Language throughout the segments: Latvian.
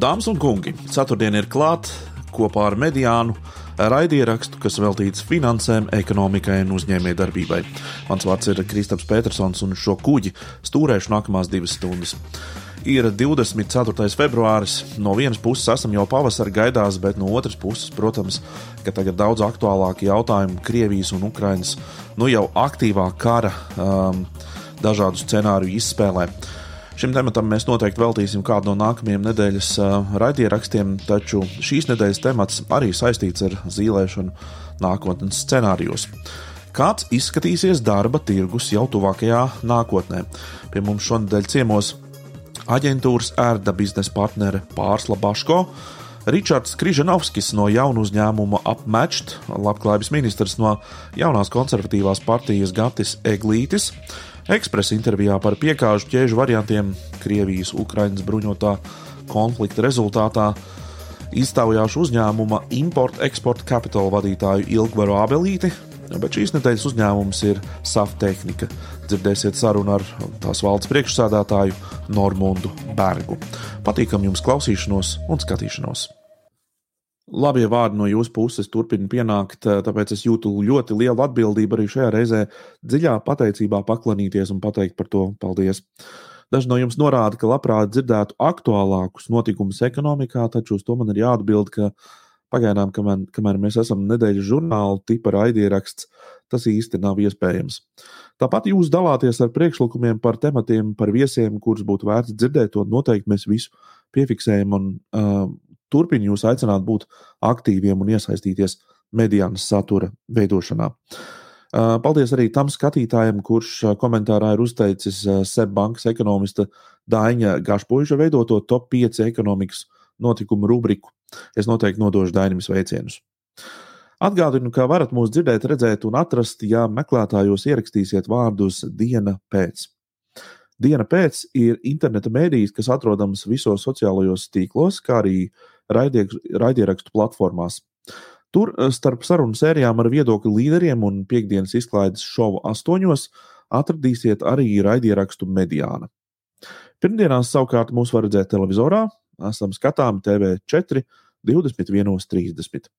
Dāmas un kungi, ceturtdien ir klāta kopā ar mediānu raidierakstu, kas veltīts finansēm, ekonomikai un uzņēmējdarbībai. Mans vārds ir Kristaps Petersons, un šo kuģi stūrēšu nākamās divas stundas. Ir 24. februāris. No vienas puses esam jau pavasara gaidās, bet no otras puses, protams, ka tagad daudz aktuālāki jautājumi Krievijas un Ukrainas nu jau aktīvā kara um, dažādu scenāriju izspēlē. Šim tematam mēs noteikti veltīsim kādu no nākamajiem nedēļas raidierakstiem, taču šīs nedēļas temats arī saistīts ar zīlēšanu nākotnes scenārijos. Kāds izskatīsies darba tirgus jau tuvākajā nākotnē? Pie mums šonadēļ ciemos aģentūras ērda biznesa partnere Pārsla Baško, Ričards Križanovskis no jaunu uzņēmuma Upmatched, labklājības ministrs no jaunās konservatīvās partijas Gatis Eglītis, ekspresa intervijā par piekāžu ķēžu variantiem Krievijas-Ukrainas bruņotā konflikta rezultātā iztaujāšu uzņēmuma Import-Export Capital vadītāju Ilgvaru Abelīti, bet šīs nedēļas uzņēmums ir SAF Tehnika. Dzirdēsiet sarunu ar tās valdes priekšsādātāju Normundu Bergu. Patīkam jums klausīšanos un skatīšanos! Labie vārdi no jūsu puses turpina pienākt, tāpēc es jūtu ļoti lielu atbildību arī šajā reizē dziļā pateicībā paklanīties un pateikt par to paldies. Daži no jums norāda, ka labprāt dzirdētu aktuālākus notikumus ekonomikā, taču uz to man ir jāatbild, ka pagaidām, kamēr, kamēr mēs esam nedēļas žurnāla tipa raidieraksts, tas īsti nav iespējams. Tāpat jūs dalāties ar priekšlikumiem par tematiem, par viesiem, kurus būtu vērts dzirdēt, to noteikti mēs visu piefiksējam un uh, turpinu jūs aicināt būt aktīviem un iesaistīties mediānas satura veidošanā. Paldies arī tam skatītājam, kurš komentārā ir uzteicis Seibankas ekonomista Daņa Gašpuļa veidoto top 5 ekonomikas notikumu rubriku. Es noteikti nodošu Daņam sveicienus. Atgādinu, ka varat mūs dzirdēt, redzēt un atrast, ja meklētājos ierakstīsiet vārdus diena pēc. Diena pēc ir interneta mēdījis, kas atrodams visos sociālajos tīklos, kā arī raidierakstu platformās. Tur eh, starp sarunu sērijām ar viedokļu līderiem un piekdienas izklaides šovu astoņos atradīsiet arī raidierakstu mediāna. Pirmdienās savukārt mūs var redzēt televizorā, esam skatāmi TV4 21.30.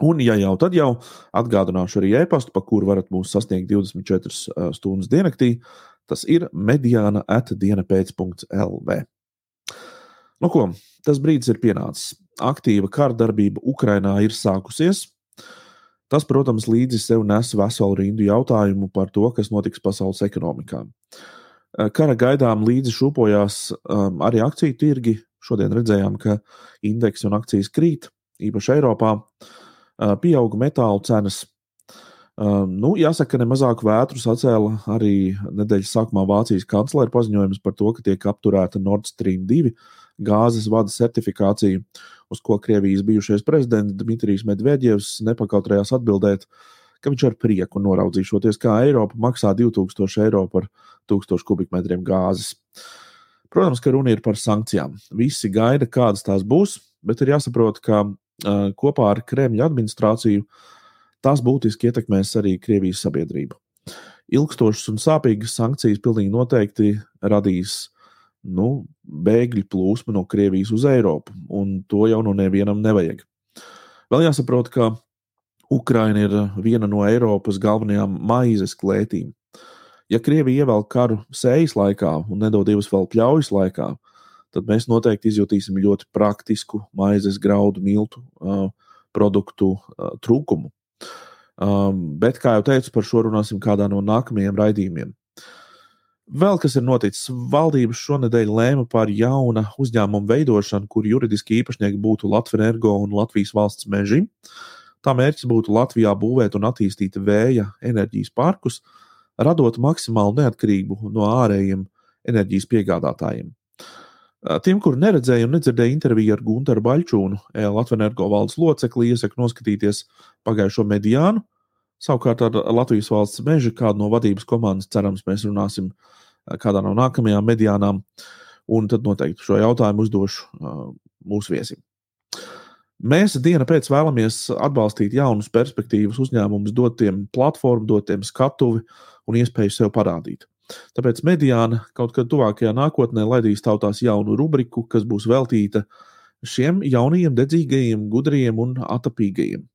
Un, ja jau tad jau atgādināšu arī e-pastu, pa kuru varat mūs sasniegt 24 eh, stundas diennaktī, tas ir mediāna atdiena pēc.lv. Nu, ko, tas brīdis ir pienācis. Aktīva kara darbība Ukrainā ir sākusies. Tas, protams, līdzi sev nes veselu rindu jautājumu par to, kas notiks pasaules ekonomikā. Eh, kara gaidām līdzi šūpojās um, arī akciju tirgi. Šodien redzējām, ka indeksi un akcijas krīt, īpaši Eiropā. Uh, pieauga metālu cenas. Uh, nu, jāsaka, ka nemazāku vētru sacēla arī nedēļas sākumā Vācijas kanclera paziņojums par to, ka tiek apturēta Nord Stream 2 gāzes vada certifikāciju, uz ko Krievijas bijušais prezidents Dmitrijs Medvedjevs nepakautrējās atbildēt, ka viņš ar prieku noraudzīšoties, kā Eiropa maksā 2000 eiro par 1000 kubikmetriem gāzes. Protams, ka runa ir par sankcijām. Visi gaida, kādas tās būs, bet ir jāsaprot, ka uh, kopā ar Kremļa administrāciju tās būtiski ietekmēs arī Krievijas sabiedrību. Ilgstošas un sāpīgas sankcijas pilnīgi noteikti radīs nu, bēgļu plūsma no Krievijas uz Eiropu, un to jau no nevienam nevajag. Vēl jāsaprot, ka Ukraina ir viena no Eiropas galvenajām maizes klētīm. Ja Krievija ievelk karu sējas laikā un nedod divas vēl pļaujas laikā, tad mēs noteikti izjutīsim ļoti praktisku maizes, graudu, miltu uh, produktu uh, trūkumu. Um, bet, kā jau teicu, par šo runāsim kādā no nākamajiem raidījumiem. Vēl kas ir noticis, valdības šonadēļ lēma par jaunu uzņēmumu veidošanu, kur juridiski īpašnieki būtu Latvijas energo un Latvijas valsts meži. Tā mērķis būtu Latvijā būvēt un attīstīt vēja enerģijas parkus, radot maksimālu neatkarību no ārējiem enerģijas piegādātājiem. Tiem, kur neredzēja un nedzirdēja interviju ar Gunteru Baļķūnu, Latvijas energo valdes locekli, iesaku noskatīties pagājušo mediānu, Savukārt ar Latvijas valsts meža kādu no vadības komandas cerams mēs runāsim eh, kādā no nākamajām mediānām, un tad noteikti šo jautājumu uzdošu uh, mūsu viesim. Mēs dienu pēc vēlamies atbalstīt jaunus perspektīvas uzņēmumus, dot tiem platformu, dot tiem skatuvi un iespēju sev parādīt. Tāpēc mediāna kaut kad tuvākajā nākotnē laidīs tautās jaunu rubriku, kas būs veltīta šiem jaunajiem, dedzīgajiem, gudriem un atapīgajiem.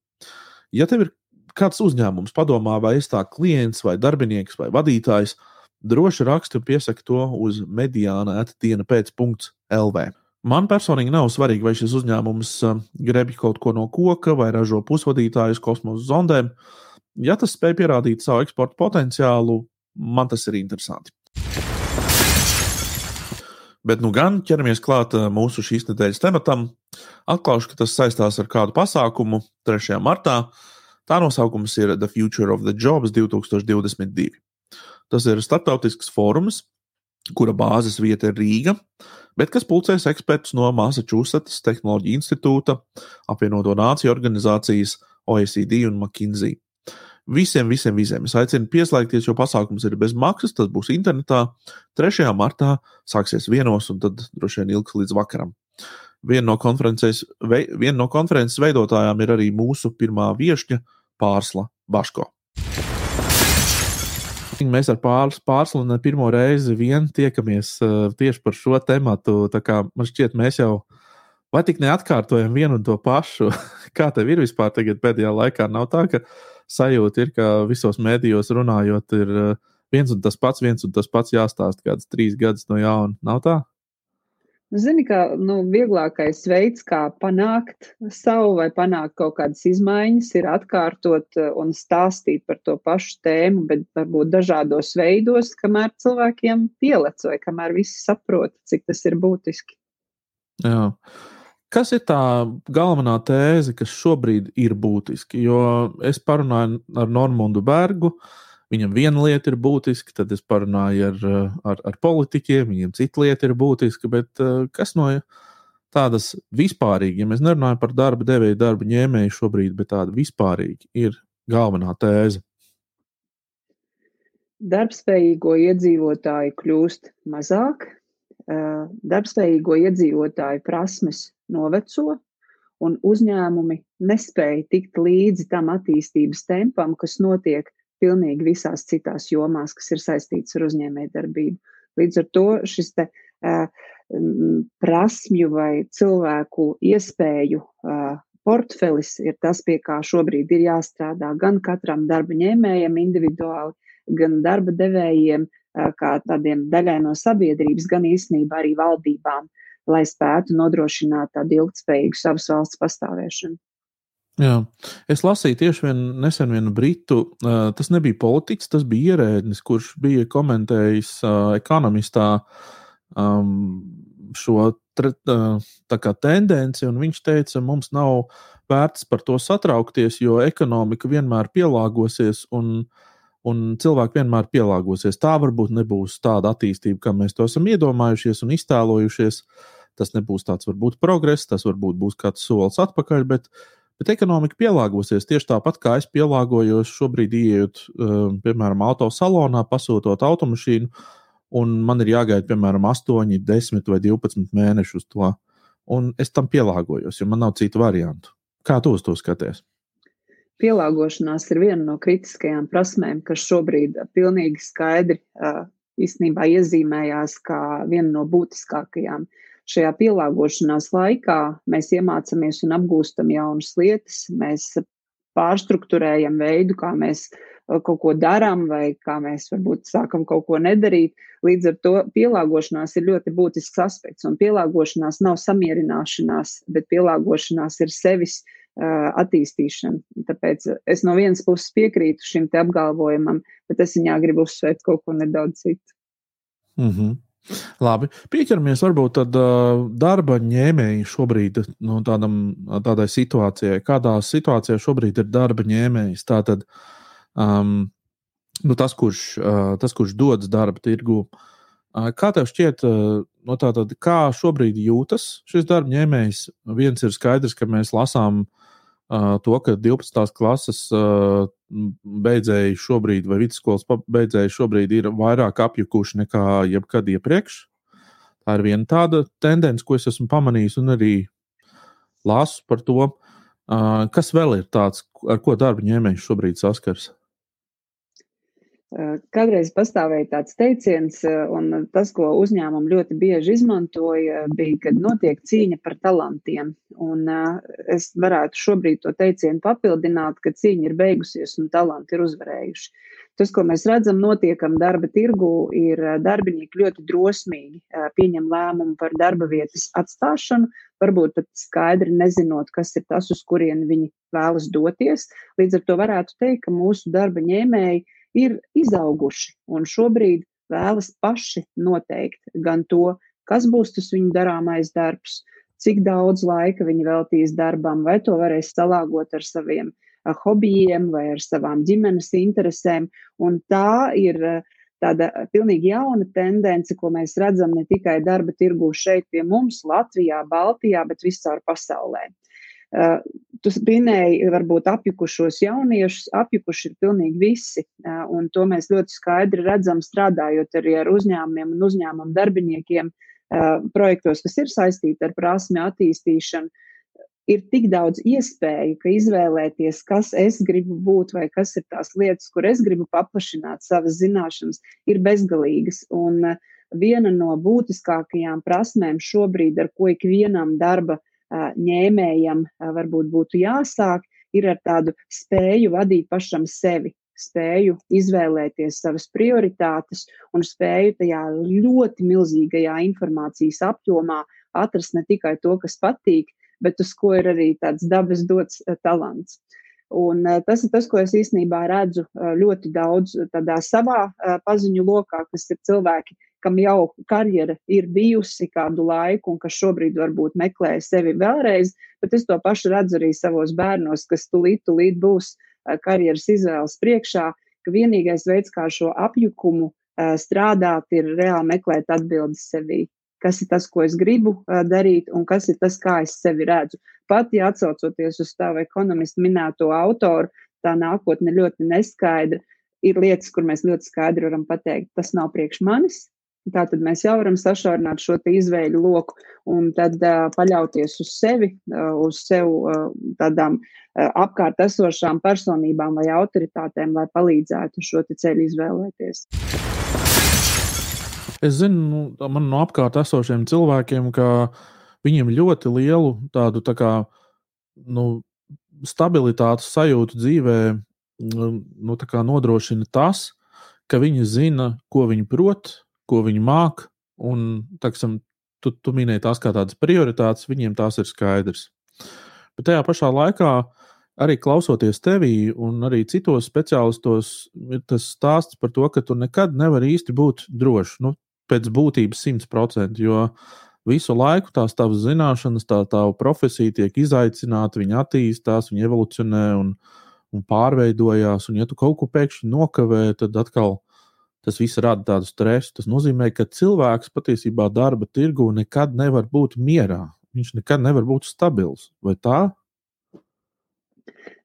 Ja tev ir kāds uzņēmums, padomā, vai es tā klients, vai darbinieks, vai vadītājs, droši raksti un piesaki to uz mediāna atdiena pēc punkts LV. Man personīgi nav svarīgi, vai šis uzņēmums uh, greb kaut ko no koka vai ražo pusvadītājus kosmosa zondēm. Ja tas spēj pierādīt savu eksporta potenciālu, man tas ir interesanti. Bet nu gan ķeramies klāt uh, mūsu šīs nedēļas tematam. Atklāšu, ka tas saistās ar kādu pasākumu 3. martā. Tā nosaukums ir The Future of the Jobs 2022. Tas ir starptautisks fórums, kura bāzes vieta ir Rīga, bet kas pulcēs ekspertus no Massachusetts Tehnoloģiju institūta, apvienoto nāciju organizācijas OECD un McKinsey. Visiem, visiem, visiem es aicinu pieslēgties, jo pasākums ir bez maksas. Tas būs internetā. 3. martā sāksies vienos, un tad droši vien ilgs līdz vakaram. Viena no konferences, viena no konferences veidotājām ir arī mūsu pirmā viesņa Pārsla Baško. Mēs ar pāris, pārslunu pirmo reizi vien tiekamies uh, tieši par šo tematu. Man šķiet, mēs jau vai tik neatkārtojam vienu un to pašu. Kā tev ir vispār pēdējā laikā? Nav tā, ka sajūta ir, ka visos mēdījos runājot, ir uh, viens un tas pats, viens un tas pats jāstāsta kāds trīs gadus no jauna. Nav tā? Zini, ka nu, vieglākais veids, kā panākt savu vai panākt kaut kādas izmaiņas, ir atkārtot eh, un stāstīt par to pašu tēmu, bet varbūt dažādos veidos, kamēr cilvēkiem pielec vai kamēr visi saprot, cik tas ir būtiski. Jā. Kas ir tā galvenā tēze, kas šobrīd ir būtiski? Jo es parunāju ar Normundu Bergu, uh, Viņam viena lieta ir būtiska, tad es parunāju ar, ar, ar politiķiem, viņiem cita lieta ir būtiska, bet eh, kas no tādas vispārīgi, ja mēs nerunājam par darba devēju, darba ņēmēju šobrīd, bet tāda vispārīgi ir galvenā tēze? Darbspējīgo iedzīvotāju kļūst mazāk, eh, darbspējīgo iedzīvotāju prasmes noveco, un uzņēmumi nespēja tikt līdzi tam attīstības tempam, kas notiek pilnīgi visās citās jomās, kas ir saistītas ar uzņēmējdarbību. Līdz ar to šis te uh, prasmju vai cilvēku iespēju uh, portfelis ir tas, pie kā šobrīd ir jāstrādā gan katram darba ņēmējam individuāli, gan darba devējiem, uh, kā tādiem daļai no sabiedrības, gan īstenībā arī valdībām, lai spētu nodrošināt tādu ilgtspējīgu savas valsts pastāvēšanu. Jā. Es lasīju tieši vien, nesen vienu britu, tas nebija politiķis, tas bija ierēdnis, kurš bija komentējis ekonomistā šo tendenci, un viņš teica, mums nav vērts par to satraukties, jo ekonomika vienmēr pielāgosies, un, un cilvēki vienmēr pielāgosies. Tā varbūt nebūs tāda attīstība, kā mēs to esam iedomājušies un iztēlojušies. Tas nebūs tāds varbūt progress, tas varbūt būs kāds solis atpakaļ, bet uh, Bet ekonomika pielāgosies tieši tāpat, kā es pielāgojos šobrīd, ieejot, um, piemēram, autosalonā, pasūtot automašīnu, un man ir jāgaida, piemēram, 8, 10 vai 12 mēnešus uz to. Un es tam pielāgojos, jo man nav citu variantu. Kā tu uz to skaties? Pielāgošanās ir viena no kritiskajām prasmēm, kas šobrīd pilnīgi skaidri īstenībā iezīmējās kā viena no būtiskākajām. Uh, šajā pielāgošanās laikā mēs iemācāmies un apgūstam jaunas lietas, mēs pārstruktūrējam veidu, kā mēs uh, kaut ko darām, vai kā mēs varbūt sākam kaut ko nedarīt. Līdz ar to pielāgošanās ir ļoti būtisks aspekts, un pielāgošanās nav samierināšanās, bet pielāgošanās ir sevis uh, attīstīšana. Tāpēc es no vienas puses piekrītu šim apgalvojumam, bet es viņā gribu uzsvērt kaut ko nedaudz citu. Mm -hmm. Labi, pieķeramies varbūt tad, uh, darba ņēmēji šobrīd nu, tādam, tādai situācijai. Kādā situācijā šobrīd ir darba ņēmējs? Tātad um, nu, tas, kurš, uh, tas, kurš dodas darba tirgu. Uh, kā tev šķiet, uh, no tātad, kā šobrīd jūtas šis darba ņēmējs? Viens ir skaidrs, ka mēs lasām uh, to, ka 12. klases beidzēji šobrīd, vai vidusskolas beidzēji šobrīd ir vairāk apjukuši nekā jebkad iepriekš. Tā ir viena tāda tendence, ko es esmu pamanījis, un arī lasu par to, kas vēl ir tāds, ar ko darba ņēmējs šobrīd saskars. Kādreiz pastāvēja tāds teiciens, un tas, ko uzņēmumi ļoti bieži izmantoja, bija, kad notiek cīņa par talantiem. Un es varētu šobrīd to teicienu papildināt, ka cīņa ir beigusies un talanti ir uzvarējuši. Tas, ko mēs redzam, notiekam darba tirgu, ir darbinieki ļoti drosmīgi pieņem lēmumu par darba vietas atstāšanu, varbūt pat skaidri nezinot, kas ir tas, uz kurien viņi vēlas doties. Līdz ar to varētu teikt, ka mūsu darba ņēmēji ir izauguši un šobrīd vēlas paši noteikt gan to, kas būs tas viņu darāmais darbs, cik daudz laika viņi veltīs darbam, vai to varēs salāgot ar saviem hobijiem vai ar savām ģimenes interesēm. Un tā ir tāda pilnīgi jauna tendence, ko mēs redzam ne tikai darba tirgū šeit pie mums, Latvijā, Baltijā, bet viscaur pasaulē. Uh, tu minēji, varbūt apjukušos jauniešus, apjukuši ir pilnīgi visi, uh, un to mēs ļoti skaidri redzam, strādājot arī ar uzņēmumiem un uzņēmumu darbiniekiem uh, projektos, kas ir saistīti ar prasmi attīstīšanu. Ir tik daudz iespēju, ka izvēlēties, kas es gribu būt, vai kas ir tās lietas, kur es gribu paplašināt savas zināšanas, ir bezgalīgas. Un viena no būtiskākajām prasmēm šobrīd, ar ko ikvienam darba ņēmējam varbūt būtu jāsāk, ir ar tādu spēju vadīt pašam sevi, spēju izvēlēties savas prioritātes un spēju tajā ļoti milzīgajā informācijas apjomā atrast ne tikai to, kas patīk, bet uz ko ir arī tāds dabas dots talants. Un tas ir tas, ko es īstenībā redzu ļoti daudz tādā savā paziņu lokā, kas ir cilvēki, kam jau karjera ir bijusi kādu laiku un kas šobrīd varbūt meklē sevi vēlreiz, bet es to pašu redzu arī savos bērnos, kas tulīt, tulīt būs karjeras izvēles priekšā, ka vienīgais veids, kā šo apjukumu strādāt, ir reāli meklēt atbildes sevī. Kas ir tas, ko es gribu darīt, un kas ir tas, kā es sevi redzu. Pat ja atsaucoties uz tavu ekonomistu minēto autoru, tā nākotne ļoti neskaidra. Ir lietas, kur mēs ļoti skaidri varam pateikt, tas nav priekš manis, Tātad mēs jau varam sašaurināt šo izvēļu loku un tad uh, paļauties uz sevi, uh, uz sev uh, tādām uh, apkārt esošām personībām vai autoritātēm, lai palīdzētu šo ceļu izvēlēties. Es zinu, nu, man no apkārt esošiem cilvēkiem, ka viņiem ļoti lielu tādu tā kā, nu, stabilitātes sajūtu dzīvē nu, nu nodrošina tas, ka viņi zina, ko viņi prot, ko viņi māk, un taksim, tu, tu minēji tās kā tādas prioritātes, viņiem tās ir skaidrs. Bet tajā pašā laikā, arī klausoties tevī un arī citos speciālistos, ir tas stāsts par to, ka tu nekad nevari īsti būt drošs, nu, pēc būtības 100%, jo visu laiku tās tavas zināšanas, tā tava profesija tiek izaicināta, viņa attīstās, viņa evolucionē un, un pārveidojās, un ja tu kaut ko pēkšņi nokavē, tad atkal tas viss rada tādu stresu. Tas nozīmē, ka cilvēks patiesībā darba tirgu nekad nevar būt mierā. Viņš nekad nevar būt stabils. Vai tā?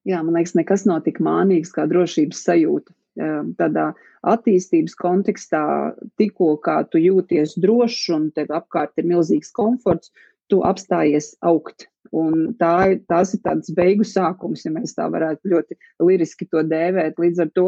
Jā, man liekas, nekas nav tik mānīgs kā drošības sajūta. Tādā attīstības kontekstā, tikko kā tu jūties drošs un tev apkārt ir milzīgs komforts, tu apstājies augt. Un tā, tās ir tāds beigu sākums, ja mēs tā varētu ļoti liriski to dēvēt. Līdz ar to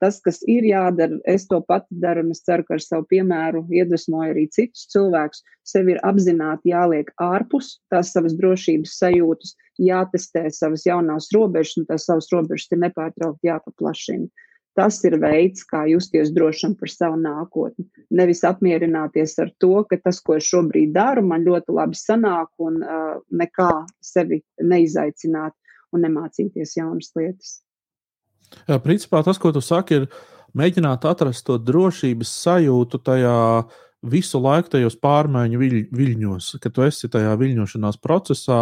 tas, kas ir jādara, es to pati daru, un es ceru, ka ar savu piemēru iedvesmoju arī citus cilvēkus. Sev ir apzināti jāliek ārpus tās savas drošības sajūtas, jātestē savas jaunās robežas, un tās savas robežas ir nepārtraukti jāpaplašina. Tas ir veids, kā justies drošam par savu nākotni. Nevis apmierināties ar to, ka tas, ko es šobrīd daru, man ļoti labi sanāk un uh, nekā sevi neizaicināt un nemācīties jaunas lietas. Jā, principā tas, ko tu saki, ir mēģināt atrast to drošības sajūtu tajā visu laiku tajos pārmaiņu viļ, viļņos, ka tu esi tajā viļņošanās procesā,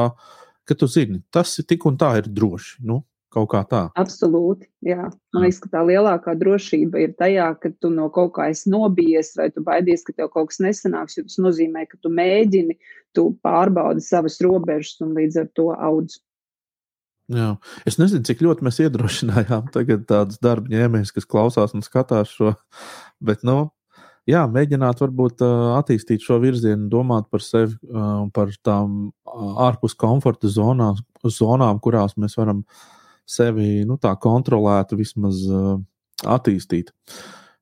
ka tu zini, tas ir tik un tā ir droši. Nu, Kaut kā tā. Absolūti. Jā. Man liekas, ka tā lielākā drošība ir tajā, ka tu no kaut kā esi nobijies, vai tu baidies, ka tev kaut kas nesanāks. Tas nozīmē, ka tu mēģini, tu pārbaudi savas robežas un līdz ar to audz. Jā. Es nezinu, cik ļoti mēs iedrošinājām tādus darba ņēmējus, kas klausās un skatās šo. Bet, nu, jā, mēģināt varbūt attīstīt šo virzienu, domāt par sevi, par tām ārpus komforta zonām, zonām kurās mēs varam uh, sevi nu, tā kontrolētu, vismaz uh, attīstīt.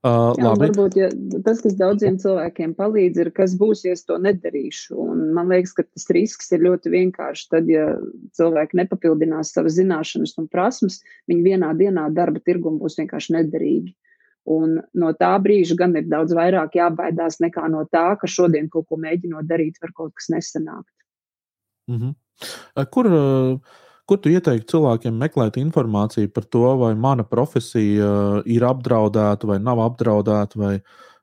Uh, Jā, varbūt ja, tas, kas daudziem cilvēkiem palīdz, ir, kas būs, ja es to nedarīšu. Un man liekas, ka tas risks ir ļoti vienkāršs. Tad, ja cilvēki nepapildinās savas zināšanas un prasmes, viņi vienā dienā darba tirgumu būs vienkārši nederīgi. Un no tā brīža gan ir daudz vairāk jābaidās nekā no tā, ka šodien kaut ko mēģinot darīt, var kaut kas nesanākt. Mm -hmm. Kur uh, Ko tu ieteiktu cilvēkiem meklēt informāciju par to, vai mana profesija uh, ir apdraudēta vai nav apdraudēta, vai,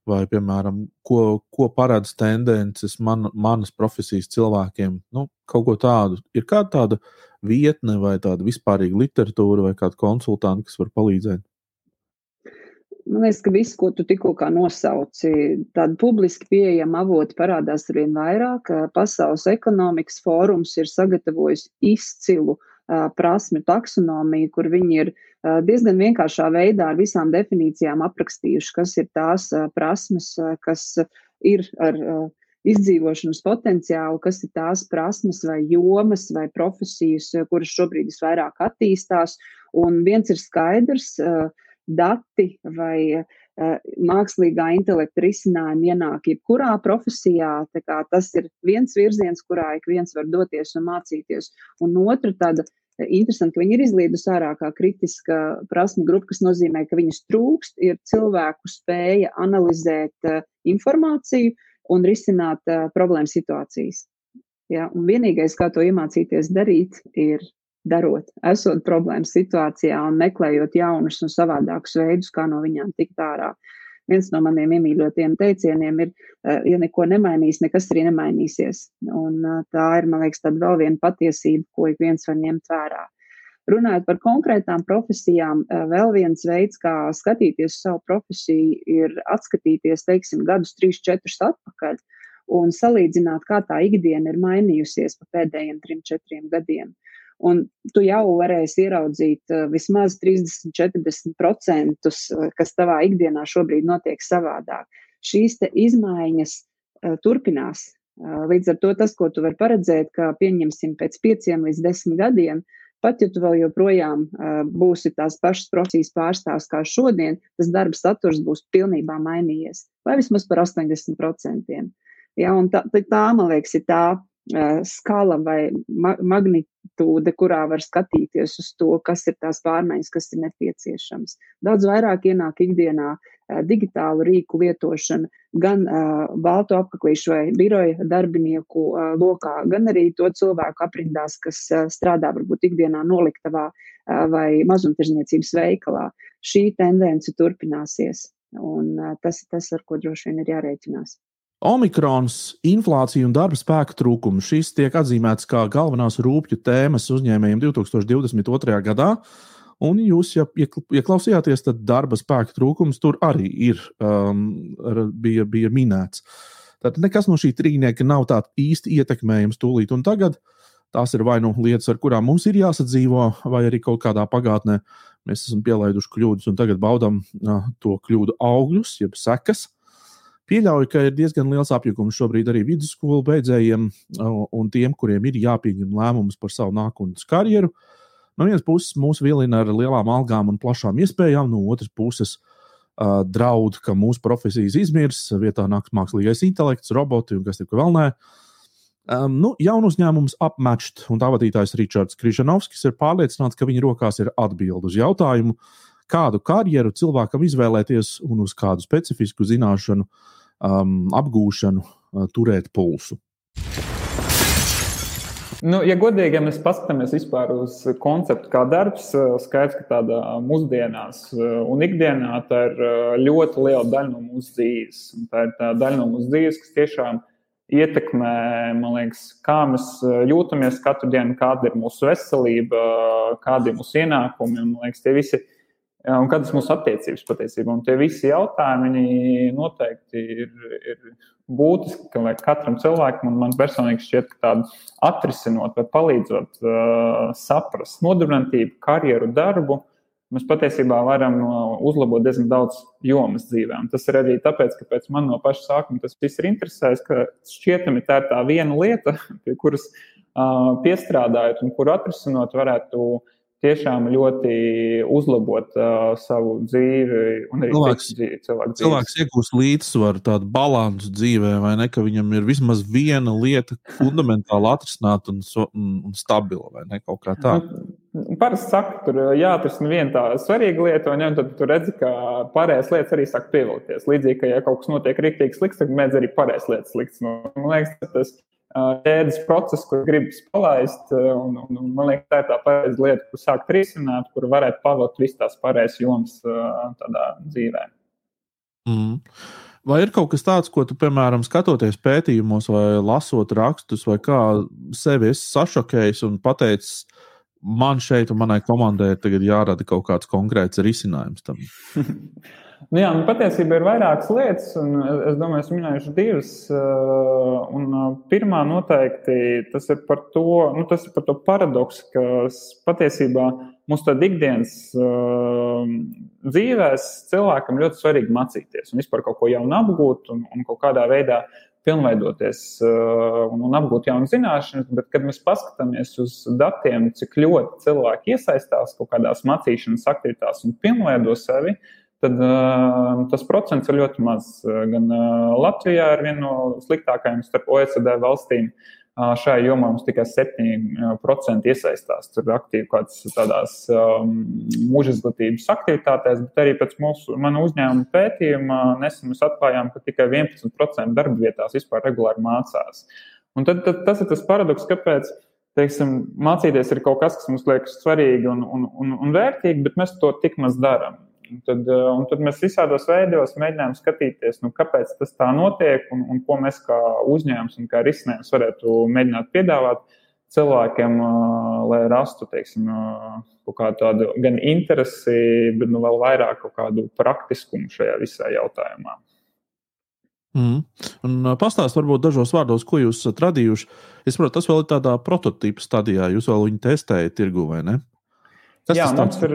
vai piemēram, ko, ko paredz tendences man, manas profesijas cilvēkiem? Nu, kaut ko tādu. Ir kāda tāda vietne vai tāda vispārīga literatūra vai kāda konsultanti, kas var palīdzēt? Man liekas, ka viss, ko tu tikko nosauci, tāda publiski pieejama avota parādās ar vien vairāk. Pasaules ekonomikas fórums ir sagatavojis izcilu uh, prasmi taksonomiju, kur viņi ir diezgan vienkāršā veidā ar visām definīcijām aprakstījuši, kas ir tās prasmes, kas ir ar izdzīvošanas potenciālu, kas ir tās prasmes vai jomas vai profesijas, kuras šobrīd visvairāk attīstās. Un viens ir skaidrs, dati vai mākslīgā intelekta risinājumi ienāk jebkurā profesijā. Tas ir viens virziens, kurā ik viens var doties un mācīties. Un otra tāda interesanti, ka viņi ir izlīdusi ārā kā kritiska prasme grupa, kas nozīmē, ka viņas trūkst, ir cilvēku spēja analizēt uh, informāciju un risināt problēmu situācijas. Ja? Un vienīgais, kā to iemācīties darīt, ir darot, esot problēmas situācijā un meklējot jaunus un savādākus veidus, kā no viņām tikt ārā. Viens no maniem iemīļotiem teicieniem ir, eh, ja neko nemainīs, nekas arī nemainīsies. Un eh, tā ir, man liekas, tāda vēl viena patiesība, ko ik viens var ņemt vērā. Runājot par konkrētām profesijām, eh, vēl viens veids, kā skatīties uz savu profesiju, ir atskatīties, teiksim, gadus, trīs, četrus atpakaļ un salīdzināt, kā tā ikdiena ir mainījusies pa pēdējiem trim, četriem gadiem. Un tu jau varēsi ieraudzīt uh, vismaz 30, 40%, uh, kas tavā ikdienā šobrīd notiek savādāk. Šīs izmaiņas uh, turpinās. Līdz ar to tas, ko tu vari paredzēt, ka pieņemsim pēc pieciem līdz desmit gadiem, pat ja tu vēl joprojām būsi tās pašas profesijas pārstāvs kā šodien, tas darba saturs būs pilnībā mainījies, vai vismaz par 80%. Ja, tā, tā, man liekas, ir tā skala vai ma magnitūde, kurā var skatīties uz to, kas ir tās pārmaiņas, kas ir nepieciešams. Daudz vairāk ienāk ikdienā digitālu rīku lietošana gan uh, baltu apaklīšu vai biroja darbinieku uh, lokā, gan arī to cilvēku aprindās, kas uh, strādā varbūt ikdienā noliktavā uh, vai mazumtirdzniecības veikalā. Šī tendence turpināsies, un uh, tas ir tas, ar ko droši vien ir jārēķinās. Omikrons, inflācija un darba spēka trūkums. Šīs tiek atzīmētas kā galvenās rūpju tēmas uzņēmējiem 2022. gadā. Un jūs, ja ieklausījāties, tad darba spēka trūkums tur arī ir, um, bija, bija minēts. Tad nekas no šī trīnieka nav tā īsti ietekmējams tūlīt un tagad. Tās ir vai nu lietas, ar kurām mums ir jāsadzīvo, vai arī kaut kādā pagātnē mēs esam pielaiduši kļūdas un tagad baudām uh, to kļūdu augļus, jeb sekas. Pieļauju, ka ir diezgan liels apjukums šobrīd arī vidusskolu beidzējiem un tiem, kuriem ir jāpieņem lēmums par savu nākotnes karjeru. No vienas puses, mūsu vilina ar lielām algām un plašām iespējām, no otras puses, uh, draud, ka mūsu profesijas izmirs, vietā nāks mākslīgais intelekts, roboti un kas tik vēl nē. Um, nu, jaunu uzņēmums apmečt, un tā vadītājs Ričards Križanovskis ir pārliecināts, ka viņa rokās ir atbilde uz jautājumu, kādu karjeru cilvēkam izvēlēties un uz kādu specifisku zināšanu uh, um, apgūšanu, uh, turēt pulsu. Nu, ja godīgi, ja mēs paskatāmies vispār uz konceptu kā darbs, uh, skaidrs, ka tādā mūsdienās uh, un ikdienā tā ir uh, ļoti liela daļa no mūsu dzīves. Tā ir tā daļa no mūsu dzīves, kas tiešām ietekmē, man liekas, kā mēs jūtamies katru dienu, kāda ir mūsu veselība, kādi ir mūsu ienākumi. Man liekas, tie visi ir un kādas mūsu attiecības patiesībā. Un tie visi jautājumi noteikti ir, ir būtiski, lai katram cilvēkam, un man personīgi šķiet, ka tādu atrisinot vai palīdzot uh, saprast nodarbinātību, karjeru, darbu. Mēs patiesībā varam uzlabot diezgan daudz jomas dzīvē. Un tas ir arī tāpēc, ka pēc man no paša sākuma tas viss ir interesējis, ka šķietami tā ir tā viena lieta, pie kuras uh, piestrādājot un kuru atrisinot, varētu uh, tiešām ļoti uzlabot uh, savu dzīvi un arī Cilvēks- dzīvi, cilvēku dzīves. Cilvēks iegūst līdzsvaru, tādu balansu dzīvē, vai ne? Ka viņam ir vismaz viena lieta fundamentāli atrisināta un, un, un stabila, vai ne? Kaut kā tā. Nu, Parasti saka, tur jāatrisina viena tā svarīga lieta, un, ja, un tad tu redzi, ka pārējās lietas arī sāk pievilkties. Līdzīgi, ka ja kaut kas notiek rīktīgi slikts, tad mēdz arī pārējās lietas slikts. Nu, man liekas, ka tas ā, ķēdes process, kur gribas palaist, ā, un, un, un man liekas, tā ir tā pareiza lieta, kur sākt risināt, kur varētu pavadīt visas tās pārējās jomas ā, tādā dzīvē. Mm. Vai ir kaut kas tāds, ko tu, piemēram, skatoties pētījumos, vai lasot rakstus, vai kā sevi sašokējis un pateicis, man šeit un manai komandai ir tagad jārada kaut kāds konkrēts risinājums tam? Nu jā, nu, patiesībā ir vairākas lietas, un es domāju, es minēšu divas. uh, Un uh, pirmā noteikti tas ir par to, nu, tas ir par to paradoksu, ka patiesībā mūsu tādā ikdienas uh, dzīvēs cilvēkam ļoti svarīgi mācīties un vispār kaut ko jaunu apgūt un, un kaut kādā veidā pilnveidoties uh, un, un apgūt jaunas zināšanas. Bet, kad mēs paskatāmies uz datiem, cik ļoti cilvēki iesaistās kaut kādās mācīšanas aktivitātēs un pilnveido sevi, tad uh, tas procents ir ļoti maz. Gan uh, Latvijā ir viena no sliktākajām starp OECD valstīm. Uh, šajā jomā mums tikai 7% iesaistās. Tur ir aktīvi kaut kādas tādās um, mūža izglītības aktivitātēs, bet arī pēc mūsu uzņēmuma pētījuma nesen mēs atklājām, ka tikai 11% darba vietās vispār regulāri mācās. Un tad, tad tas ir tas paradoks, kāpēc teiksim, mācīties ir kaut kas, kas mums liekas svarīgi un, un, un, un vērtīgi, bet mēs to tik maz darām. Un tad, uh, un tad mēs visādos veidos mēģinām skatīties, nu, kāpēc tas tā notiek un, un ko mēs kā uzņēmums un kā risinājums varētu mēģināt piedāvāt cilvēkiem, uh, lai rastu teiksim, uh, kaut kādu tādu gan interesi, bet nu, vēl vairāk kaut kādu praktiskumu šajā visā jautājumā. Mm. Un uh, pastāst varbūt dažos vārdos, ko jūs esat radījuši. Es saprotu, tas vēl ir tādā prototypa stadijā. Jūs vēl viņu testējat tirgu vai ne? Kas Jā, tas tāds? ir,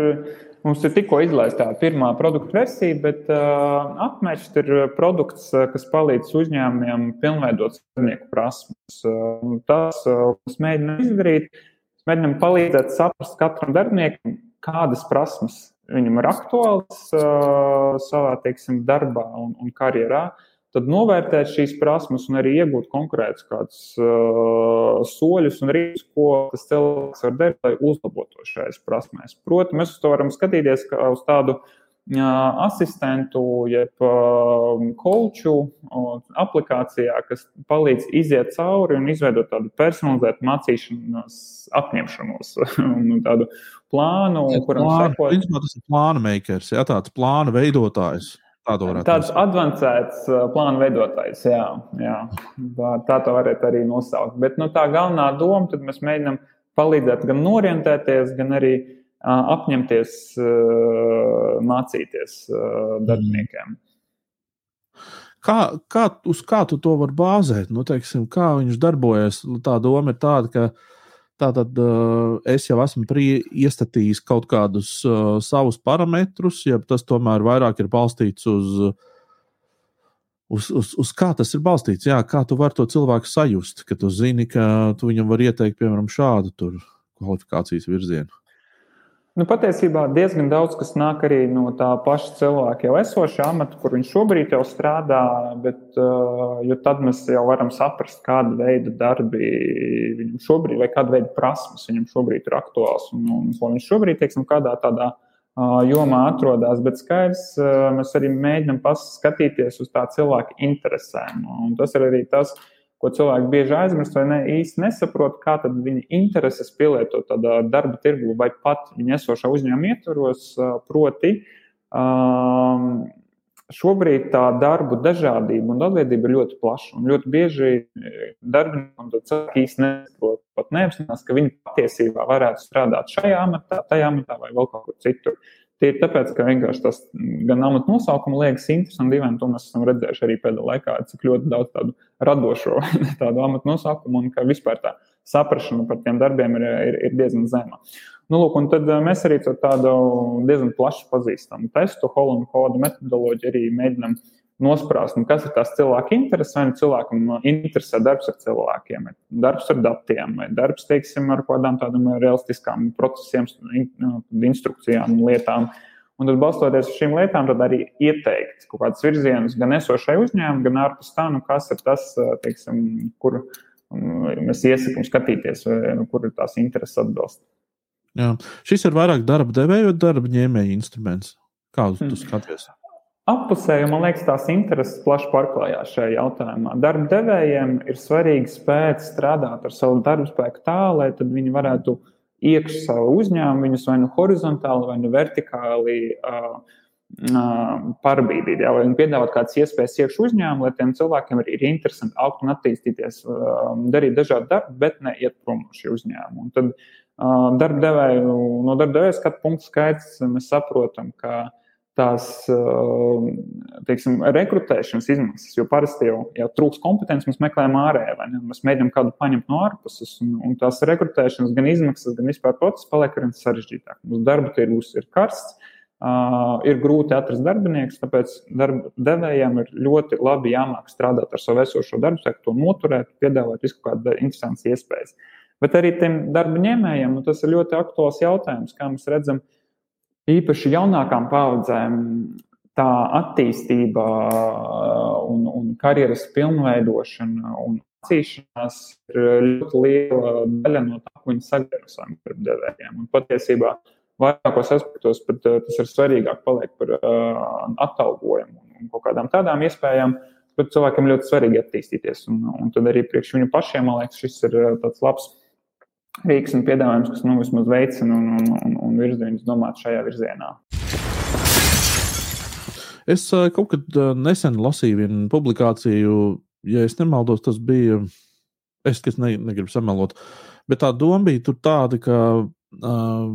mums ir tikko izlaista pirmā produkta versija, bet uh, apmēršs ir produkts, uh, kas palīdz uzņēmumiem pilnveidot strādnieku prasmes. Uh, tas, uh, mēs mēģinām izdarīt, mēs mēģinām palīdzēt saprast katram darbiniekam, kādas prasmes viņam ir aktuālas uh, savā teiksim, darbā un, un karjerā. Tad novērtēt šīs prasmes un arī iegūt konkrētus kādus uh, soļus un rīkus, ko tas cilvēks var darīt, lai uzlabotu šajās prasmēs. Protams, mēs uz to varam skatīties kā uz tādu uh, asistentu, jeb uh, koču uh, aplikācijā, kas palīdz iziet cauri un izveidot tādu personalizētu mācīšanos, apņemšanos un tādu plānu, kuram sekot. principā tas ir plāna makers, ja tāds plāna veidotājs. Tā to varētu Tāds nosaukt. avansēts uh, plānu veidotājs, jā, jā. Tā, tā to varētu arī nosaukt. Bet nu, tā galvenā doma, tad mēs mēģinām palīdzēt gan orientēties, gan arī uh, apņemties uh, mācīties uh, darbiniekiem. Kā, kā, uz kā tu to vari bāzēt? Nu, teiksim, kā viņš darbojas? Nu, Tā doma ir tāda, ka tātad, uh, es jau esmu iestatījis kaut kādus uh, savus parametrus, ja tas tomēr vairāk ir balstīts uz, uz, uz, uz kā tas ir balstīts. Jā, kā tu vari to cilvēku sajust, ka tu zini, ka tu viņam vari ieteikt, piemēram, šādu kvalifikācijas virzienu. Nu, patiesībā diezgan daudz kas nāk arī no tā paša cilvēka jau esošā amata, kur viņš šobrīd jau strādā. Bet, uh, tad mēs jau varam saprast, kāda veida darbi viņam šobrīd, vai kāda veida prasmes viņam šobrīd ir aktuāls. Un, un ko viņš šobrīd, teiksim, kādā tādā uh, jomā atrodas. Bet skaidrs, uh, mēs arī mēģinām paskatīties uz tā cilvēka interesēm. Un tas ir arī tas, ko cilvēki bieži aizmirst vai ne, īsti nesaprot, kā viņa intereses pielietot tādā darba tirgu vai pat viņa esošā uzņēmuma ietvaros. Proti, šobrīd tā darbu dažādība un daudzveidība ir ļoti plaša. Un ļoti bieži darbinieki un cilvēki īsti nesaprot, pat neapzinās, ka viņi patiesībā varētu strādāt šajā amatā, tajā amatā vai vēl kaut kur citur. Tie ir tāpēc, ka vienkārši tas gan amata nosaukuma liekas interesanti, dīvaini, to mēs esam redzējuši arī pēdējā laikā, cik ļoti daudz tādu radošo tādu amata nosaukumu un ka vispār tā saprašana par tiem darbiem ir, ir, ir diezgan zema. Nu, lūk, un tad mēs arī tādu diezgan plašu pazīstamu testu, Hollandu kodu metodoloģiju arī mēģinām nosprāst, nu, kas ir tās cilvēka intereses, vai nu cilvēkam interesē darbs ar cilvēkiem, vai darbs ar datiem, vai darbs, teiksim, ar kādām tādām realistiskām procesiem, nu, instrukcijām un lietām. Un tad, balstoties uz šīm lietām, tad arī ieteikt kaut kādus virzienus gan esošai uzņēmumam, gan ārpus tā, nu, kas ir tas, teiksim, kur mēs iesakām skatīties, vai, nu, kur ir tās intereses atbilst. Jā. Šis ir vairāk darba devēja vai darba ņēmēja instruments. Kā tu hmm. Appusēji, man liekas, tās intereses plaši pārklājās šajā jautājumā. Darba devējiem ir svarīgi spēt strādāt ar savu darbu spēku tā, lai viņi varētu iekšā savu uzņēmumu, viņus vai nu horizontāli, vai nu vertikāli uh, uh, pārbīdīt, ja, vai piedāvāt kādas iespējas iekšā uzņēmumā, lai tiem cilvēkiem arī ir interesanti augt un attīstīties, uh, darīt dažādu darbu, bet neiet prom no šī uzņēmuma. Tad uh, darba devēju, no darba devēja skatu punktu skaits mēs saprotam, ka tās teiksim, rekrutēšanas izmaksas, jo parasti jau, jau trūks kompetences, mēs meklējam ārējā, vai ne? Mēs mēģinām kādu paņemt no ārpuses, un, un tās rekrutēšanas, gan izmaksas, gan vispār process paliek arvien sarežģītāk. Mūsu darba tirgus ir karsts, uh, ir grūti atrast darbiniekus, tāpēc darba devējiem ir ļoti labi jāmāk strādāt ar savu esošo darbu, sāk to noturēt, piedāvāt visu kādas interesantas iespējas. Bet arī tiem darba ņēmējiem nu, tas ir ļoti aktuāls jautājums, kā mēs redzam, uh, īpaši jaunākām paudzēm tā attīstība un, un karjeras pilnveidošana un mācīšanās ir ļoti liela daļa no tā, ko viņi sagaida no saviem darbdevējiem. Un patiesībā vairākos aspektos pat, tas ir svarīgāk paliek par uh, atalgojumu un kaut kādām tādām iespējām. Bet cilvēkam ļoti svarīgi attīstīties. Un, un tad arī priekš viņu pašiem, man liekas, šis ir tāds labs rīks un piedāvājums, kas nu, vismaz veicina un, un, un, un virza viņus domāt šajā virzienā. Es uh, kaut kad uh, nesen lasīju vienu publikāciju, ja nemaldos, tas bija. Es ne, negribu samelot, bet tā doma bija tāda, ka uh,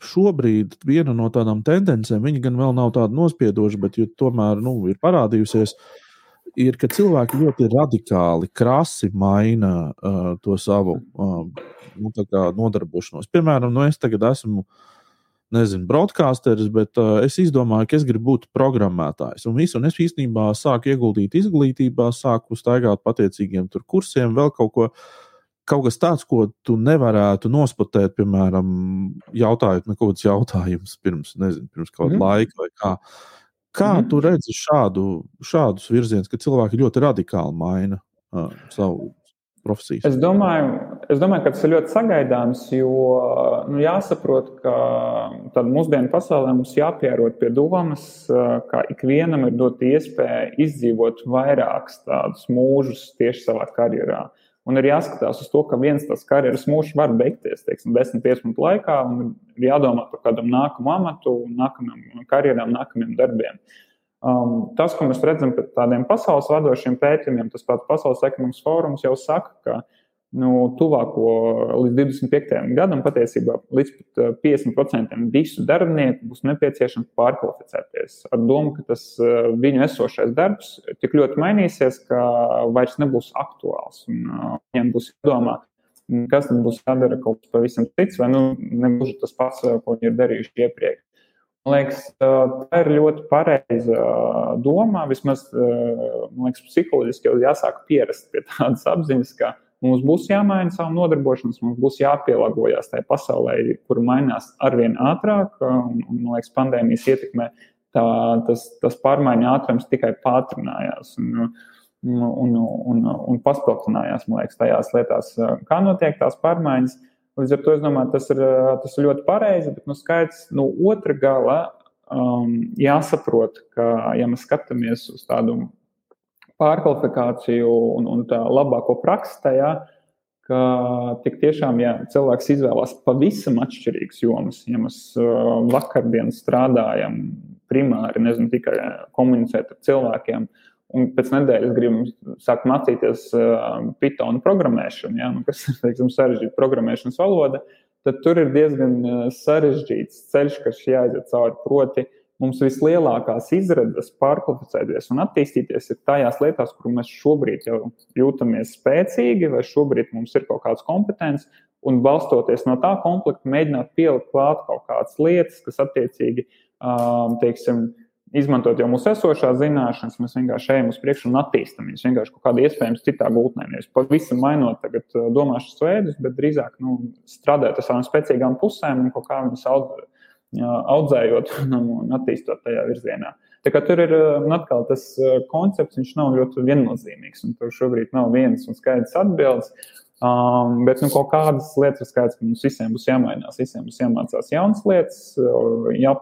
šobrīd viena no tādām tendencēm, viņa gan vēl nav tāda nospiedoša, bet tomēr nu, ir parādījusies, ir, ka cilvēki ļoti radikāli, krasi maina uh, to savu uh, nu, nodarbošanos. Piemēram, nu, es tagad esmu nezinu, broadcasteris, bet uh, es izdomāju, ka es gribu būt programmētājs. Un, visu, un es īstenībā sāku ieguldīt izglītībā, sāku staigāt pateicīgiem kursiem, vēl kaut ko. Kaut kas tāds, ko tu nevarētu nospatēt, piemēram, jautājot man kaut kādus jautājumus pirms, nezinu, pirms kaut kāda mm. laika vai kā. Kā mm. tu redzi šādu, šādus virzienus, ka cilvēki ļoti radikāli maina uh, savu profesijas? Es domāju, es domāju, ka tas ir ļoti sagaidāms, jo nu, jāsaprot, ka mūsdienu pasaulē mums jāpierod pie domas, ka ikvienam ir dot iespēja izdzīvot vairākus tādus mūžus tieši savā karjerā. Un ir jāskatās uz to, ka viens tas karjeras mūžs var beigties, teiksim, 10-15 minūtu laikā, un ir jādomā par kādam nākamu amatu, nākamajam karjeram, nākamajiem darbiem. Um, tas, ko mēs redzam pēc tādiem pasaules vadošiem pētījumiem, tas pats Pasaules ekonomikas fórums jau saka, ka nu, tuvāko līdz 25. gadam patiesībā līdz 50% uh, visu darbinieku būs nepieciešams pārkvalificēties. Ar domu, ka tas viņu esošais darbs tik ļoti mainīsies, ka vairs nebūs aktuāls. Viņiem būs jādomā, kas tad būs jādara kaut kas pavisam cits, vai nu, nebūs tas pats, ko viņi ir darījuši iepriekš. Man liekas, tā ir ļoti pareiza doma. Vismaz man liekas, psiholoģiski jau jāsāk pierast pie tādas apziņas, ka mums būs jāmaina savu nodarbošanos, mums būs jāpielāgojas tajā pasaulē, kur mainās arvien ātrāk. Un, un, man liekas, pandēmijas ietekmē tā, tas, tas pārmaiņu ātrums tikai pātrinājās. Un, un, un, un paspildinājās, man liekas, tajās lietās, kā notiek tās pārmaiņas. Līdz ar to es domāju, tas ir, tas ir ļoti pareizi, bet nu, skaidrs, no otra gala um, jāsaprot, ka, ja mēs skatāmies uz tādu pārkvalifikāciju un, un tā labāko praksi tajā, ka tik tiešām, ja cilvēks izvēlās pavisam atšķirīgas jomas, ja mēs uh, vakardien strādājam primāri, nezinu, tikai komunicēt ar cilvēkiem, uh, un pēc nedēļas gribam sākt mācīties uh, Python programmēšanu, ja, nu, kas ir sarežģīta programmēšanas valoda, tad tur ir diezgan uh, sarežģīts ceļš, kas jāiziet cauri. Proti, mums vislielākās izredzes pārkvalificēties un attīstīties ir tajās lietās, kur mēs šobrīd jau jūtamies spēcīgi, vai šobrīd mums ir kaut kādas kompetences, un balstoties no tā komplekta, mēģināt pielikt klāt kaut kādas lietas, kas attiecīgi, um, teiksim, izmantot jau mūsu esošās zināšanas, mēs vienkārši ejam uz priekšu un attīstam viņus. Vienkārši kaut kādā iespējams citā gultnē. Nevis pavisam mainot tagad domāšanas veidus, bet drīzāk nu, strādājot ar savām spēcīgām pusēm un kaut kā viņus audzējot un attīstot tajā virzienā. Tā kā tur ir atkal tas koncepts, viņš nav ļoti viennozīmīgs. Tur šobrīd nav viens un skaidrs atbildes. Um, bet nu, kaut kādas lietas ir skaidrs, ka mums visiem būs jāmainās, visiem būs jāmācās jaunas lietas, jā,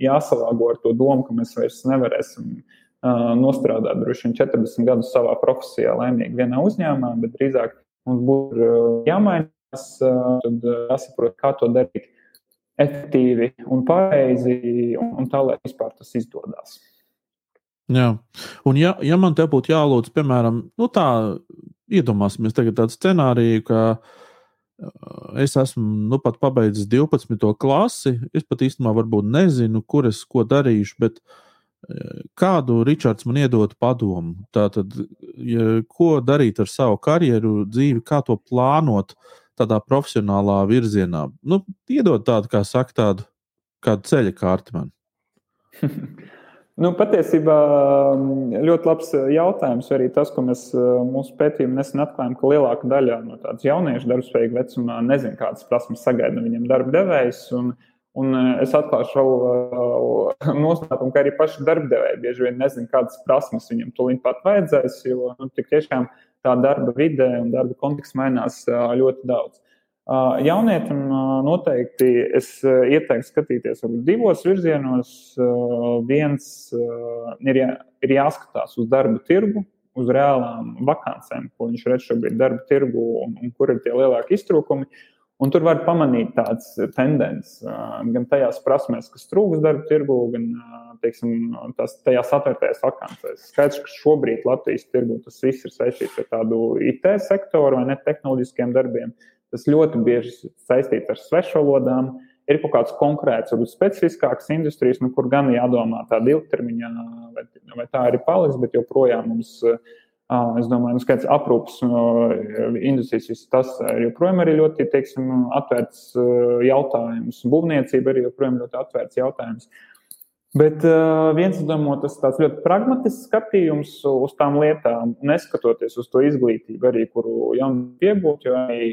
jāsalāgo ar to domu, ka mēs vairs nevarēsim uh, nostrādāt droši vien 40 gadus savā profesijā, laimīgi vienā uzņēmumā, bet drīzāk mums būtu uh, jāmainās, uh, tad jāsaprot, kā to darīt efektīvi un pareizi, un, un tā, lai vispār tas izdodas. Jā, un ja, ja man te būtu jālūdz, piemēram, nu tā, iedomāsimies tādu scenāriju, ka uh, Es esmu nu, pat pabeidzis 12. klasi. Es pat īstenībā varbūt nezinu, kur es ko darīšu, bet kādu Ričards man iedod padomu. Tātad, ja, ko darīt ar savu karjeru, dzīvi, kā to plānot tādā profesionālā virzienā. Nu, iedod tādu, kā saka, tādu kādu ceļa kārtu man. Nu, patiesībā mm, ļoti labs eh, jautājums arī tas, ko mēs eh, mūsu pētījumā nesen atklājām, ka lielākā daļa no tādas jauniešu darbspējīga vecumā nezina, kādas prasmes sagaida no viņiem darba devējs. Un, un eh, es atklāšu vēl noslēpumu, ka arī paši darbdevēji bieži vien nezina, kādas prasmes viņam tūlīt pat vajadzēs, jo nu, tik tiešām tā darba vide un darba konteksts mainās ļoti daudz. Jaunietim noteikti es ieteiktu skatīties divos virzienos. Viens ir, jā, ir jāskatās uz darba tirgu, uz reālām vakancēm, ko viņš redz šobrīd darba tirgu un, un kur ir tie lielākie iztrūkumi. Un tur var pamanīt tādas tendences gan tajās prasmēs, kas trūks darba tirgu, gan teiksim, tās, tajās atvērtajās vakancēs. Skaidrs, ka šobrīd Latvijas tirgu tas viss ir saistīts ar tādu IT sektoru vai ne tehnoloģiskiem darbiem. Tas ļoti bieži saistīts ar svešvalodām. Ir kaut kāds konkrēts, varbūt specifiskāks industrijas, nu, kur gan jādomā tāda ilgtermiņā, vai, vai tā arī paliks, bet joprojām mums, es domāju, nu, skaits aprūpas industrijas, tas joprojām ir ļoti, teiksim, atvērts jautājums. Būvniecība arī joprojām ļoti atvērts jautājums. Bet viens no tas tāds ļoti pragmatisks skatījums uz tām lietām, neskatoties uz to izglītību, arī kuru jau iegūt, jo arī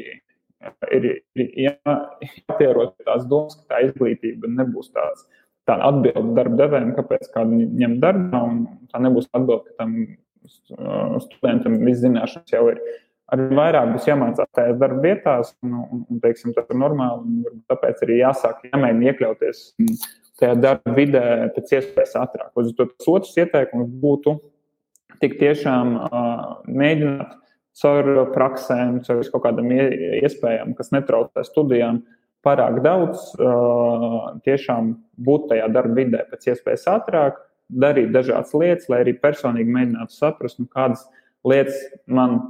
ir, ir jā, jāpierod tās domas, ka tā izglītība nebūs tāds. Tā atbilde darba devējiem, kāpēc kādu ņem darbā, un tā nebūs atbilde, ka tam studentam viss zināšanas jau ir. Arī vairāk būs jāmācās tajās darba vietās, un, un, un teiksim, tas ir normāli. Tāpēc arī jāsāk jāmēģina iekļauties tajā darba vidē pēc iespējas ātrāk. Tas otrs ieteikums būtu tik tiešām uh, mēģināt caur praksēm, caur kaut kādām iespējām, kas netraucē studijām, pārāk daudz, tiešām būt tajā darba vidē pēc iespējas ātrāk, darīt dažādas lietas, lai arī personīgi mēģinātu saprast, nu, kādas lietas man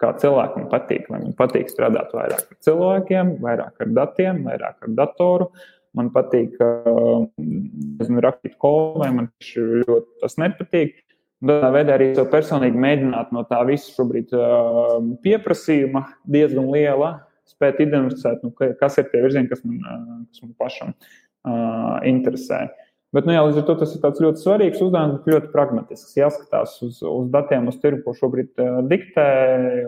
kā cilvēkam patīk. Man patīk strādāt vairāk ar cilvēkiem, vairāk ar datiem, vairāk ar datoru. Man patīk nezinu, rakstīt kodu, vai man ļoti tas nepatīk. Tādā veidā arī sev personīgi mēģināt no tā visa šobrīd uh, pieprasījuma diezgan liela, spēt identificēt, nu, kas ir tie virzieni, kas man, uh, kas man pašam uh, interesē. Bet, nu, jā, līdz ar to tas ir ļoti svarīgs uzdevums, bet ļoti pragmatisks. Jāskatās uz, uz datiem, uz tirgu, ko šobrīd uh, diktē,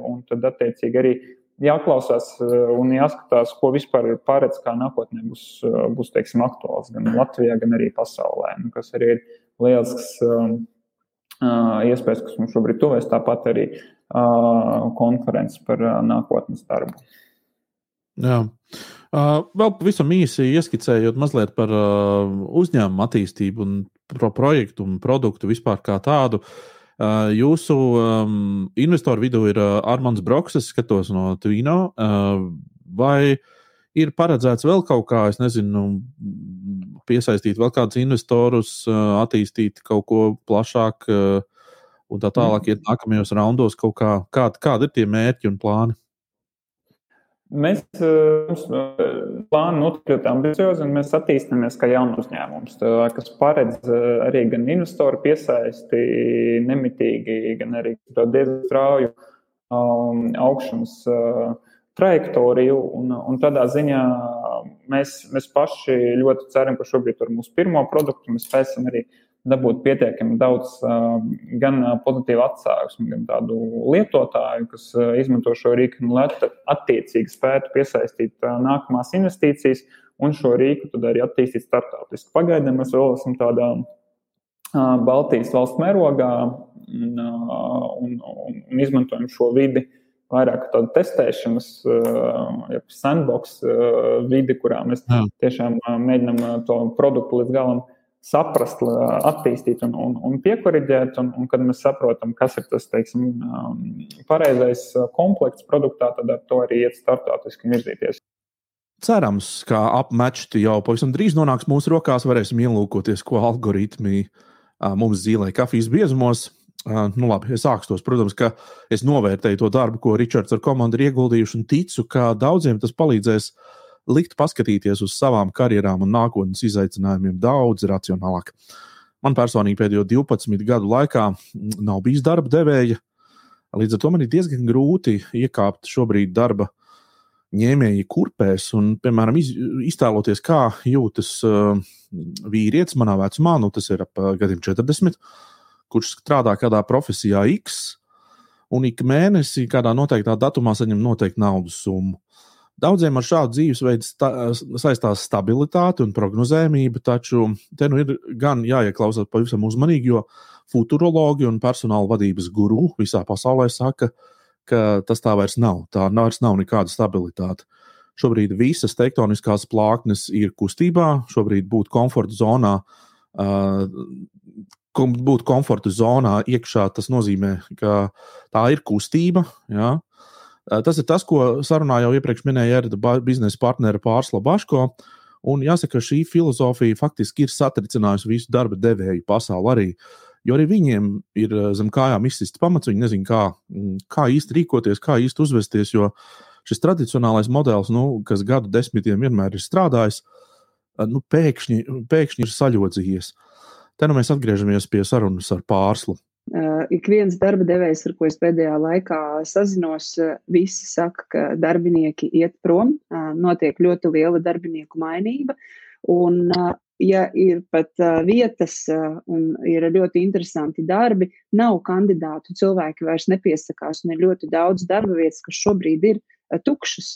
un tad, attiecīgi, arī jāklausās un jāskatās, ko vispār ir paredz, kā nākotnē būs, būs teiksim, aktuāls gan Latvijā, gan arī pasaulē. Nu, kas arī ir lielisks. Uh, iespējas, kas mums šobrīd tuvēs, tāpat arī konferences par nākotnes darbu. Jā. Vēl pavisam īsi ieskicējot mazliet par uzņēmumu attīstību un pro projektu un produktu vispār kā tādu. Jūsu um, investoru vidū ir Armāns Broks, es skatos no Twino. Vai ir paredzēts vēl kaut kā, es nezinu, piesaistīt vēl kādus investorus, attīstīt kaut ko plašāk un tā tālāk, iet nākamajos raundos kaut kā. Kādi, kādi ir tie mērķi un plāni? Mēs plānojam notikt ļoti ambiciozi, un mēs attīstāmies kā jaunu uzņēmums, kas paredz arī gan investoru piesaisti nemitīgi, gan arī diezgan strauju um, augšanas uh, trajektoriju. Un, un tādā ziņā mēs, mēs paši ļoti ceram, ka šobrīd ar mūsu pirmo produktu mēs spēsim arī dabūt pietiekami daudz gan pozitīvu atsauksmi, gan tādu lietotāju, kas izmanto šo rīku, nu, lai attiecīgi spētu piesaistīt nākamās investīcijas un šo rīku tad arī attīstīt starptautiski. Pagaidām mēs vēl esam tādā Baltijas valsts mērogā un, un, un, un izmantojam šo vidi vairāk tādu testēšanas, ja sandbox vidi, kurā mēs tiešām mēģinām to produktu līdz galam saprast, attīstīt un, un, un piekoriģēt. Un, un kad mēs saprotam, kas ir tas teiksim, pareizais komplekts produktā, tad ar to arī iet startautiski virzīties. Cerams, ka apmečti jau pavisam drīz nonāks mūsu rokās. Varēsim ielūkoties, ko algoritmi mums zīmē kafijas biezumos. Nu, labi, es sākstu tos. Protams, ka es novērtēju to darbu, ko Ričards ar komandu ir ieguldījuši, un ticu, ka daudziem tas palīdzēs likt paskatīties uz savām karjerām un nākotnes izaicinājumiem daudz racionālāk. Man personīgi pēdējo 12 gadu laikā nav bijis darba devēja, līdz ar to man ir diezgan grūti iekāpt šobrīd darba ņēmēji kurpēs un, piemēram, iz, iztēloties, kā jūtas uh, vīrietis manā vecumā, nu tas ir ap uh, gadiem 40 kurš strādā kādā profesijā X, un ik mēnesī, kādā noteiktā datumā, saņem noteiktu naudas summu. Daudziem ar šādu dzīvesveidu sta saistās stabilitāte un prognozējumība, taču te nu ir gan jāieklausās pavisam uzmanīgi, jo futurologi un personāla vadības guru visā pasaulē saka, ka tas tā vairs nav. Tā vairs nav nekāda stabilitāte. Šobrīd visas tektoniskās plāknes ir kustībā, šobrīd būt komforta zonā uh, būt komforta zonā iekšā, tas nozīmē, ka tā ir kustība. Ja? Tas ir tas, ko sarunā jau iepriekš minēja Erda biznesa partneri Pārsla Baško. Un jāsaka, šī filozofija faktiski ir satricinājusi visu darba devēju pasauli arī. Jo arī viņiem ir zem kājām izsists pamats, viņi nezina, kā, kā īsti rīkoties, kā īsti uzvesties. Jo šis tradicionālais modelis, nu, kas gadu desmitiem vienmēr ir strādājis, nu, pēkšņi, pēkšņi ir saļodzījies. Te nu mēs atgriežamies pie sarunas ar pārslu. Uh, ik viens darba devējs, ar ko es pēdējā laikā sazinos, uh, visi saka, ka darbinieki iet prom, uh, notiek ļoti liela darbinieku mainība. Un, uh, ja ir pat uh, vietas uh, un ir ļoti interesanti darbi, nav kandidātu, cilvēki vairs nepiesakās, un ir ļoti daudz darba vietas, kas šobrīd ir Eh, tukšas.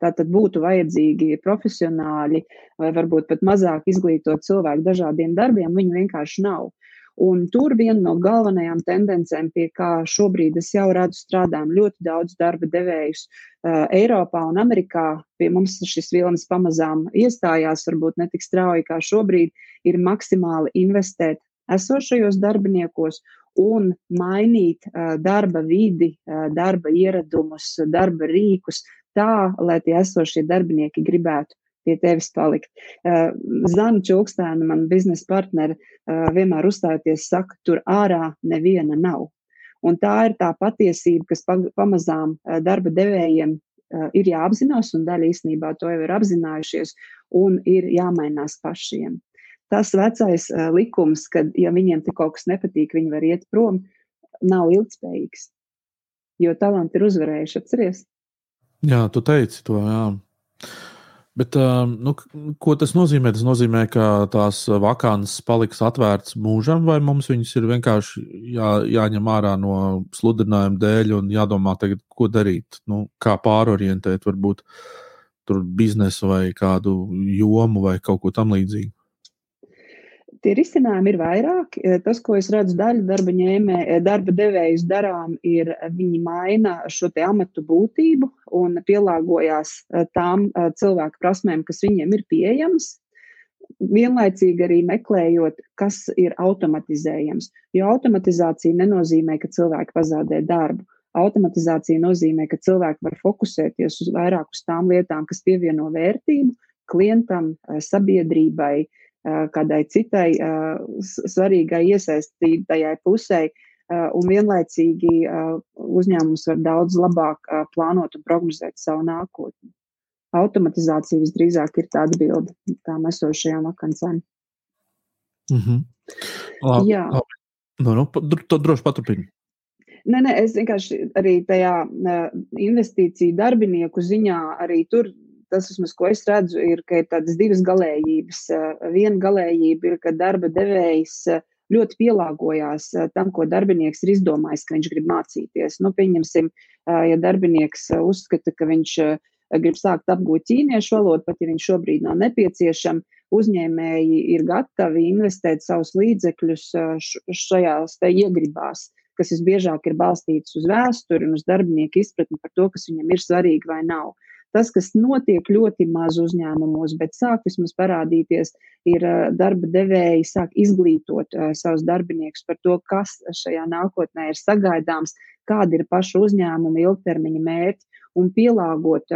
Tātad būtu vajadzīgi profesionāļi vai varbūt pat mazāk izglītot cilvēku dažādiem darbiem, viņu vienkārši nav. Un tur viena no galvenajām tendencēm, pie kā šobrīd es jau redzu, strādājam ļoti daudz darba devējus uh, Eiropā un Amerikā. Pie mums šis vilnis pamazām iestājās, varbūt ne tik strauji kā šobrīd, ir maksimāli investēt esošajos darbiniekos un mainīt uh, darba vidi, uh, darba ieradumus, darba rīkus tā, lai tie esošie darbinieki gribētu pie tevis palikt. Uh, Zana Čukstēna, man biznesa partneri, uh, vienmēr uzstājoties, saka, tur ārā neviena nav. Un tā ir tā patiesība, kas pamazām uh, darba devējiem ir jāapzinās, un daļa īstenībā to jau ir apzinājušies, un ir jāmainās pašiem tas vecais likums, ka, ja viņiem te kaut kas nepatīk, viņi var iet prom, nav ilgspējīgs. Jo talanti ir uzvarējuši, atceries? Jā, tu teici to, jā. Bet, nu, ko tas nozīmē? Tas nozīmē, ka tās vakānas paliks atvērtas mūžam, vai mums viņas ir vienkārši jā, jāņem ārā no sludinājuma dēļ un jādomā, tagad, ko darīt, nu, kā pārorientēt, varbūt tur biznesu vai kādu jomu vai kaut ko tamlīdzīgu. Tie risinājumi ir vairāk. Eh, tas, ko es redzu, daļa darba, ņēmē, eh, darba devējus darām, ir eh, viņi maina šo amatu būtību un pielāgojās tām cilvēku prasmēm, kas viņiem ir pieejamas. Vienlaicīgi arī meklējot, kas ir automatizējams. Jo automatizācija nenozīmē, ka cilvēki pazaudē darbu. Automatizācija nozīmē, ka cilvēki var fokusēties uz vairāk uz tām lietām, kas pievieno vērtību klientam, sabiedrībai, kādai citai svarīgai iesaistītajai pusē, un vienlaicīgi uzņēmums var daudz labāk plānot un prognozēt savu nākotni. Automatizācija visdrīzāk ir tā atbilde tām esošajām vakancēm. Mm -hmm. Labi, Jā. Labi. Nu, nu, to droši paturpini. Nē, nē, es vienkārši arī tajā investīciju darbinieku ziņā arī tur tas, vismaz, ko es redzu, ir, ka ir tādas divas galējības. Viena galējība ir, ka darba devējs ļoti pielāgojās tam, ko darbinieks ir izdomājis, ka viņš grib mācīties. Nu, pieņemsim, ja darbinieks uzskata, ka viņš grib sākt apgūt ķīniešu valodu, pat ja viņš šobrīd nav nepieciešams, uzņēmēji ir gatavi investēt savus līdzekļus šajās iegribās, kas visbiežāk ir balstītas uz vēsturi un uz darbinieku izpratni par to, kas viņam ir svarīgi vai nav. Tas, kas notiek ļoti maz uzņēmumos, bet sāk vismaz parādīties, ir darba devēji sāk izglītot savus darbiniekus par to, kas šajā nākotnē ir sagaidāms, kādi ir pašu uzņēmuma ilgtermiņa mērķi un pielāgot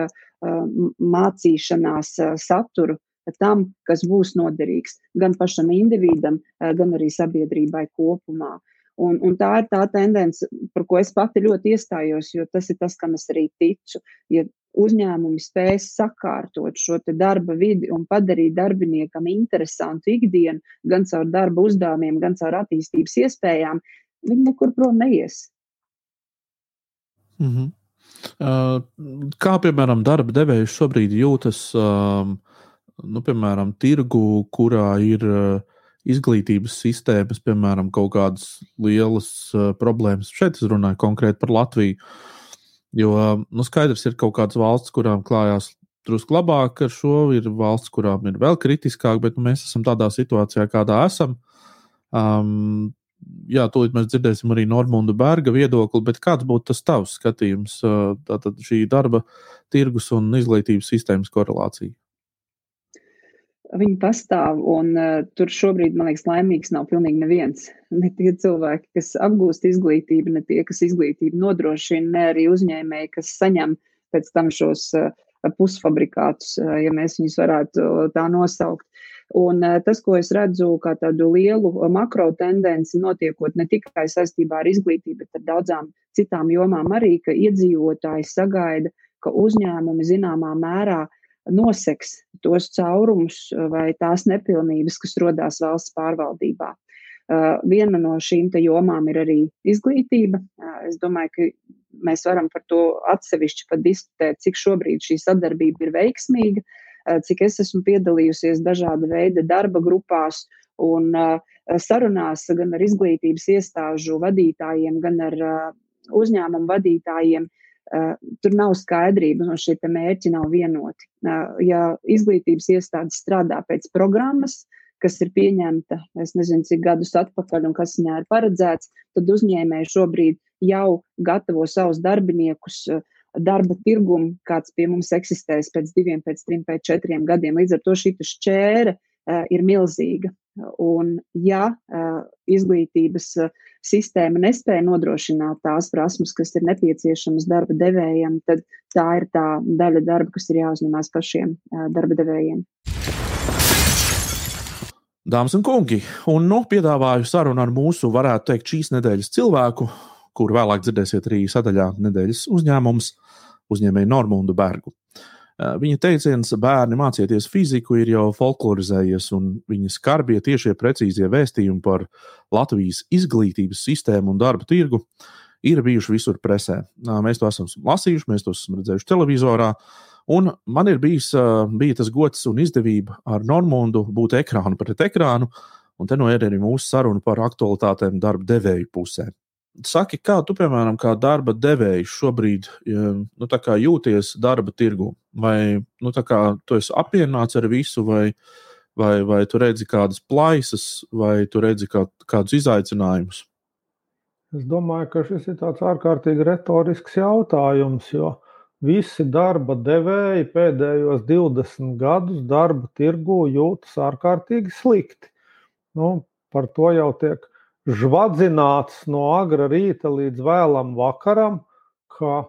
mācīšanās saturu tam, kas būs noderīgs gan pašam individam, gan arī sabiedrībai kopumā. Un, un tā ir tā tendence, par ko es pati ļoti iestājos, jo tas ir tas, kam es arī ticu. Ja uzņēmumi spēs sakārtot šo darba vidi un padarīt darbiniekam interesantu ikdienu, gan caur darba uzdevumiem, gan caur attīstības iespējām, viņi nekur prom neies. Mm -hmm. uh, kā piemēram darba devējs šobrīd jūtas? Uh, nu, piemēram, tirgu, kurā ir uh, izglītības sistēmas, piemēram, kaut kādas lielas uh, problēmas. Šeit es runāju konkrēti par Latviju. Jo nu, skaidrs, ir kaut kādas valsts, kurām klājās drusku labāk ar šo, ir valsts, kurām ir vēl kritiskāk, bet nu, mēs esam tādā situācijā, kādā esam. Um, jā, tūlīt mēs dzirdēsim arī Normunda Berga viedokli, bet kāds būtu tas tavs skatījums, tātad šī darba tirgus un izglītības sistēmas korelācija? Viņi pastāv, un uh, tur šobrīd, man liekas, laimīgs nav pilnīgi neviens. Ne tie cilvēki, kas apgūst izglītību, ne tie, kas izglītību nodrošina, ne arī uzņēmēji, kas saņem pēc tam šos uh, pusfabrikātus, uh, ja mēs viņus varētu tā nosaukt. Un uh, tas, ko es redzu kā tādu lielu makro tendenci, notiekot ne tikai saistībā ar izglītību, bet ar daudzām citām jomām arī, ka iedzīvotāji sagaida, ka uzņēmumi zināmā mērā uh, noseks tos caurumus eh, vai tās nepilnības, kas rodās valsts pārvaldībā. Uh, viena no šīm jomām ir arī izglītība. Uh, es domāju, ka mēs varam par to atsevišķi pat diskutēt, cik šobrīd šī sadarbība ir veiksmīga, cik es esmu piedalījusies dažāda veida darba grupās un sarunās gan ar izglītības iestāžu vadītājiem, gan ar uzņēmumu vadītājiem, tur nav skaidrības, un šie mērķi nav vienoti. Uh, ja izglītības iestādes strādā pēc programmas, kas ir pieņemta, es nezinu, cik gadus atpakaļ un kas viņā ir paredzēts, tad uzņēmēji šobrīd jau gatavo savus darbiniekus uh, darba tirgumu, kāds pie mums eksistēs pēc diviem, pēc trim, pēc četriem gadiem. Līdz ar to šī šķēra ir milzīga. Un, ja izglītības sistēma nespēja nodrošināt tās prasmes, kas ir nepieciešamas darba devējiem, tad tā ir tā daļa darba, kas ir jāuzņemās pašiem darba devējiem. Dāmas un kungi, un nu piedāvāju sarunu ar mūsu, varētu teikt, šīs nedēļas cilvēku, kuru vēlāk dzirdēsiet arī sadaļā nedēļas uzņēmums, uzņēmēju Normundu Bergu. Eh, viņa teiciens, bērni mācieties fiziku, ir jau folklorizējies, un viņa skarbie, tiešie, precīzie vēstījumi par Latvijas izglītības sistēmu un darba tirgu ir bijuši visur presē. Mēs to esam lasījuši, mēs to esam redzējuši televizorā. Un man ir bijis, bija tas gods un izdevība ar Normundu būt ekrānu pret ekrānu, un te no ir arī mūsu saruna par aktualitātēm darba devēju pusē. Saki, kā tu, piemēram, kā darba devējs šobrīd nu, jūties darba tirgu? Vai nu, tu esi apvienots ar visu, vai, vai, vai tu redzi kādas plaisas, vai tu redzi kā, kādus izaicinājumus? Es domāju, ka šis ir tāds ārkārtīgi retorisks jautājums, jo visi darba devēji pēdējos 20 gadus darba tirgu jūtas ārkārtīgi slikti. Nu, par to jau tiek žvadzināts no agra rīta līdz vēlam vakaram, ka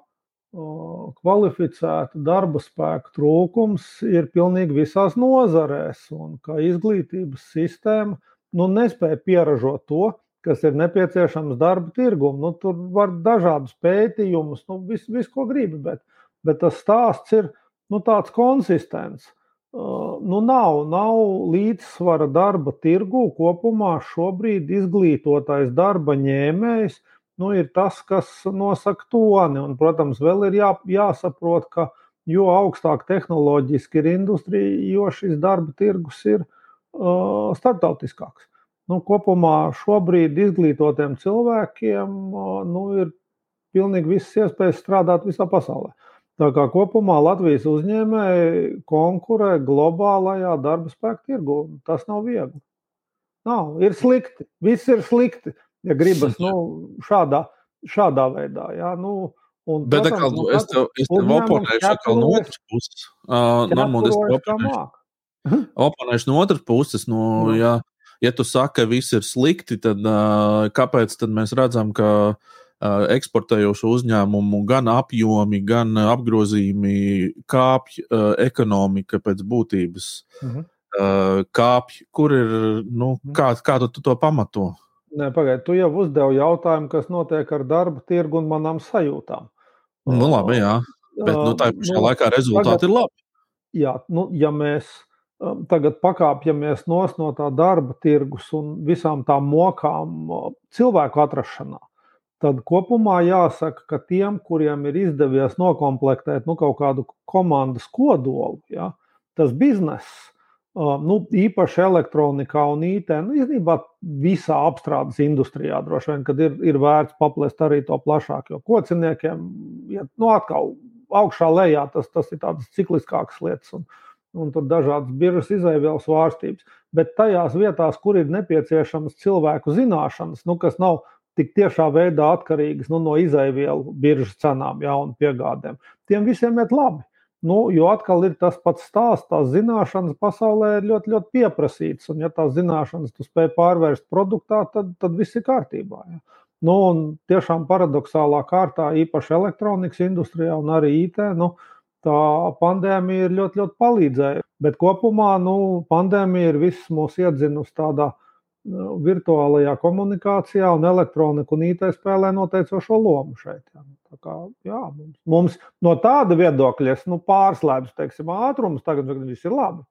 kvalificēta darba spēka trūkums ir pilnīgi visās nozarēs, un ka izglītības sistēma nu, nespēja pieražot to, kas ir nepieciešams darba tirgum. Nu, tur var dažādus pētījumus, nu, visu, vis, ko gribi, bet, bet tas stāsts ir nu, tāds konsistents nu, nav, nav līdzsvara darba tirgu. Kopumā šobrīd izglītotais darba ņēmējs nu, ir tas, kas nosaka toni. Un, protams, vēl ir jā, jāsaprot, ka jo augstāk tehnoloģiski ir industrija, jo šis darba tirgus ir uh, starptautiskāks. Nu, kopumā šobrīd izglītotiem cilvēkiem nu, ir pilnīgi visas iespējas strādāt visā pasaulē. Tā kā kopumā Latvijas uzņēmēji konkurē globālajā darba spēka tirgu. Tas nav viegli. Nav, ir slikti. Viss ir slikti, ja gribas nu, šādā, šādā veidā. Jā, nu, Un, Bet protams, nu, es tev, es tev oponēšu atkal no otras puses. Uh, Normāli es tev oponēšu. oponēšu no otras puses. No, mm. ja, ja tu saki, ka viss ir slikti, tad uh, kāpēc tad mēs redzam, ka uh, eksportējošu uzņēmumu gan apjomi, gan apgrozījumi kāpj, uh, ekonomika pēc būtības mm -hmm. uh, kāpj? Kur ir, nu, mhm. kā, kā tu, tu to pamato? Nē, pagaidi, tu jau uzdevi jautājumu, kas notiek ar darba tirgu un manām sajūtām. Nu, labi, jā. Bet nu, tā pašā nu, laikā rezultāti tagad, ir labi. Jā, nu, ja mēs tagad pakāpjamies no tā darba tirgus un visām tām mokām cilvēku atrašanā, tad kopumā jāsaka, ka tiem, kuriem ir izdevies noklāpēt nu, kaut kādu komandas kodolu, ja, tas bizness, nu, īpaši elektronikā un IT, nu, īstenībā visā apstrādes industrijā droši vien, kad ir, ir vērts paplest arī to plašāk, jo kociniekiem, ja, nu, atkal augšā lejā tas, tas ir tādas cikliskākas lietas. Un, un tur dažādas biržas izēvielas svārstības. Bet tajās vietās, kur ir nepieciešamas cilvēku zināšanas, nu, kas nav tik tiešā veidā atkarīgas nu, no izēvielu biržas cenām ja, un piegādēm, tiem visiem iet labi. Nu, jo atkal ir tas pats stāsts, tās zināšanas pasaulē ir ļoti, ļoti pieprasītas. Un, ja tās zināšanas tu spēj pārvērst produktā, tad, tad viss ir kārtībā. Ja. Nu, un tiešām paradoxālā kārtā, īpaši elektronikas industrijā un arī IT, nu, tā pandēmija ir ļoti, ļoti palīdzējusi. Bet kopumā nu, pandēmija ir viss mūs iedzinusi tādā nu, virtuālajā komunikācijā, un elektronika un IT spēlē noteicošo lomu šeit. Ja. Kā, jā, mums, mums no tāda viedokļa es nu, pārslēdzu teiksim, ātrumus, tagad viss ir labi.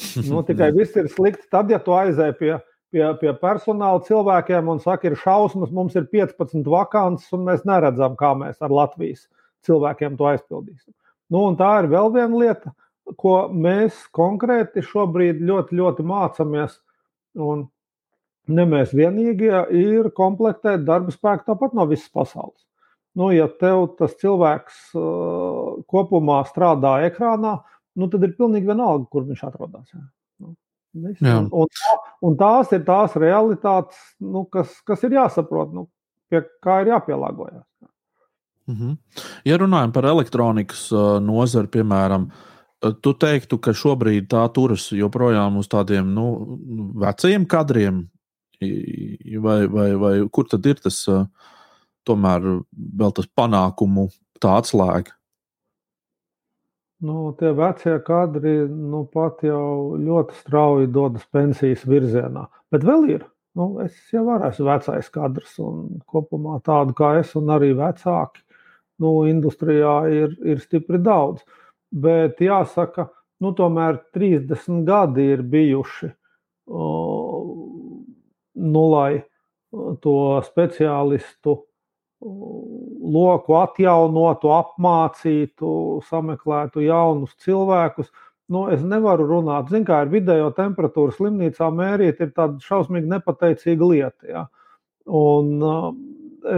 Nu, tikai viss ir slikti. Tad, ja tu aizēji pie, pie, pie personāla cilvēkiem un saki, ir šausmas, mums ir 15 vakants, un mēs neredzam, kā mēs ar Latvijas cilvēkiem to aizpildīsim. Nu, tā ir vēl viena lieta, ko mēs konkrēti šobrīd ļoti, ļoti mācāmies. Un ne mēs vienīgie ir komplektēt darba spēku tāpat no visas pasaules. Nu, ja tev tas cilvēks uh, kopumā strādā ekrānā, nu, tad ir pilnīgi vienalga, kur viņš atrodas. Jā. Nu, un, un, tās ir tās realitātes, nu, kas, kas ir jāsaprot, nu, pie kā ir jāpielāgojas. Mm -hmm. Ja runājam par elektronikas nozari, piemēram, tu teiktu, ka šobrīd tā turas joprojām uz tādiem nu, vecajiem kadriem, vai, vai, vai kur tad ir tas? Uh, tomēr vēl tas panākumu tā atslēga? Nu, tie vecie kadri nu, pat jau ļoti strauji dodas pensijas virzienā. Bet vēl ir. Nu, es jau esmu vecais kadrs, un kopumā tādu kā es, un arī vecāki nu, industrijā ir, ir stipri daudz. Bet jāsaka, nu, tomēr 30 gadi ir bijuši, nu, lai to speciālistu loku atjaunotu, apmācītu, sameklētu jaunus cilvēkus. Nu, es nevaru runāt, zinu, kā ir vidējo temperatūru slimnīcā mērīt, ir tāda šausmīgi nepateicīga lieta. Ja? Un, uh,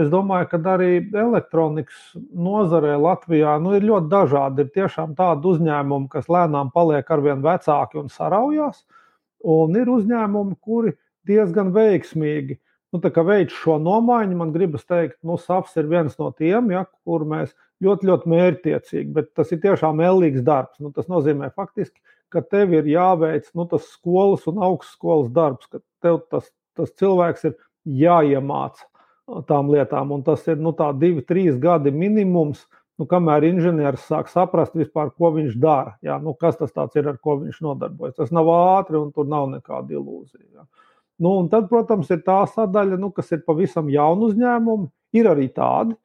es domāju, ka arī elektronikas nozarē Latvijā nu, ir ļoti dažādi. Ir tiešām tādi uzņēmumi, kas lēnām paliek arvien vecāki un saraujās, un ir uzņēmumi, kuri diezgan veiksmīgi nu, veids šo nomaiņu, man gribas teikt, nu, SAFs ir viens no tiem, ja, kur mēs ļoti, ļoti mērķtiecīgi, bet tas ir tiešām ellīgs darbs. Nu, tas nozīmē faktiski, ka tev ir jāveic nu, tas skolas un augstskolas darbs, ka tev tas, tas cilvēks ir jāiemāca tām lietām, un tas ir nu, divi, trīs gadi minimums. Nu, kamēr inženieris sāk saprast, vispār, ko viņš dara, jā, nu, kas tas ir, ar ko viņš nodarbojas. Tas nav ātri, un tur nav nekāda ilūzija. Jā. Nu, un tad, protams, ir tā sadaļa, nu, kas ir pavisam jauna uzņēmuma. Ir arī tādi,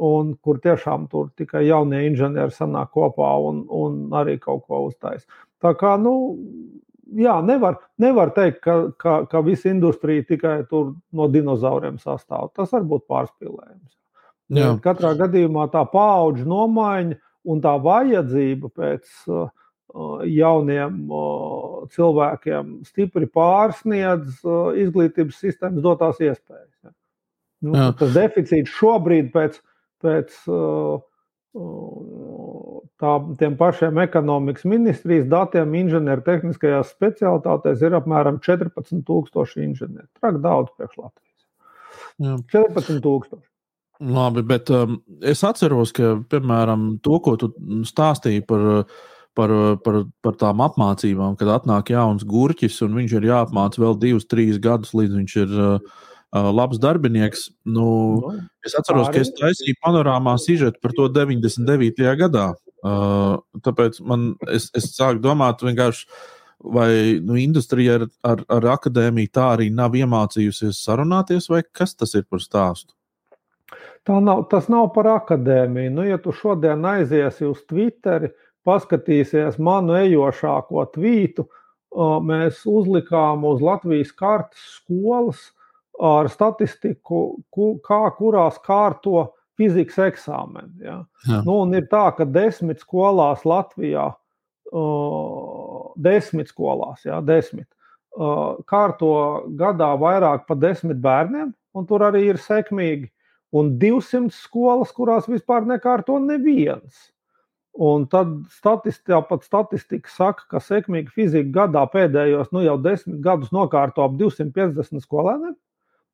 un, kur tiešām tur tikai jaunie inženieri sanāk kopā un, un arī kaut ko uztais. Tā kā, nu, jā, nevar, nevar teikt, ka, ka, ka visa industrija tikai no dinozauriem sastāv. Tas var būt pārspīlējums. Jā. Katrā gadījumā tā paudžu nomaiņa un tā vajadzība pēc uh, jauniem cilvēkiem stipri pārsniedz izglītības sistēmas dotās iespējas. Ja. Nu, Jā. tas deficīts šobrīd pēc, pēc tā, tiem pašiem ekonomikas ministrijas datiem inženiertehniskajās specialitātēs ir apmēram 14,000 inženieri. Traki daudz priekš Latvijas. 14,000. Labi, bet um, es atceros, ka, piemēram, to, ko tu stāstīji par, par, par, par tām apmācībām, kad atnāk jauns gurķis un viņš ir jāapmāca vēl divus, trīs gadus, līdz viņš ir uh, uh labs darbinieks. Nu, no, nu, es atceros, ka es taisīju panorāmā sižetu par to 99. gadā. Uh, tāpēc man, es, es sāku domāt, vai nu, industrija ar, ar, ar akadēmiju tā arī nav iemācījusies sarunāties, vai kas tas ir par stāstu? Nav, tas nav par akadēmiju. Nu, ja tu šodien aiziesi uz Twitteri, paskatīsies manu ejošāko tvītu, mēs uzlikām uz Latvijas kartes skolas ar statistiku, kā kurās kārto fizikas eksāmeni. Ja. Jā. Nu, ir tā, ka desmit skolās Latvijā, desmit skolās, ja, desmit, kārto gadā vairāk par desmit bērniem, un tur arī ir sekmīgi un 200 skolas, kurās vispār nekārto neviens. Un tad statistika, pat statistika saka, ka sekmīga fizika gadā pēdējos nu, jau desmit gadus nokārto ap 250 skolēniem.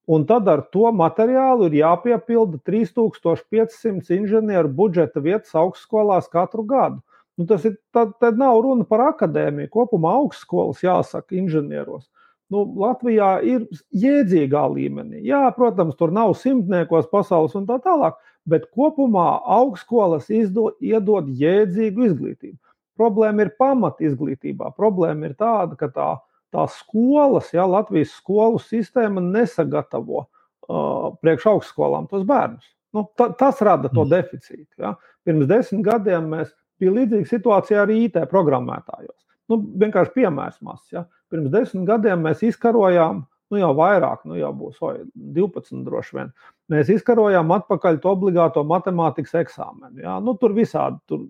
Un tad ar to materiālu ir jāpiepilda 3500 inženieru budžeta vietas augstskolās katru gadu. Nu, tas ir, tad, tad nav runa par akadēmiju. Kopumā augstskolas jāsaka inženieros nu, Latvijā ir jēdzīgā līmenī. Jā, protams, tur nav simtniekos pasaules un tā tālāk, bet kopumā augstskolas izdod, iedod jēdzīgu izglītību. Problēma ir pamat izglītībā. Problēma ir tāda, ka tā, tā skolas, ja Latvijas skolu sistēma nesagatavo uh, priekš augstskolām tos bērnus. Nu, ta, tas rada to mm. deficītu. Ja. Pirms desmit gadiem mēs bijām līdzīga situācija arī IT programmētājos. Nu, vienkārši piemērs mazs. Ja. Pirms desmit gadiem mēs izkarojām, nu jau vairāk, nu jau būs oj, 12 droši vien. Mēs izkarojām atpakaļ to obligāto matemātikas eksāmenu. Ja. Nu, tur visādi, tur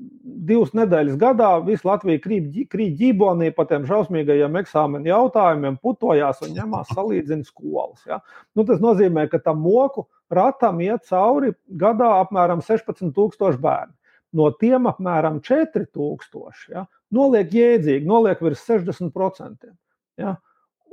divas nedēļas gadā visu Latviju krīt ģībonī pa tiem šausmīgajiem eksāmenu jautājumiem, putojās un ņemās salīdzina skolas. Ja. Nu, tas nozīmē, ka tam moku ratam iet cauri gadā apmēram 16,000 bērnu. No tiem apmēram 4,000 ja, noliek jēdzīgi, noliek virs 60%. Ja?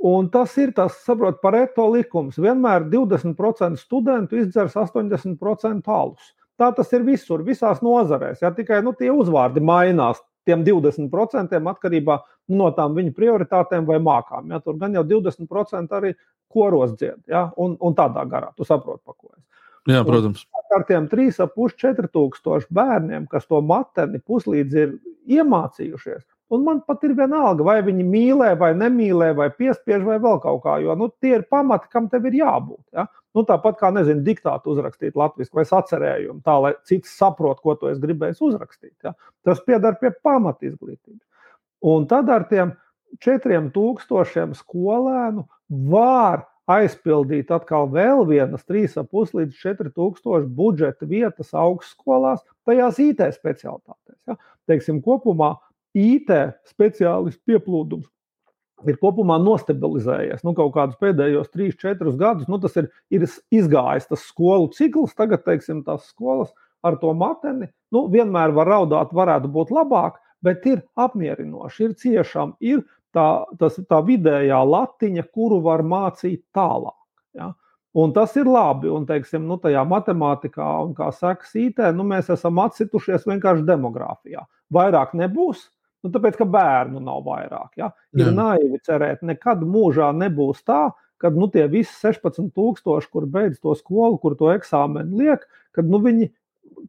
Un tas ir tas, saprot, pareto likums. Vienmēr 20% studentu izdzers 80% alus. Tā tas ir visur, visās nozarēs. Ja? Tikai nu, tie uzvārdi mainās tiem 20% atkarībā no tām viņu prioritātēm vai mākām. Ja? Tur gan jau 20% arī koros dzied, ja? un, un tādā garā. Tu saproti, pa ko es. Jā, protams. Un ar tiem 3,5-4 tūkstošu bērniem, kas to mateni puslīdz ir iemācījušies, Un man pat ir vienalga, vai viņi mīlē, vai nemīlē, vai piespiež, vai vēl kaut kā. Jo nu, tie ir pamati, kam tev ir jābūt. Ja? Nu, tāpat kā, nezinu, diktātu uzrakstīt latviešu vai sacerējumu, tā lai cits saprot, ko tu esi gribējis uzrakstīt. Ja? Tas piedar pie pamata izglītības. Un tad ar tiem četriem tūkstošiem skolēnu var aizpildīt atkal vēl vienas 3,5 līdz 4 tūkstoši budžeta vietas augstskolās, tajās IT specialitātēs. Ja? Teiksim, kopumā IT speciālistu pieplūdums ir kopumā nostabilizējies. Nu, kaut kādus pēdējos 3, 4 gadus nu, tas ir, ir izgājis tas skolu cikls. Tagad, teiksim, tās skolas ar to mateni nu, vienmēr var raudāt, varētu būt labāk, bet ir apmierinoši, ir ciešām, ir tā, tas, tā vidējā latiņa, kuru var mācīt tālāk. Ja? Un tas ir labi. Un, teiksim, nu, tajā matemātikā, un kā saka, IT, nu, mēs esam atsitušies vienkārši demogrāfijā. Vairāk nebūs, Nu, tāpēc, ka bērnu nav vairāk. Ja? Ir Jā. naivi cerēt, nekad mūžā nebūs tā, ka nu, tie visi 16,000, kur beidz to skolu, kur to eksāmenu liek, kad nu, viņi,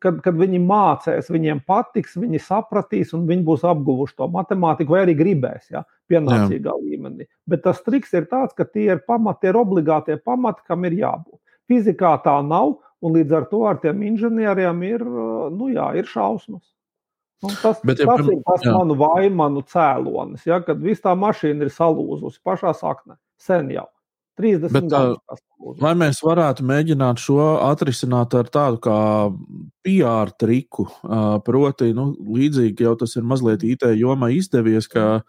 kad, kad viņi mācīs, viņiem patiks, viņi sapratīs un viņi būs apguvuši to matemātiku, vai arī gribēs, ja, pienācīgā Jā. līmenī. Bet tas triks ir tāds, ka tie ir pamati, ir obligātie pamati, kam ir jābūt. Fizikā tā nav, un līdz ar to ar tiem inženieriem ir, nu, jā, ir šausmas. Un nu, tas, Bet, ja, tas ir tas jā. manu vainu, manu cēlonis. Ja, kad viss tā mašīna ir salūzusi pašā saknē, sen jau. 30 Bet, gadus. Vai mēs varētu mēģināt šo atrisināt ar tādu kā PR triku? Proti, nu, līdzīgi jau tas ir mazliet IT jomā izdevies, ka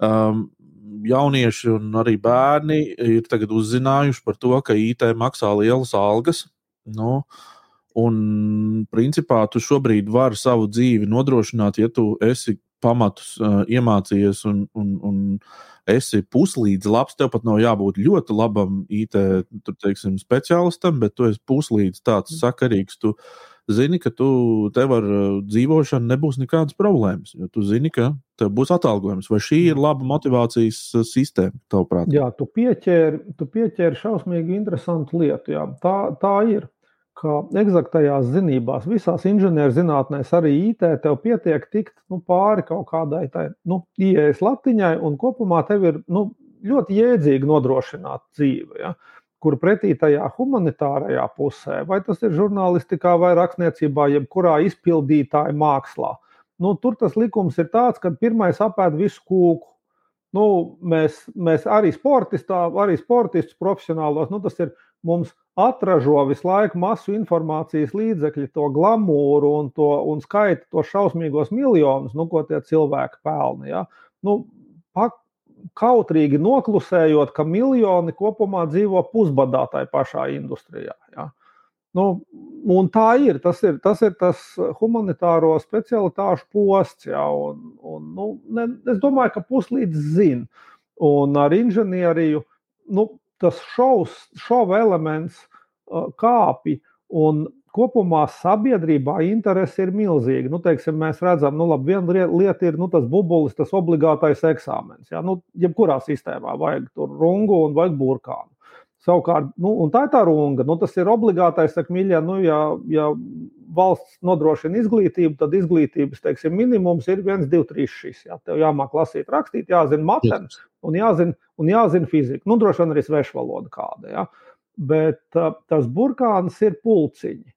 um, jaunieši un arī bērni ir tagad uzzinājuši par to, ka IT maksā lielas algas. Nu, Un, principā, tu šobrīd vari savu dzīvi nodrošināt, ja tu esi pamatus uh, iemācījies un, un, un esi puslīdz labs. Tev pat nav jābūt ļoti labam IT tur, teiksim, speciālistam, bet tu esi puslīdz tāds mm. sakarīgs. Tu zini, ka tu tev ar dzīvošanu nebūs nekādas problēmas. Jo tu zini, ka tev būs atalgojums. Vai šī ir laba motivācijas sistēma, tavuprāt? Jā, tu pieķēri, tu pieķēri šausmīgi interesantu lietu. Jā. Tā, tā ir ka eksaktajās zinībās, visās inženierzinātnēs, arī IT, tev pietiek tikt nu, pāri kaut kādai tai nu, ieejas latiņai, un kopumā tev ir nu, ļoti jēdzīgi nodrošināt dzīvi. Ja? Kur pretī tajā humanitārajā pusē, vai tas ir žurnālistikā, vai rakstniecībā, jebkurā izpildītāja mākslā, nu, tur tas likums ir tāds, ka pirmais apēd visu kūku. Nu, mēs, mēs arī sportistā, arī sportistus profesionālos, nu, tas ir mums atražo visu laiku masu informācijas līdzekļi, to glamūru un, to, un skaita tos šausmīgos miljonus, nu, ko tie cilvēki pelna. Ja? Nu, pak, kautrīgi noklusējot, ka miljoni kopumā dzīvo pusbadā tajā pašā industrijā. Ja? Nu, tā ir. Tas ir tas, ir tas humanitāro specialitāšu posts. Ja? Un, un, nu, ne, es domāju, ka puslīdz zina. Un ar inženieriju nu, tas šovs, šova elements uh, kāpi. Un kopumā sabiedrībā interese ir milzīga. Nu, teiksim, mēs redzam, ka nu, viena lieta ir nu, tas bubulis, tas obligātais eksāmens. Ja? Nu, jebkurā sistēmā vajag tur rungu un vajag burkānu. Savukārt, nu, tā ir tā runga. Nu, tas ir obligātais, saka, mīļā, nu, ja, ja valsts nodrošina izglītību, tad izglītības teiksim, minimums ir 1, 2, 3. Šis, ja? Tev jāmāk lasīt, rakstīt, jāzina matematika un jāzina, un jāzina fizika. Nu, droši vien arī svešu valoda kāda. Ja? Bet uh, tas burkāns ir pulciņi.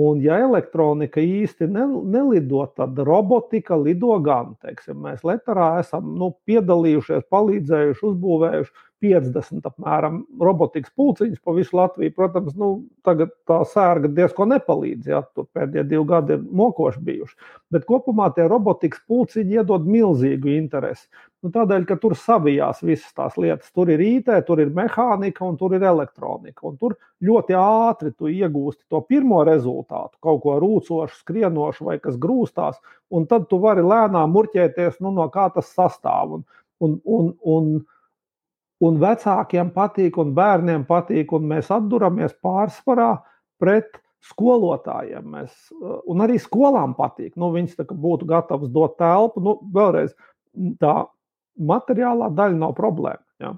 Un, ja elektronika īsti nelido, tad robotika lido gan. Teiksim, mēs Latvijā esam nu, piedalījušies, palīdzējuši, uzbūvējuši 50 apmēram robotikas pulciņus pa visu Latviju. Protams, nu, tagad tā sērga diezgan nepalīdz. Ja, tur pēdējie divi gadi ir mokoši bijuši. Bet kopumā tie robotikas pulciņi iedod milzīgu interesi. Nu, tādēļ, ka tur savijās visas tās lietas. Tur ir IT, tur ir mehānika un tur ir elektronika. Un tur ļoti ātri tu iegūsti to pirmo rezultātu, kaut ko rūcošu, skrienošu vai kas grūstās. Un tad tu vari lēnām murķēties, nu, no kā tas sastāv. Un, un, un, un, un vecākiem patīk, un bērniem patīk, un mēs atduramies pārsvarā pret skolotājiem. Mēs, un arī skolām patīk. Nu, viņas būtu gatavas dot telpu. Nu, vēlreiz, tā materiālā daļa nav problēma. Ja?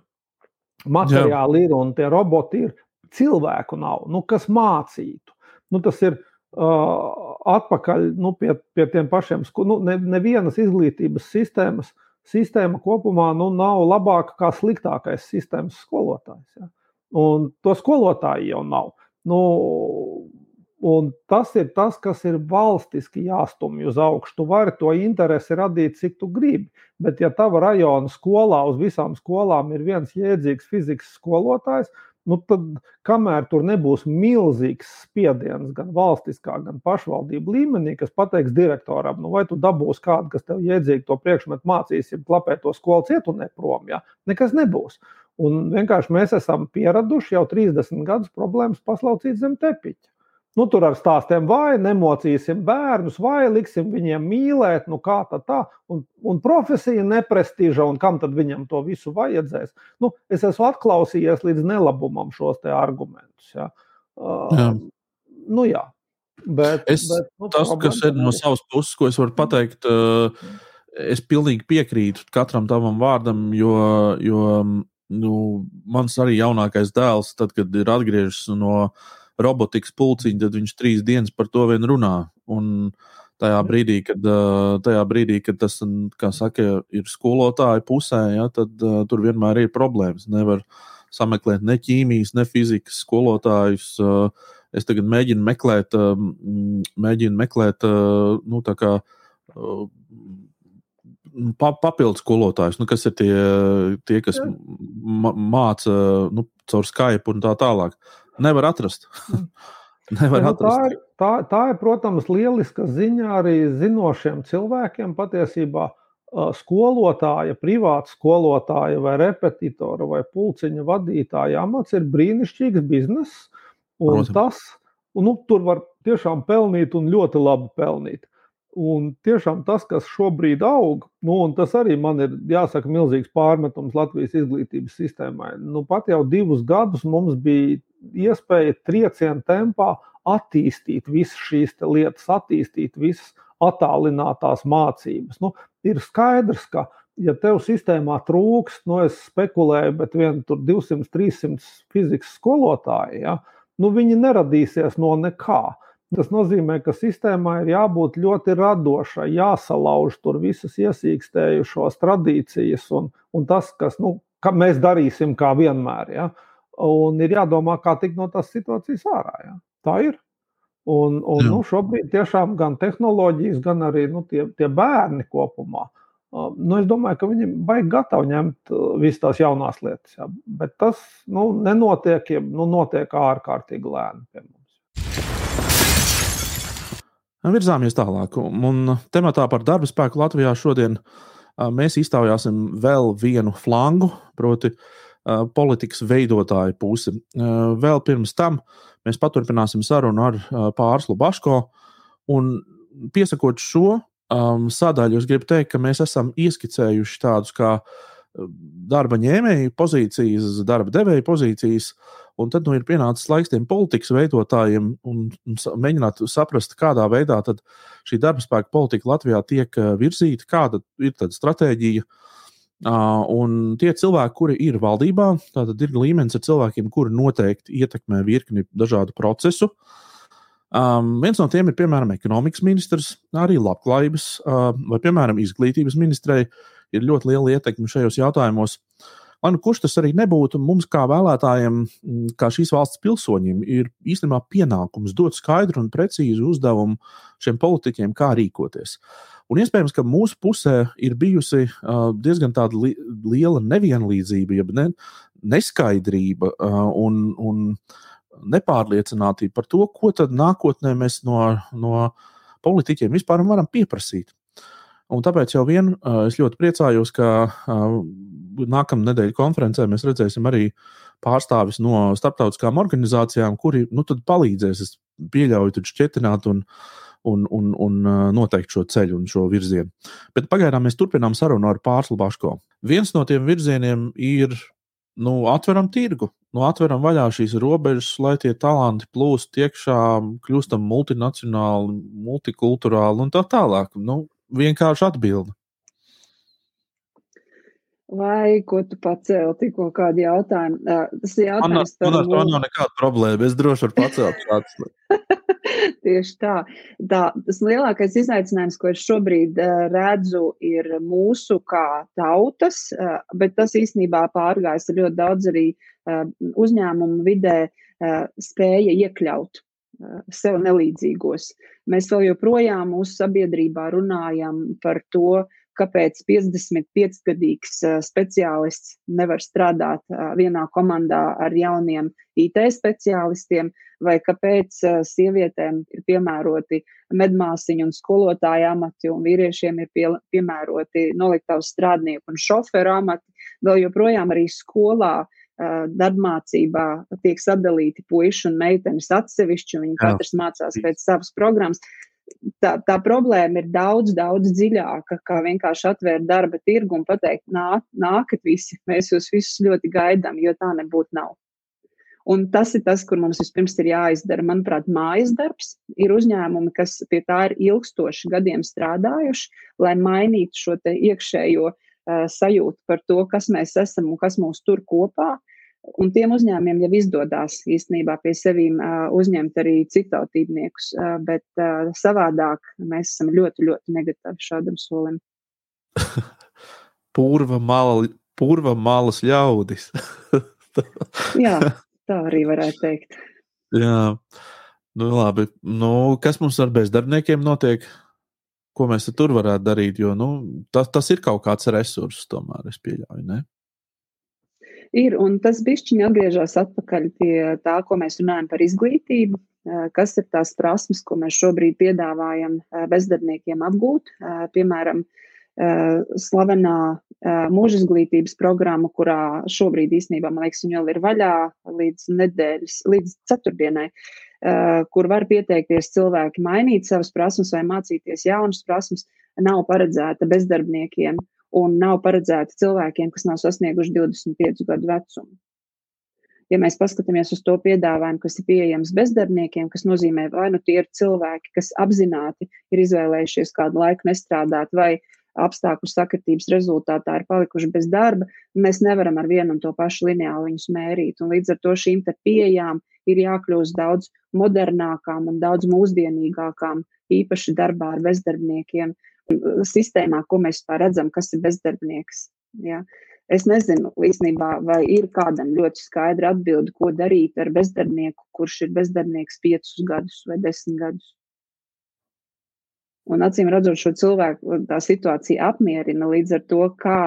Materiāli Jā. ir un tie roboti ir. Cilvēku nav, nu, kas mācītu. Nu, tas ir uh, atpakaļ nu, pie, pie tiem pašiem. Nu, ne, nevienas izglītības sistēmas sistēma kopumā nu, nav labāka kā sliktākais sistēmas skolotājs. Ja? Un to skolotāju jau nav. Nu, Un tas ir tas, kas ir valstiski jāstumj uz augšu. Tu vari to interesi radīt, cik tu gribi. Bet, ja tava rajona skolā uz visām skolām ir viens jēdzīgs fizikas skolotājs, nu tad, kamēr tur nebūs milzīgs spiediens gan valstiskā, gan pašvaldību līmenī, kas pateiks direktoram, nu, vai tu dabūsi kādu, kas tev iedzīgi to priekšmetu mācīs, ja klapē to skolu cietumnē prom, ja? nekas nebūs. Un vienkārši mēs esam pieraduši jau 30 gadus problēmas paslaucīt zem tepiņa. Nu, tur ar stāstiem vai nemocīsim bērnus, vai liksim viņiem mīlēt, nu kā tā, tā. Un, un profesija neprestiža, un kam tad viņam to visu vajadzēs? Nu, es esmu atklausījies līdz nelabumam šos argumentus. Ja. Uh, jā. Nu, jā. Bet, es, bet, nu, tas, kas ir no savas puses, ko es varu pateikt, uh, es pilnīgi piekrītu katram tavam vārdam, jo, jo nu, mans arī jaunākais dēls, tad, kad ir atgriežas no uh, robotikas pulciņu, tad viņš trīs dienas par to vien runā. Un tajā brīdī, kad, tajā brīdī, kad tas saka, ir skolotāja pusē, ja, tad tur vienmēr ir problēmas. Nevar sameklēt ne ķīmijas, ne fizikas skolotājus. Es tagad mēģinu meklēt, mēģinu meklēt nu, kā, pa, papildus skolotājus, nu, kas ir tie, tie kas māca nu, caur Skype un tā tālāk. Nevar atrast. Nevar nu, atrast. tā, ir, tā, tā ir, protams, lieliska ziņa arī zinošiem cilvēkiem patiesībā skolotāja, privāta skolotāja, vai repetitora, vai pulciņa vadītāja amats ir brīnišķīgs bizness. Un Protams. tas, un, nu, tur var tiešām pelnīt un ļoti labi pelnīt. Un tiešām tas, kas šobrīd aug, nu, un tas arī man ir jāsaka milzīgs pārmetums Latvijas izglītības sistēmai. Nu, pat jau divus gadus mums bija iespēja trieciena tempā attīstīt visas šīs lietas, attīstīt visas attālinātās mācības. Nu, ir skaidrs, ka, ja tev sistēmā trūkst, nu, es spekulēju, bet vien tur 200, 300 fizikas skolotāji, ja, nu, viņi neradīsies no nekā. Tas nozīmē, ka sistēmai ir jābūt ļoti radošai, jāsalauž tur visas iesīkstējušās tradīcijas un, un tas, kas nu, mēs darīsim kā vienmēr. Ja? Un ir jādomā, kā tikt no tās situācijas ārā. Ja? Tā ir. Un, un nu, šobrīd tiešām gan tehnoloģijas, gan arī nu, tie, tie bērni kopumā. Nu, es domāju, ka viņi baigi gatavi ņemt visas tās jaunās lietas. Jā. Bet tas nu, nenotiek, ja nu, notiek ārkārtīgi lēni pie mums. Virzāmies tālāk. Un tematā par darba spēku Latvijā šodien mēs iztaujāsim vēl vienu flangu, proti, politikas veidotāju pusi. Vēl pirms tam uh, Mēs paturpināsim sarunu ar uh, Pārslu Baško. Un piesakot šo sadaļu, es gribu teikt, ka mēs esam ieskicējuši tādus kā darba ņēmēju pozīcijas, darba devēja pozīcijas. Un tad nu, ir pienācis laiks tiem politikas veidotājiem un, un mēģināt saprast, kādā veidā šī darba spēka politika Latvijā tiek virzīta, kāda ir tā stratēģija, uh, Uh, un tie cilvēki, kuri ir valdībā, tātad ir līmenis ar cilvēkiem, kuri noteikti ietekmē virkni dažādu procesu. Um, viens no tiem ir, piemēram, ekonomikas ministrs, arī labklājības uh, vai, piemēram, izglītības ministrei ir ļoti liela ietekme šajos jautājumos. Lai nu kurš tas arī nebūtu, mums kā vēlētājiem, kā šīs valsts pilsoņiem, ir īstenībā pienākums dot skaidru un precīzu uzdevumu šiem politiķiem, kā rīkoties. Un iespējams, ka mūsu pusē ir bijusi uh, diezgan li liela nevienlīdzība, jeb ne, neskaidrība uh, un, un nepārliecinātība par to, ko tad nākotnē mēs no, no politiķiem vispār varam pieprasīt. Un tāpēc jau vien es ļoti priecājos, ka nākamā nedēļa konferencē mēs redzēsim arī pārstāvis no starptautiskām organizācijām, kuri nu, palīdzēs, es pieļauju, šķietināt un un, un, un noteikt šo ceļu un šo virzienu. Bet pagaidām mēs turpinām sarunu ar Pārslu Baško. Viens no tiem virzieniem ir nu, atveram tirgu, nu, atveram vaļā šīs robežas, lai tie talanti plūst iekšā, kļūstam multinacionāli, multikulturāli un tā tālāk. Nu, vienkārši atbildi. Vai ko tu pacēli tikko kādu jautājumu? Tas ir jautājums to. Man nav nekāda problēma. Es droši varu pacelt šādus. Tieši tā. tā. Tas lielākais izaicinājums, ko es šobrīd uh, redzu, ir mūsu kā tautas, uh, bet tas īstenībā pārgājas ļoti daudz arī uh, uzņēmumu vidē uh, spēja iekļaut sev nelīdzīgos. Mēs vēl joprojām mūsu sabiedrībā runājam par to, uh, kāpēc 55-gadīgs speciālists nevar strādāt vienā komandā ar jauniem IT speciālistiem, vai kāpēc sievietēm ir piemēroti medmāsiņu un skolotāju amati, un vīriešiem ir pie, piemēroti noliktavas strādnieku un šoferu amati. Vēl joprojām arī skolā darbmācībā tiek sadalīti puiši un meitenes atsevišķi, un viņi katrs mācās pēc savas programmas tā, tā problēma ir daudz, daudz dziļāka, kā vienkārši atvērt darba tirgu un pateikt, nāk, nākat visi, mēs jūs visus ļoti gaidām, jo tā nebūtu nav. Un tas ir tas, kur mums vispirms ir jāizdara. Manuprāt, mājas darbs ir uzņēmumi, kas pie tā ir ilgstoši gadiem strādājuši, lai mainītu šo iekšējo uh, sajūtu par to, kas mēs esam un kas mūs tur kopā. Uh, Un tiem uzņēmumiem jau izdodas īstenībā pie sevīm uzņemt arī citautībniekus, bet savādāk mēs esam ļoti, ļoti negatīvi šādam solim. purva, mala, purva malas ļaudis. Jā, tā arī varētu teikt. Jā, nu labi. Nu, kas mums ar bezdarbniekiem notiek? Ko mēs tur varētu darīt? Jo nu, tas, tas ir kaut kāds resurss, tomēr es pieļauju. Ne? Ir, un tas bišķiņi atgriežas atpakaļ pie tā, ko mēs runājam par izglītību, kas ir tās prasmes, ko mēs šobrīd piedāvājam bezdarbniekiem apgūt. Piemēram, slavenā mūža izglītības programma, kurā šobrīd īstenībā, man liekas, viņa vēl ir vaļā līdz nedēļas, līdz ceturtdienai, kur var pieteikties cilvēki mainīt savas prasmes vai mācīties jaunas prasmes, nav paredzēta bezdarbniekiem un nav paredzēta cilvēkiem, kas nav sasnieguši 25 gadu vecumu. Ja mēs paskatāmies uz to piedāvājumu, kas ir pieejams bezdarbniekiem, kas nozīmē, vai nu tie ir cilvēki, kas apzināti ir izvēlējušies kādu laiku nestrādāt, vai apstākļu sakritības rezultātā ir palikuši bez darba, mēs nevaram ar vienu un to pašu lineāli viņus mērīt. Un līdz ar to šīm pieejām ir jākļūst daudz modernākām un daudz mūsdienīgākām, īpaši darbā ar bezdarbniekiem, sistēmā, ko mēs redzam, kas ir bezdarbnieks. Ja? Es nezinu īstenībā, vai ir kādam ļoti skaidra atbilde, ko darīt ar bezdarbnieku, kurš ir bezdarbnieks piecus gadus vai desmit gadus. Un acīm redzot, šo cilvēku tā situācija apmierina līdz ar to, kā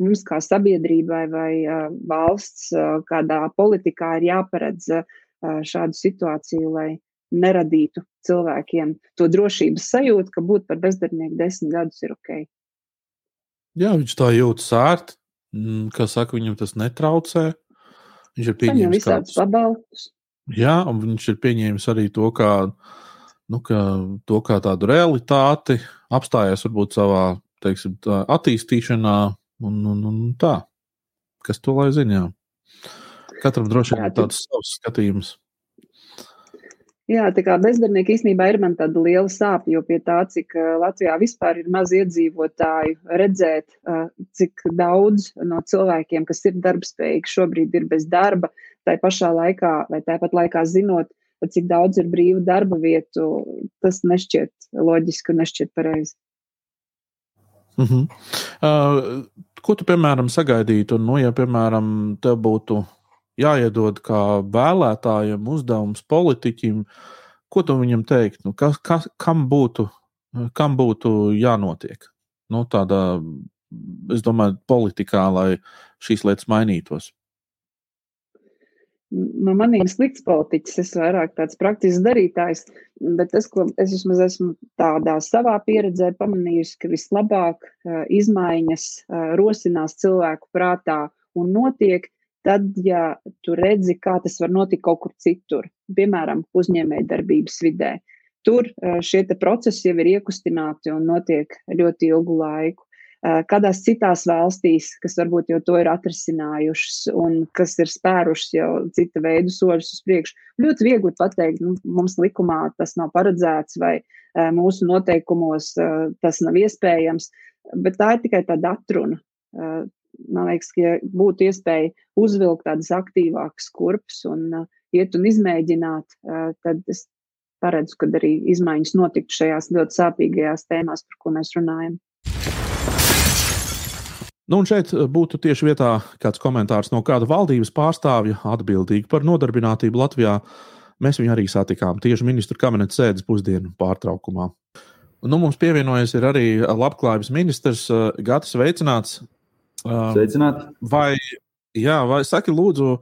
mums, kā sabiedrībai vai uh, valsts, uh, kādā politikā ir jāparedz uh, šādu situāciju, lai neradītu cilvēkiem to drošības sajūtu, ka būt par bezdarbnieku desmit gadus ir ok. Jā, viņš tā jūtas ērti. Mm, kā saka, viņam tas netraucē. Viņš ir pieņēmis visādus pabalstus. Jā, un viņš ir pieņēmis arī to, kā, nu, kā, to kā tādu realitāti, apstājies varbūt savā teiksim, tā, attīstīšanā un, un, un tā. Kas to lai zina? Katram droši vien ir tāds savs skatījums. Jā, tā kā bezdarbnieki īstenībā ir man tāda liela sāpja, jo pie tā, cik Latvijā vispār ir maz iedzīvotāju, redzēt, cik daudz no cilvēkiem, kas ir darbspējīgi, šobrīd ir bez darba, tai pašā laikā vai tāpat laikā zinot, cik daudz ir brīvu darba vietu, tas nešķiet loģiski un nešķiet pareizi. Uh -huh. uh, ko tu, piemēram, sagaidītu, nu, ja, piemēram, tev būtu jāiedod kā vēlētājiem uzdevums politiķim, ko tu viņam teikt? Nu, kas, kas, kam, būtu, kam būtu jānotiek? Nu, tādā, es domāju, politikā, lai šīs lietas mainītos. No maniem slikts politiķis, es vairāk tāds praktisks darītājs, bet tas, ko es vismaz esmu tādā savā pieredzē pamanījusi, ka vislabāk uh, izmaiņas uh, rosinās cilvēku prātā un notiek, Tad, ja tu redzi, kā tas var notikt kaut kur citur, piemēram, uzņēmējdarbības vidē, tur šie procesi jau ir iekustināti un notiek ļoti ilgu laiku. Kādās citās valstīs, kas varbūt jau to ir atrisinājušas un kas ir spērušas jau cita veida soļus uz priekšu, ļoti viegli pateikt, nu, mums likumā tas nav paredzēts vai mūsu noteikumos tas nav iespējams, bet tā ir tikai tāda atruna man liekas, ka būtu iespēja uzvilkt tādas aktīvākas kurpes un uh, iet un izmēģināt, uh, tad es paredzu, ka arī izmaiņas notiktu šajās ļoti sāpīgajās tēmās, par ko mēs runājam. Nu, un šeit būtu tieši vietā kāds komentārs no kāda valdības pārstāvja atbildīga par nodarbinātību Latvijā. Mēs viņu arī satikām tieši ministru kabineta sēdes pusdienu pārtraukumā. Nu, mums pievienojies arī labklājības ministrs Gatis Veicināts. Sveicināti! Vai, jā, vai saki, lūdzu,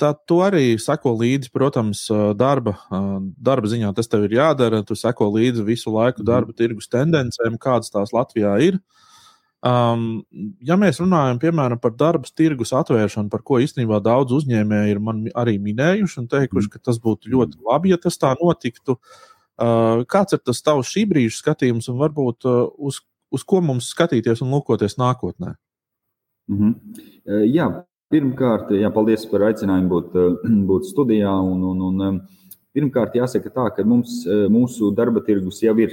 tā tu arī seko līdzi, protams, darba, darba ziņā tas tev ir jādara. Tu seko līdzi visu laiku mhm. darba tirgus tendencēm, kādas tās Latvijā ir. Um, ja mēs runājam piemēram par darba tirgus atvēršanu, par ko īstenībā daudz uzņēmēji ir man arī minējuši un teikuši, ka tas būtu ļoti labi, ja tas tā notiktu. Uh, kāds ir tas tavs šī brīža skatījums un varbūt uh, uz, uz ko mums skatīties un lūkoties nākotnē? Mm -hmm. Jā, pirmkārt, jā, paldies par aicinājumu būt, būt studijā. Un, un, un, pirmkārt, jāsaka tā, ka mums, mūsu darba tirgus jau ir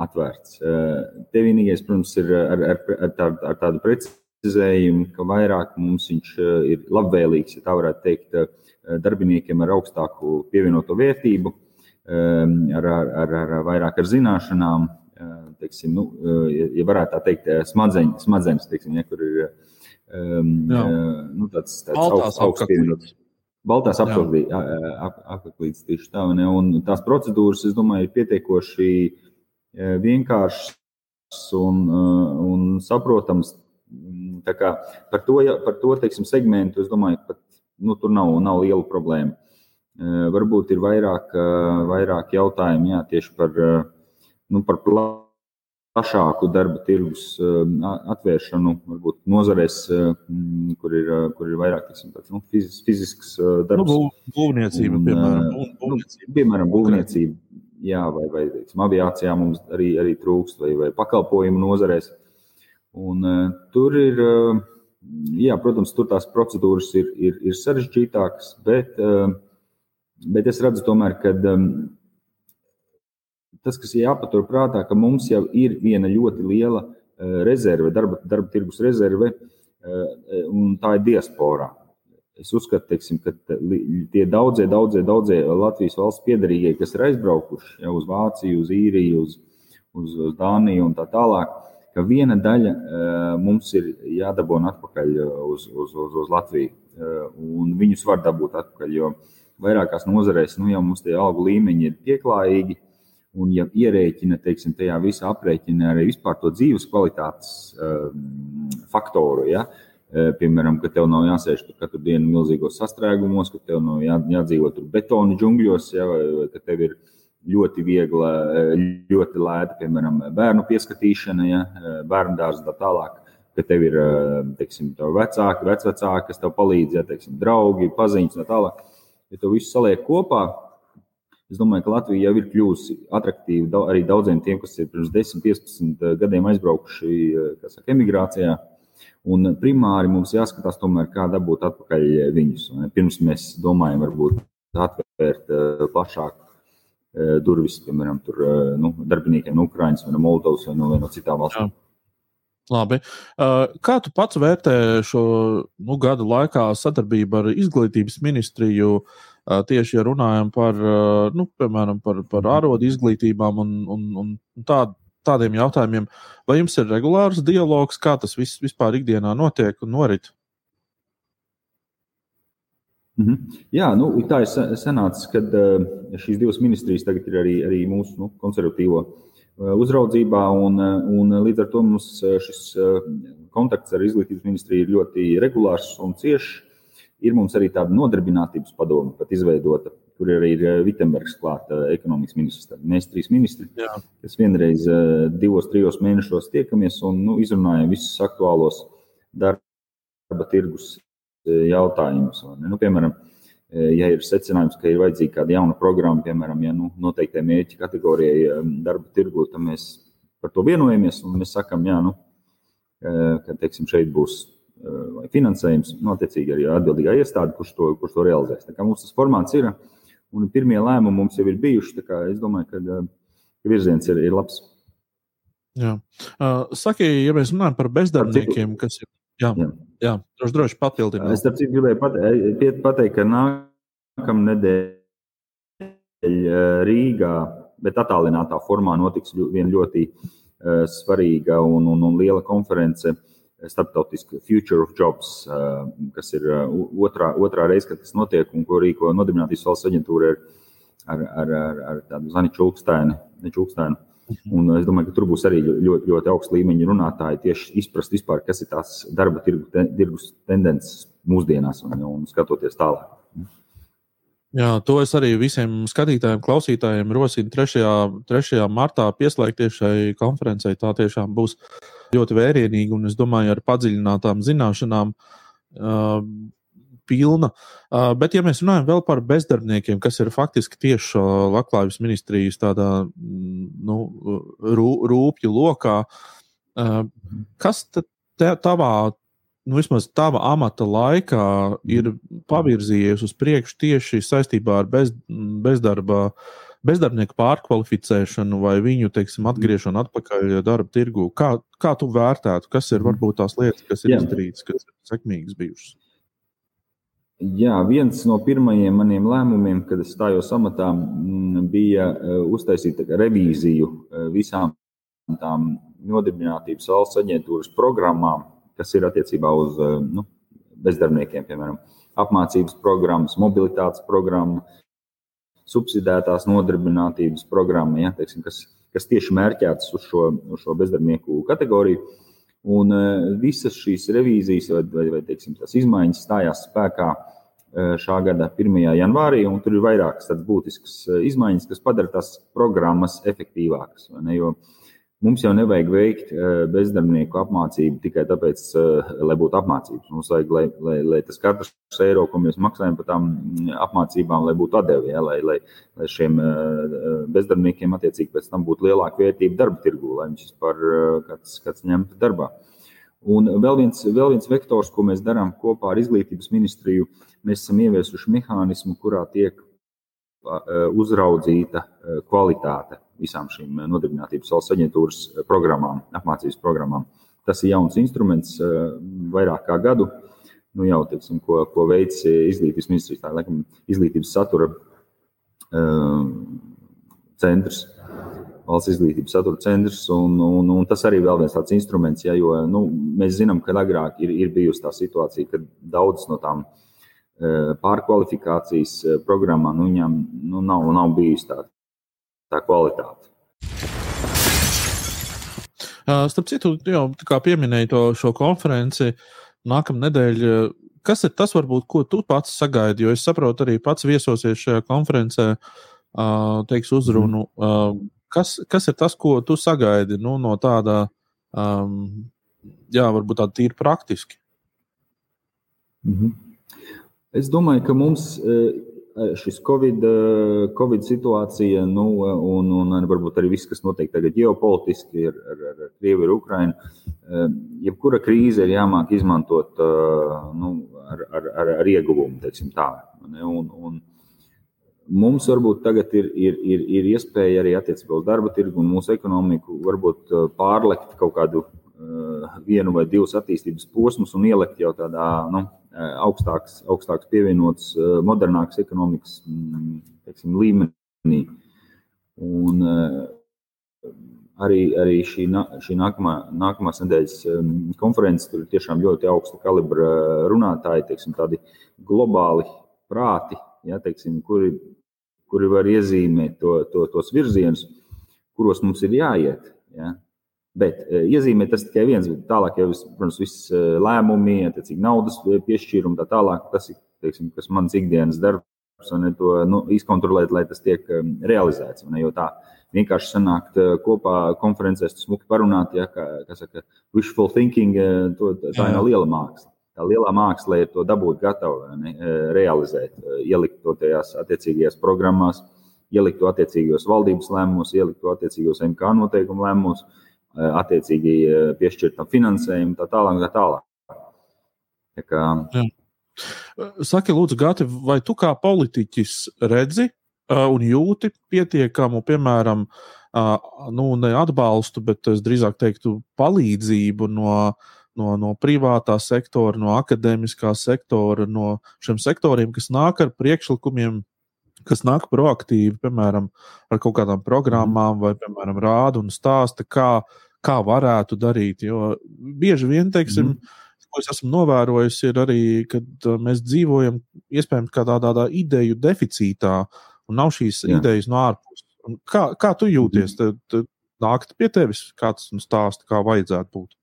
atvērts. Te vienīgais, protams, ir ar, ar, ar, tādu, ar tādu precizējumu, ka vairāk mums viņš ir labvēlīgs, ja tā varētu teikt, darbiniekiem ar augstāku pievienoto vērtību, ar, ar, ar, ar vairāk ar zināšanām, teiksim, nu, ja varētu tā teikt, smadzeņu, smadzenes, teiksim, ja, kur ir Um, nu, tāds tāds augsts, augsts pievienots. Baltās apaklītes tieši tā. Ne? Un tās procedūras, es domāju, ir pietiekoši vienkāršas un, un saprotams Mm, tā kā par to, par to teiksim, segmentu es domāju, ka nu, tur nav, nav liela problēma. Varbūt ir vairāk, vairāk jautājumu jā, tieši par, nu, par plašāku darba tirgus atvēršanu, varbūt nozarēs, kur ir, kur ir vairāk tiksim, tāds, nu, fiz, fizisks darbs. Nu, būvniecība, un, piemēram. Būvniecība. Nu, piemēram, būvniecība. Jā, vai, vai teiksim, aviācijā mums arī, arī trūkst, vai, vai pakalpojumu nozarēs. Un, tur ir, jā, protams, tur tās procedūras ir, ir, ir sarežģītākas, bet, bet es redzu, tomēr, ka tas, kas jāpatur prātā, ka mums jau ir viena ļoti liela uh, rezerve, darba, darba tirgus rezerve, uh, un tā ir diasporā. Es uzskatu, teiksim, ka tie daudzie, daudzie, daudzie Latvijas valsts piedarīgie, kas ir aizbraukuši ja, uz Vāciju, uz Īriju, uz, uz, uz Dāniju un tā tālāk, ka viena daļa eh, mums ir jādabūna atpakaļ eh, uz, uz, uz, uz Latviju. Eh, un viņus var dabūt atpakaļ, jo vairākās nozarēs nu, jau mums tie algu līmeņi ir pieklājīgi. Un, ja ierēķina teiksim, tajā visā aprēķina arī vispār to dzīves kvalitātes um, faktoru, ja, piemēram, ka tev nav jāsēž tur katru dienu milzīgos sastrēgumos, ka tev nav jā, jādzīvot tur betona džungļos, ja, vai ka tev ir ļoti viegla, ļoti lēta, piemēram, bērnu pieskatīšana, ja, bērnu dārza tā tālāk. Ka tev ir teiksim, vecāki, vecvecāki, kas tev palīdz, ja teiksim, draugi, paziņas un tā tālāk. Ja to visu saliek kopā, es domāju, ka Latvija jau ir kļuvusi attraktīva arī daudziem tiem, kas ir pirms 10, 15 gadiem aizbraukuši saka, emigrācijā. Un primāri mums jāskatās, tomēr, kā dabūt atpakaļ viņus. Pirms mēs domājam, varbūt atvērt plašāk Eh, durvis, piemēram, tur, eh, nu, darbiniekiem no Ukrainas, vai no Moldovas, vai no, vai no citām valstīm. Labi. Eh, kā tu pats vērtē šo nu, gadu laikā sadarbību ar izglītības ministriju? Tieši ja runājam par, nu, piemēram, par, par ārodu izglītībām un, un, un tād, tādiem jautājumiem, vai jums ir regulārs dialogs, kā tas viss vispār ikdienā notiek un norit? Mhm. Jā, nu, tā ir sanācis, ka šīs divas ministrijas tagad ir arī, arī mūsu nu, konservatīvo uh, uzraudzībā, un, uh, un līdz ar to mums šis kontakts ar izglītības ministriju ir ļoti regulārs un ciešs. Ir mums arī tāda nodarbinātības padome, pat izveidota, kur arī ir Vitsenbergs klāta ekonomikas ministrs. Mēs trīs ministri, Jā. kas vienreiz divos, trijos mēnešos tiekamies un nu, izrunājam visus aktuālos darba tirgus jautājumus. Nu, piemēram, ja ir secinājums, ka ir vajadzīga kāda jauna programma, piemēram, ja nu, noteiktai mērķa kategorijai um, darba tirgu, tad mēs par to vienojamies un mēs sakām, jā, nu, ka teiksim, šeit būs uh, finansējums, notiecīgi arī atbildīgā iestāde, kurš to, kurš to realizēs. Tā kā mums tas formāts ir un pirmie lēmumi mums jau ir bijuši, es domāju, ka, virziens ir, ir labs. Jā. Saki, ja mēs runājam par bezdarbniekiem, kas ir Jā, jā. jā droši, droši papildināt. Es tāpēc gribēju pateikt, pateikt ka nākamā nedēļa eh, Rīgā, bet attālinātā formā notiks viena ļoti uh, svarīga un, un, un liela konference. Startautiska Future of Jobs, uh, kas ir uh, otrā, otrā reize, kad tas notiek, un ko rīko Nodarbinātības valsts aģentūra ar, ar, ar, ar, ar tādu Zani Čulkstēnu. Un es domāju, ka tur būs arī ļoti, ļoti augsts līmeņa runātāji tieši izprast, vispār, kas ir tās darba tirgus tendences mūsdienās un, un skatoties tālāk. Jā, to es arī visiem skatītājiem, klausītājiem rosinu 3. 3. martā pieslēgties šai konferencei. Tā tiešām būs ļoti vērienīga un es domāju, ar padziļinātām zināšanām. Uh, pilna. Uh, bet, ja mēs runājam vēl par bezdarbniekiem, kas ir faktiski tieši labklājības ministrijas tādā mm, nu, rū, rūpju lokā, uh, kas tad tavā, nu, vismaz tava amata laikā ir pavirzījies uz priekšu tieši saistībā ar bez, bezdarba? bezdarbnieku pārkvalificēšanu vai viņu teiksim, atgriešanu atpakaļ darba tirgu. Kā, kā tu vērtētu, kas ir varbūt tās lietas, kas ir izdarītas, kas ir sekmīgas bijušas? Jā, viens no pirmajiem maniem lēmumiem, kad es stājos amatā, bija e, uztaisīt revīziju e, visām tām nodarbinātības valsts aģentūras programmām, kas ir attiecībā uz e, nu, bezdarbniekiem, piemēram, apmācības programmas, mobilitātes programma, subsidētās nodarbinātības programma, ja, teiksim, kas, kas tieši mērķētas uz šo, uz šo bezdarbnieku kategoriju. Un visas šīs revīzijas vai, vai, vai teiksim, izmaiņas stājās spēkā šā gada 1. janvārī, un tur ir vairākas tādas būtiskas izmaiņas, kas padara tās programmas efektīvākas. Jo, uh, Mums jau nevajag veikt eh, bezdarbnieku apmācību tikai tāpēc, eh, lai būtu apmācības. Mums vajag, lai, lai, lai tas katrs eiro, ko mēs maksājam par tām mm, apmācībām, lai būtu atdevi, ja, lai, lai, lai šiem eh, bezdarbniekiem attiecīgi pēc tam būtu lielāka vērtība darba tirgū, lai viņš vispār kāds, kāds ņemtu darbā. Un vēl viens, vēl viens vektors, ko mēs darām kopā ar Izglītības ministriju, mēs esam ieviesuši mehānismu, kurā tiek uzraudzīta kvalitāte visām šīm nodarbinātības valsts aģentūras programmām, apmācības programmām. Tas ir jauns instruments vairāk kā gadu. Nu, jau, teiksim, ko, ko veids izglītības ministrijas, tā laikam, izglītības satura centrs, valsts izglītības satura centrs. Un, un, un tas arī ir viens tāds instruments, ja, jo nu, mēs zinām, ka agrāk ir, ir bijusi tā situācija, ka daudzas no tām pārkvalifikācijas programmām nu, viņām nu, nav, nav bijusi tāda tā kvalitāte. Starp citu, jau pieminēji to šo konferenci nākamā nedēļa. Kas ir tas, varbūt, ko tu pats sagaidi? Jo es saprotu, arī pats viesosies šajā konferencē, teiks uzrunu. Kas, kas ir tas, ko tu sagaidi nu, no tāda, um, jā, varbūt tāda tīri praktiski? Mm -hmm. Es domāju, ka mums šis Covid, COVID situācija, nu, un, un varbūt arī viss, kas notiek tagad ģeopolitiski ar, ar, ar Krieviju, ar Ukrainu, jebkura krīze ir jāmāk izmantot nu, ar, ar, ar, ar ieguvumu, teiksim tā. Un, un mums varbūt tagad ir, ir, ir, ir iespēja arī attiecībā uz darba tirgu un mūsu ekonomiku varbūt pārlekt kaut kādu vienu vai divus attīstības posmus un ielikt jau tādā, nu, Eh, augstāks, augstāks pievienots, eh, modernāks ekonomikas mm, teiksim, līmenī. Un, eh, arī, arī šī, šī nākamā, nākamās nedēļas konferences, tur ir tiešām ļoti augsta kalibra runātāji, teiksim, tādi globāli prāti, ja, teiksim, kuri, kuri var iezīmēt to, to, tos virzienus, kuros mums ir jāiet. Ja. Bet e, iezīmē tas tikai viens, bet tālāk jau, protams, viss e, lēmumi, attiecīgi naudas piešķīrumi, tā tālāk. Tas ir, teiksim, kas mans ikdienas darbs, un to nu, izkontrolēt, lai tas tiek e, realizēts. Ne, jo tā vienkārši sanākt kopā konferencēs, smuki parunāt, ja, kā, kā saka, wishful thinking, to, tā ir liela māksla. Tā lielā māksla ir to dabūt gatavu, ne, realizēt, ielikt to tajās attiecīgajās programmās, ielikt to attiecīgajos valdības lēmumos, ielikt to attiecīgajos MK noteikumu lēmumos attiecīgi eh, piešķirtam finansējumu, tā tālāk. Tā tālāk. Tā kā... Jā. Saki, Lūdzu, Gati, vai tu kā politiķis redzi un jūti pietiekamu, piemēram, nu, ne atbalstu, bet es drīzāk teiktu palīdzību no, no, no privātā sektora, no akadēmiskā sektora, no šiem sektoriem, kas nāk ar priekšlikumiem kas nāk proaktīvi, piemēram, ar kaut kādām programmām, mhm. vai, piemēram, rāda un stāsta, kā, kā varētu darīt. Jo bieži vien, teiksim, mm. ko es esmu novērojis, ir arī, kad uh, mēs dzīvojam iespējams tādā, tādā ideju deficītā, un nav šīs Jā. idejas no ārpuses. Kā, kā tu jūties? Tad, tad nākt pie tevis kāds un stāsta, kā vajadzētu būt.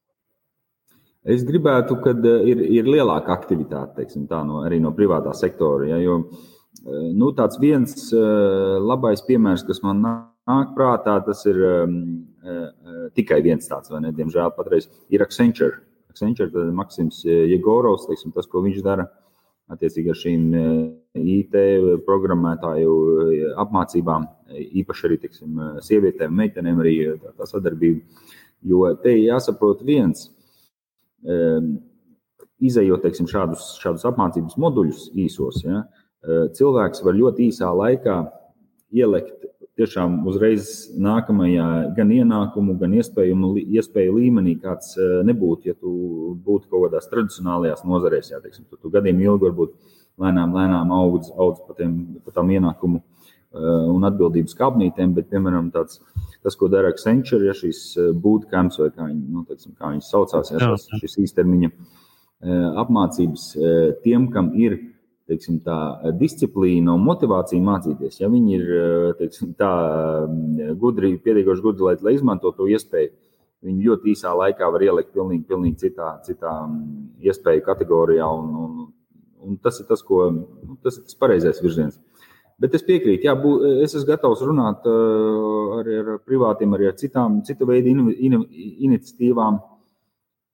Es gribētu, ka uh, ir, ir lielāka aktivitāte teiksim, tā, no, arī no privātā sektora. Ja, jo, uh, Nu, tāds viens labais piemērs, kas man nāk prātā, tas ir tikai viens tāds, vai ne? Diemžēl patreiz ir Accenture. Accenture, tad Maksims Jegorovs, teiksim, tas, ko viņš dara attiecīgi ar šīm IT programmētāju apmācībām, īpaši arī teiksim, sievietēm, meitenēm, arī tā, tā sadarbība. Jo te jāsaprot viens, izējot teiksim, šādus, šādus apmācības moduļus īsos. Ja, cilvēks var ļoti īsā laikā ielikt tiešām uzreiz nākamajā gan ienākumu, gan iespēju, iespēju līmenī, kāds nebūtu, ja tu būtu kaut kādās tradicionālajās nozarēs. Jā, teiksim, tu, tu gadiem ilgi varbūt lēnām, lēnām audz, audz pa, tiem, pa tām ienākumu un atbildības kāpnītēm, bet, piemēram, tāds, tas, ko dara Accenture, ja šīs bootcamps vai kā, viņi, nu, teiksim, kā viņas saucās, ja, šis īstermiņa apmācības tiem, kam ir teiksim, tā, disciplīna un motivācija mācīties. Ja viņi ir teiksim, tā, gudri, pietiekoši gudri, lai, lai izmanto to iespēju, Viņi ļoti īsā laikā var ielikt pilnīgi, pilnīgi citā, citā mm, iespēju kategorijā, un, un, un tas ir tas, ko, nu, tas ir tas pareizais virziens. Bet es piekrītu, jā, bū, es esmu gatavs runāt uh, arī ar privātiem, arī ar citām, citu veidu in, in, iniciatīvām.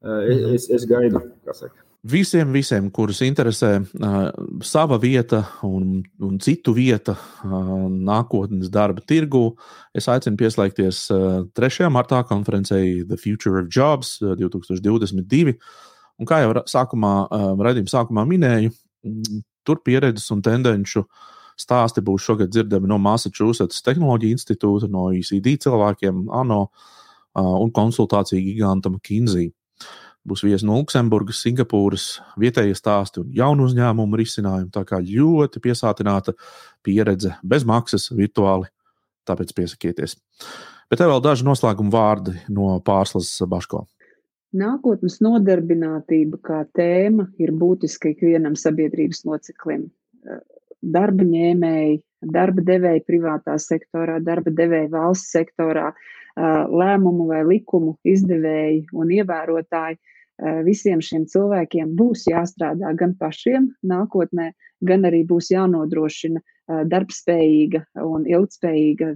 Uh, es, es gaidu, kā saka. Visiem, visiem, kurus interesē uh, sava vieta un, un citu vieta uh, nākotnes darba tirgu, es aicinu pieslēgties uh, 3. martā konferencei The Future of Jobs uh, 2022. Un kā jau sākumā, uh, raidījuma sākumā minēju, tur pieredzes un tendenču stāsti būs šogad dzirdami no Massachusetts Tehnoloģija institūta, no ECD cilvēkiem, ANO uh, un konsultāciju giganta McKinsey. Būs viesi no Luksemburgas, Singapūras, vietējie stāsti un jaunu uzņēmumu risinājumi. Tā kā ļoti piesātināta pieredze bez maksas virtuāli, tāpēc piesakieties. Bet te vēl daži noslēguma vārdi no pārslas Baško. Nākotnes nodarbinātība kā tēma ir būtiska ikvienam sabiedrības loceklim. Darba ņēmēji, darba devēji privātā sektorā, darba devēji valsts sektorā, lēmumu vai likumu izdevēji un ievērotāji visiem šiem cilvēkiem būs jāstrādā gan pašiem nākotnē, gan arī būs jānodrošina darbspējīga un ilgspējīga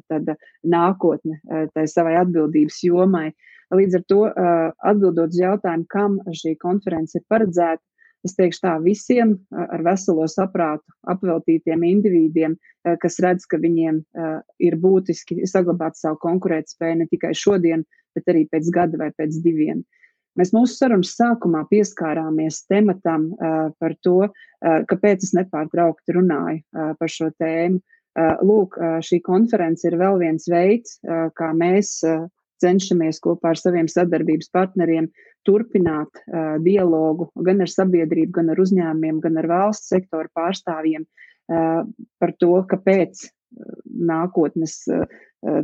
nākotne tai savai atbildības jomai. Līdz ar to, atbildot uz jautājumu, kam šī konference ir paredzēta, es teikšu tā visiem ar veselo saprātu apveltītiem individiem, kas redz, ka viņiem ir būtiski saglabāt savu konkurētspēju ne tikai šodien, bet arī pēc gada vai pēc diviem. Mēs mūsu sarunas sākumā pieskārāmies tematam par to, kāpēc es nepārtraukti runāju par šo tēmu. Lūk, šī konference ir vēl viens veids, kā mēs cenšamies kopā ar saviem sadarbības partneriem turpināt uh, dialogu gan ar sabiedrību, gan ar uzņēmumiem, gan ar valsts sektoru pārstāvjiem uh, par to, kāpēc uh, nākotnes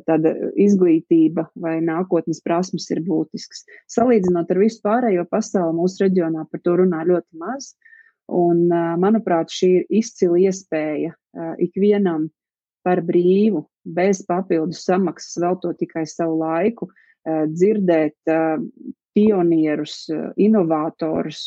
tāda izglītība vai nākotnes prasmes ir būtisks. Salīdzinot ar visu pārējo pasauli, mūsu reģionā par to runā ļoti maz. Un, manuprāt, šī ir izcila iespēja ikvienam par brīvu, bez papildus samaksas, veltot tikai savu laiku, dzirdēt pionierus, inovatorus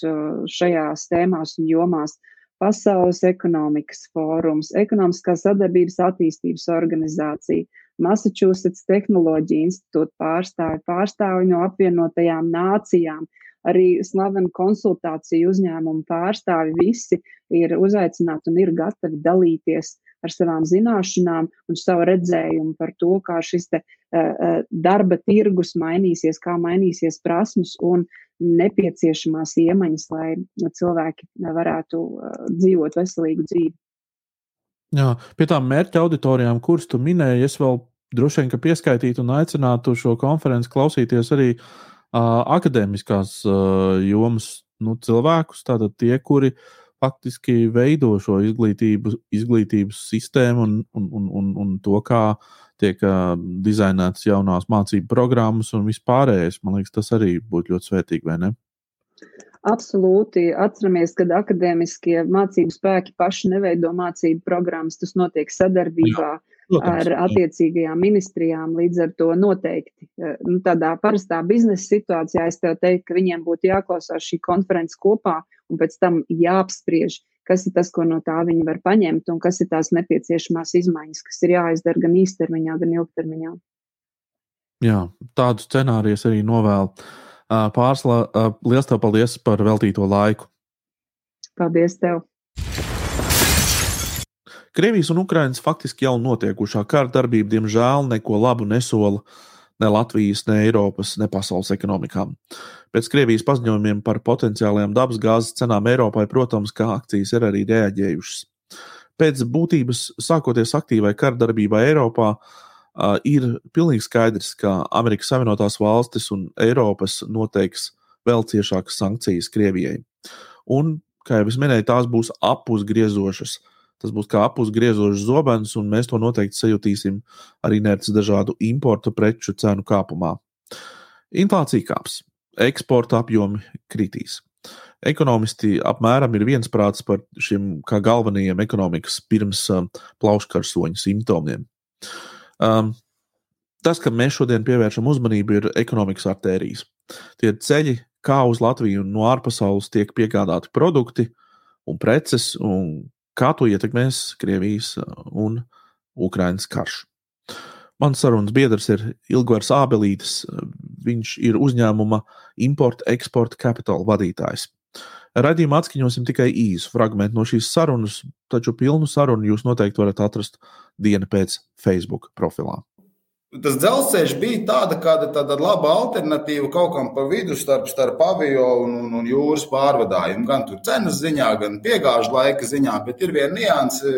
šajās tēmās un jomās. Pasaules ekonomikas fórums, ekonomiskās sadarbības attīstības organizācija, Massachusetts Tehnoloģija institūta pārstāvi, pārstāvi no apvienotajām nācijām, arī slavenu konsultāciju uzņēmumu pārstāvi visi ir uzaicināti un ir gatavi dalīties ar savām zināšanām un savu redzējumu par to, kā šis te, uh, darba tirgus mainīsies, kā mainīsies prasmes un nepieciešamās iemaņas, lai cilvēki varētu uh, dzīvot veselīgu dzīvi. Jā, pie tām mērķa auditorijām, kuras tu minēji, es vēl droši vien pieskaitītu un aicinātu šo konferenci klausīties arī uh, akadēmiskās uh, jomas nu, cilvēkus, tātad tie, kuri faktiski veido šo izglītību, izglītības sistēmu un, un, un, un, un to, kā tiek uh, dizainētas jaunās mācību programmas un vispārējais. Man liekas, tas arī būtu ļoti svētīgi, vai ne? Absolūti. Atceramies, kad akadēmiskie mācību spēki paši neveido mācību programmas, tas notiek sadarbībā. Jā. Protams, ar attiecīgajām ministrijām. Līdz ar to noteikti nu, tādā parastā biznesa situācijā es teiktu, ka viņiem būtu jāklausās šī konference kopā un pēc tam jāapspriež, kas ir tas, ko no tā viņi var paņemt un kas ir tās nepieciešamās izmaiņas, kas ir jāizdara gan īstermiņā, gan ilgtermiņā. Jā, tādu scenāriju arī novēlu. Pārsla, liels tev paldies par veltīto laiku. Paldies tev! Krievijas un Ukrainas faktiski jau notiekušā kara darbība, diemžēl, neko labu nesola ne Latvijas, ne Eiropas, ne pasaules ekonomikām. Pēc Krievijas paziņojumiem par potenciālajām dabasgāzes cenām Eiropai, protams, ka akcijas ir arī reaģējušas. Pēc būtības, sākoties aktīvai kara darbībai Eiropā, uh, uh, ir pilnīgi skaidrs, ka Amerikas Savienotās valstis un Eiropas noteiks vēl ciešākas sankcijas Krievijai. Un, kā jau es minēju, tās būs apusgriezošas. Tas būs kā apusgriezošs zobens, un mēs to noteikti sajutīsim arī nērts dažādu importu preču cenu kāpumā. Inflācija kāps, eksporta apjomi kritīs. Ekonomisti apmēram ir viensprāts par šiem kā galvenajiem ekonomikas pirms plauškarsoņa simptomiem. Um, tas, ka mēs šodien pievēršam uzmanību, ir ekonomikas artērijas. Tie ceļi, kā uz Latviju no ārpasaules tiek piegādāti produkti un preces, un kā to ietekmēs Krievijas un Ukraiņas karš. Mans sarunas biedrs ir Ilgars Ābelītis. Viņš ir uzņēmuma importa eksporta kapitāla vadītājs. Radījumā atskaņosim tikai īsu fragment no šīs sarunas, taču pilnu sarunu jūs noteikti varat atrast dienu pēc Facebook profilā. Tas dzelzceļš bija tāda, kāda, tāda laba alternatīva kaut kam pa vidu starp, starp avio un, un, un jūras pārvadājumu. Gan cenas ziņā, gan piegāžu laika ziņā, bet ir viena nianse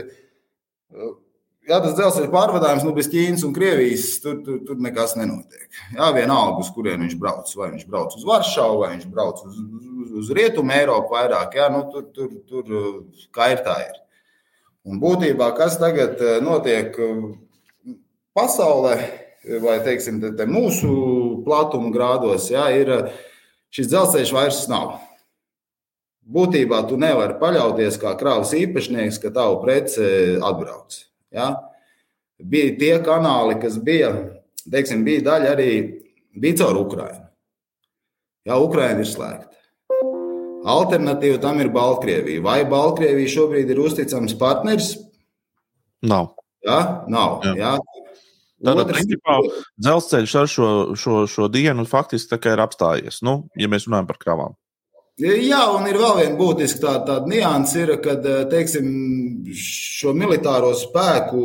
Jā, tas dzelzceļa pārvadājums nu, bez Ķīnas un Krievijas tur, tur, tur nekas nenotiek. Jā, vienalga, uz kurien viņš brauc. Vai viņš brauc uz Varšavu, vai viņš brauc uz, uz, uz Rietumu Eiropu vairāk. Jā, nu, tur, tur, tur kā ir tā ir. Un būtībā, kas tagad eh, notiek pasaulē, vai teiksim, te, te mūsu platuma grādos, jā, ir eh, šis dzelzceļš vairs nav. Būtībā tu nevari paļauties kā kravas īpašnieks, ka tavu preci atbrauc. Ja? Bija tie kanāli, kas bija, teiksim, bija daļa arī bija caur Ukrajinu. Jā, Ukraina ir slēgta. Alternatīva tam ir Baltkrievija. Vai Baltkrievija šobrīd ir uzticams partneris? Nav. Jā, nav. Jā. Jā. Tātad, principā, dzelzceļš ar šo, šo, šo dienu faktiski ir apstājies, nu, ja mēs runājam par kravām. Jā, un ir vēl viena būtiska tāda, tāda nianse, kad eh, teiksim, šo militāro spēku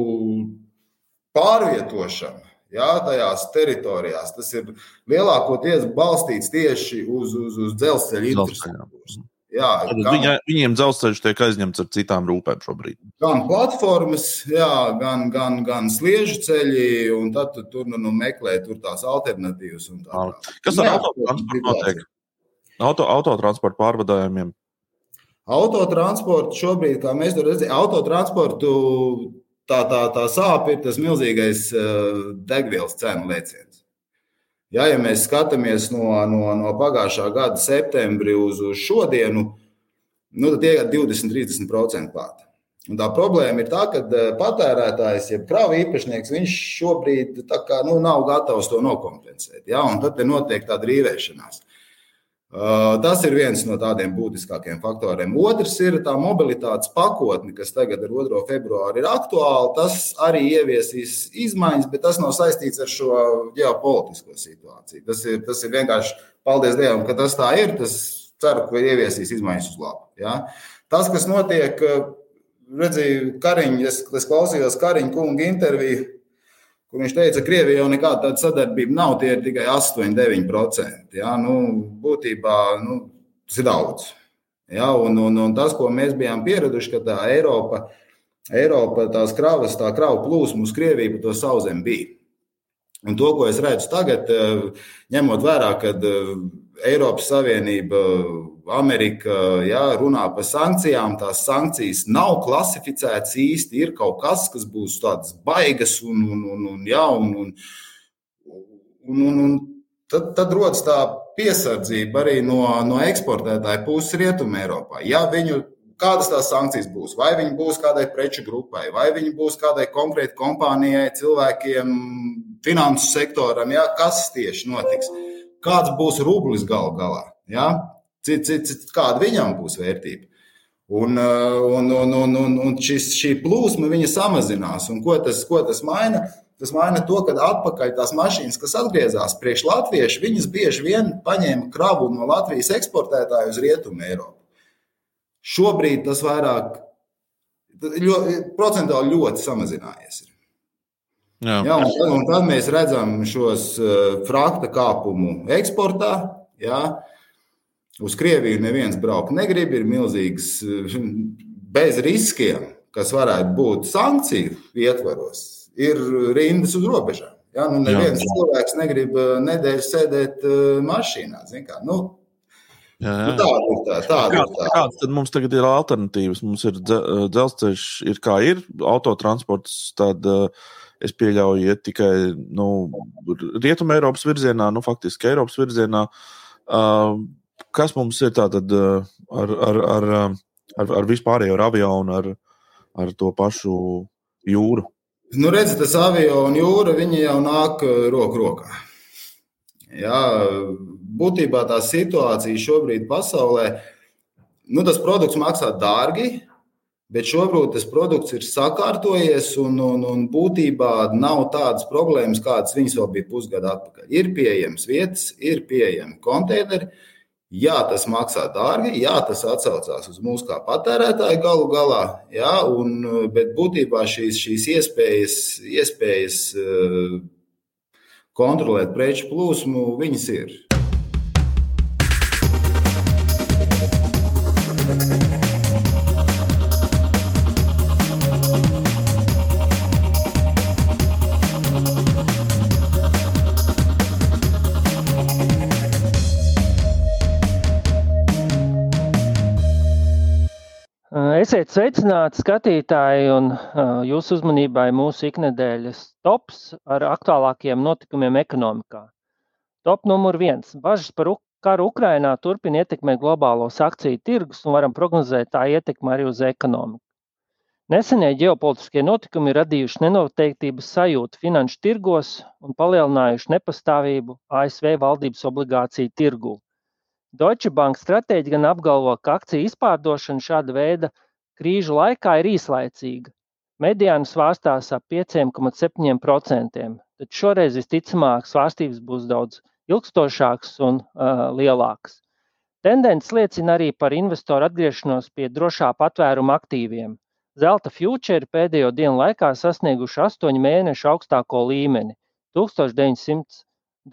pārvietošana jā, tajās teritorijās tas ir lielākoties balstīts tieši uz, uz, uz dzelzceļa infrastruktūras. Jā, gan, viņa, viņiem dzelzceļš tiek aizņemts ar citām rūpēm šobrīd. Gan platformas, jā, gan, gan, gan sliežu ceļi, un tad tu tur nu, nu, meklē tur tās alternatīvas. Tā, tā. Kas ar autotransportu notiek? Auto, autotransporta pārvadājumiem. Autotransportu šobrīd, kā mēs to redzam, autotransportu tā, tā, tā sāpe ir tas milzīgais uh, degvielas cenu lēciens. Ja, ja mēs skatāmies no, no, no pagājušā gada septembra uz, uz šodienu, nu, tad ir 20-30% klāt. Un tā problēma ir tā, ka uh, patērētājs, jeb krāva īpašnieks, viņš šobrīd kā, nu, nav gatavs to nokompensēt. Ja? Tad notiek tāda rīvēšanās. Uh, tas ir viens no tādiem būtiskākiem faktoriem. Otrs ir tā mobilitātes pakotne, kas tagad ar 2. februāru ir aktuāla. Tas arī ieviesīs izmaiņas, bet tas nav saistīts ar šo ģeopolitisko situāciju. Tas ir, tas ir vienkārši, paldies Dievam, ka tas tā ir. Tas ceru, ka ieviesīs izmaiņas uz labu. Ja? Tas, kas notiek, redzēju, Kariņš, es, es klausījos Kariņa kunga interviju kur viņš teica, ka Krievija jau nekāda tāda sadarbība nav, tie ir tikai 8-9%. Ja? Nu, būtībā nu, tas ir daudz. Ja? Un, un, un tas, ko mēs bijām pieraduši, ka tā Eiropa, Eiropa tās kravas, tā kravu plūsma uz Krieviju pa to sauzem bija. Un to, ko es redzu tagad, ņemot vērā, ka Eiropas Savienība, Amerika jā, runā par sankcijām. Tās sankcijas nav klasificētas īsti. Ir kaut kas, kas būs tāds baigas un, un, un, un, jā, un, un, un, un, un tad, tad rodas tā piesardzība arī no, no eksportētāja puses Rietumē Eiropā. Ja viņu kādas tās sankcijas būs. Vai viņi būs kādai preču grupai, vai viņi būs kādai konkrētai kompānijai, cilvēkiem, finansu sektoram, ja? kas tieši notiks kāds būs rublis gal galā. Ja? Cit, cit, cit, kāda viņam būs vērtība? Un, uh, un, un, un, un, un šis, šī plūsma samazinās. Un ko tas, ko tas maina? Tas maina to, ka atpakaļ tās mašīnas, kas atgriezās priekš latviešu, viņas bieži vien paņēma kravu no Latvijas eksportētāju uz Rietumu Eiropu. Šobrīd tas vairāk, ļoti, procentuāli ļoti samazinājies. Ir. Jā. Jā, un, tad, un tad mēs redzam šos uh, frakta kāpumu eksportā. Jā. Uz Krieviju neviens braukt negrib, ir milzīgs uh, bez riskiem, kas varētu būt sankciju ietvaros, ir rindas uz robežām. Jā, nu neviens jā. cilvēks negrib uh, nedēļu sēdēt mašīnā. Nu, Jā, jā. Nu, tāda ir tā. Tāda Kā, ir tā. Kādas tad mums tagad ir alternatīvas? Mums ir dzelzceļš, ir kā ir, autotransports. Tad, es pieļauju, iet tikai nu, rietumē Eiropas virzienā, nu, faktiski Eiropas virzienā. Uh, kas mums ir tātad uh, ar, ar, ar, ar, ar vispārējo ar avionu, ar, ar to pašu jūru? Nu, redziet, tas avio un jūra jau nāk roku rokā. Jā, būtībā tā situācija šobrīd pasaulē, nu, tas produkts maksā dārgi, bet šobrīd tas produkts ir sakārtojies un, un, un būtībā nav tādas problēmas, kādas viņas vēl bija pusgadu atpakaļ. Ir pieejams vietas, ir pieejami konteineri. Jā, tas maksā dārgi, jā, tas atsaucās uz mūsu kā patērētāju galu galā, jā, un, bet būtībā šīs, šīs iespējas, iespējas uh, kontrolēt preču plūsmu, viņas ir. Esiet sveicināti, skatītāji, un uh, jūsu uzmanībai mūsu iknedēļas tops ar aktuālākiem notikumiem ekonomikā. Top numur viens - bažas par karu Ukrainā turpina ietekmēt globālos akciju tirgus un varam prognozēt tā ietekmi arī uz ekonomiku. Nesenie ģeopolitiskie notikumi ir radījuši nenoteiktības sajūtu finanšu tirgos un palielinājuši nepastāvību ASV valdības obligāciju tirgū. Deutsche Bank stratēģi gan apgalvo, ka akciju izpārdošana šāda veida krīžu laikā ir īslaicīga. Mediāna svārstās ap 5,7%, tad šoreiz visticamāk svārstības būs daudz ilgstošākas un uh, lielākas. Tendence liecina arī par investoru atgriešanos pie drošā patvēruma aktīviem. Zelta futūri pēdējo dienu laikā sasnieguši 8 mēnešu augstāko līmeni - 1900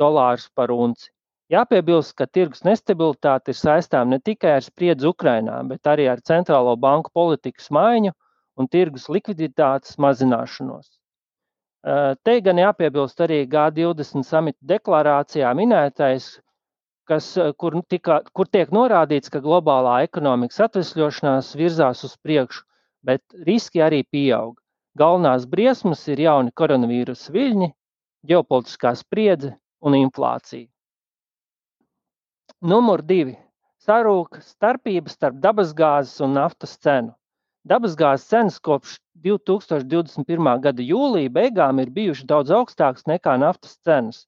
dolārus par unci. Jāpiebilst, ka tirgus nestabilitāte ir saistām ne tikai ar spriedzi Ukrainā, bet arī ar centrālo banku politikas maiņu un tirgus likviditātes mazināšanos. Te gan jāpiebilst arī G20 samita deklarācijā minētais, kas, kur, tika, kur tiek norādīts, ka globālā ekonomikas atvesļošanās virzās uz priekšu, bet riski arī pieaug. Galvenās briesmas ir jauni koronavīrusa viļņi, ģeopolitiskā spriedze un inflācija. Numur divi - sarūk starpība starp dabasgāzes un naftas cenu. Dabasgāzes cenas kopš 2021. gada jūlija beigām ir bijušas daudz augstākas nekā naftas cenas,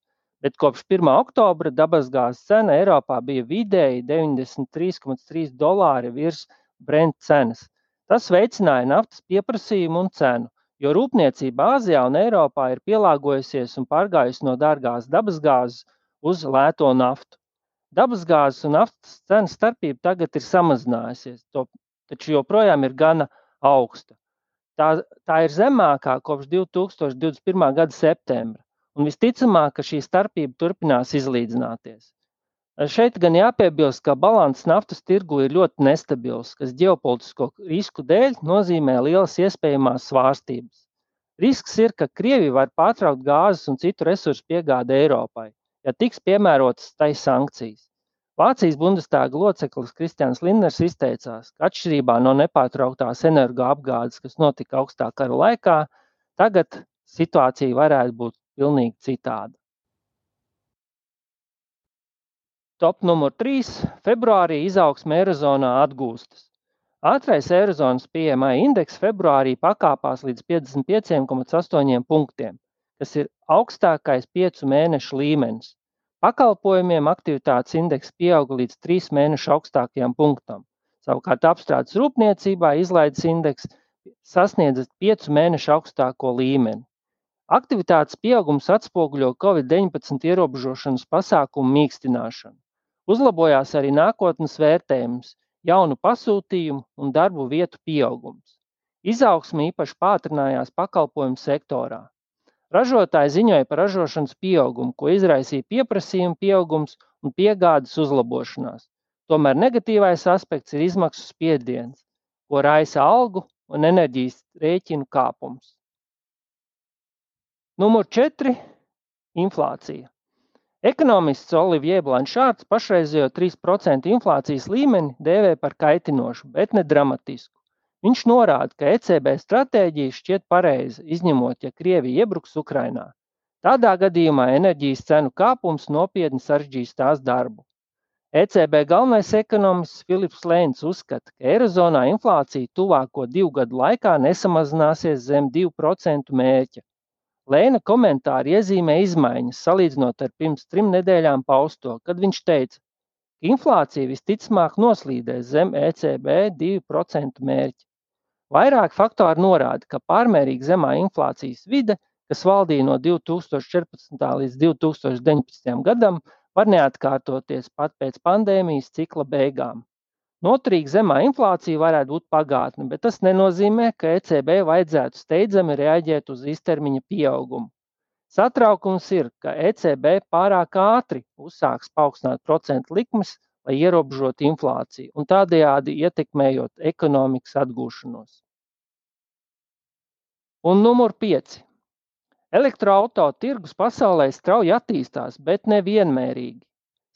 bet kopš 1. oktobra dabasgāzes cena Eiropā bija vidēji 93,3 dolāri virs Brent cenas. Tas veicināja naftas pieprasījumu un cenu, jo rūpniecība Āzijā un Eiropā ir pielāgojusies un pārgājusi no dārgās dabasgāzes uz lēto naftu. Dabasgāzes un naftas cenu starpība tagad ir samazinājusies, to, taču joprojām ir gana augsta. Tā, tā ir zemākā kopš 2021. gada septembra, un visticamāk, ka šī starpība turpinās izlīdzināties. Šeit gan jāpiebilst, ka balanss naftas tirgu ir ļoti nestabils, kas ģeopolitisko risku dēļ nozīmē lielas iespējamās svārstības. Risks ir, ka Krievija var pārtraukt gāzes un citu resursu piegādi Eiropai, ja tiks piemērotas tai sankcijas. Vācijas Bundestāga loceklis Kristians Lindners izteicās, ka atšķirībā no nepārtrauktās energoapgādes, kas notika augstā kara laikā, tagad situācija varētu būt pilnīgi citāda. Top numur 3. Februārī izaugsme Eirozonā atgūstas. Ātrais Eirozonas pieejamā indeks februārī pakāpās līdz 55,8 punktiem kas ir augstākais piecu mēnešu līmenis. Pakalpojumiem aktivitātes indeks pieauga līdz trīs mēnešu augstākajam punktam. Savukārt apstrādes rūpniecībā izlaides indeks sasniedza piecu mēnešu augstāko līmeni. Aktivitātes pieaugums atspoguļo Covid-19 ierobežošanas pasākumu mīkstināšanu. Uzlabojās arī nākotnes vērtējums, jaunu pasūtījumu un darbu vietu pieaugums. Izaugsme īpaši pātrinājās pakalpojumu sektorā. Ražotāji ziņoja par ražošanas pieaugumu, ko izraisīja pieprasījuma pieaugums un piegādes uzlabošanās. Tomēr negatīvais aspekts ir izmaksu spiediens, ko raisa algu un enerģijas rēķinu kāpums. Numur 4. Inflācija. Ekonomists Olivier Blanšārds pašreizējo 3% inflācijas līmeni dēvē par kaitinošu, bet ne dramatisku. Viņš norāda, ka ECB stratēģija šķiet pareiza, izņemot, ja Krievija iebruks Ukrainā. Tādā gadījumā enerģijas cenu kāpums nopietni sarežģīs tās darbu. ECB galvenais ekonomists Filips Lēns uzskata, ka Eirozonā inflācija tuvāko divu gadu laikā nesamazināsies zem 2% mērķa. Lēna komentāri iezīmē izmaiņas salīdzinot ar pirms trim nedēļām pausto, kad viņš teica, ka inflācija visticamāk noslīdēs zem ECB 2% mērķa. Vairāk faktori norāda, ka pārmērīgi zemā inflācijas vide, kas valdīja no 2014. līdz 2019. gadam, var neatkārtoties pat pēc pandēmijas cikla beigām. Noturīga zemā inflācija varētu būt pagātne, bet tas nenozīmē, ka ECB vajadzētu steidzami reaģēt uz īstermiņa pieaugumu. Satraukums ir, ka ECB pārāk ātri uzsāks paaugstināt procentu likmes, lai ierobežotu inflāciju un tādējādi ietekmējot ekonomikas atgūšanos. Un numur 5. Elektroautorāta tirgus pasaulē strauji attīstās, bet nevienmērīgi.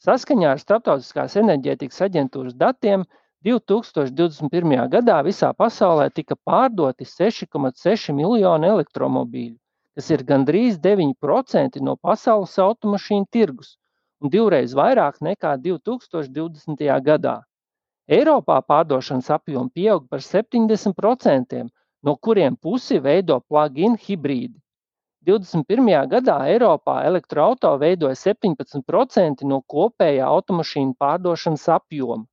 Saskaņā ar Startautiskās enerģētikas aģentūras datiem 2021. gadā visā pasaulē tika pārdoti 6,6 miljoni elektromobīļu, kas ir gandrīz 9% no pasaules automašīnu tirgus un divreiz vairāk nekā 2020. gadā. Eiropā pārdošanas apjomi pieaug par 70%, no kuriem pusi veido plug-in hibrīdi. 21. gadā Eiropā elektroautorāta veidoja 17% no kopējā automašīnu pārdošanas apjoma.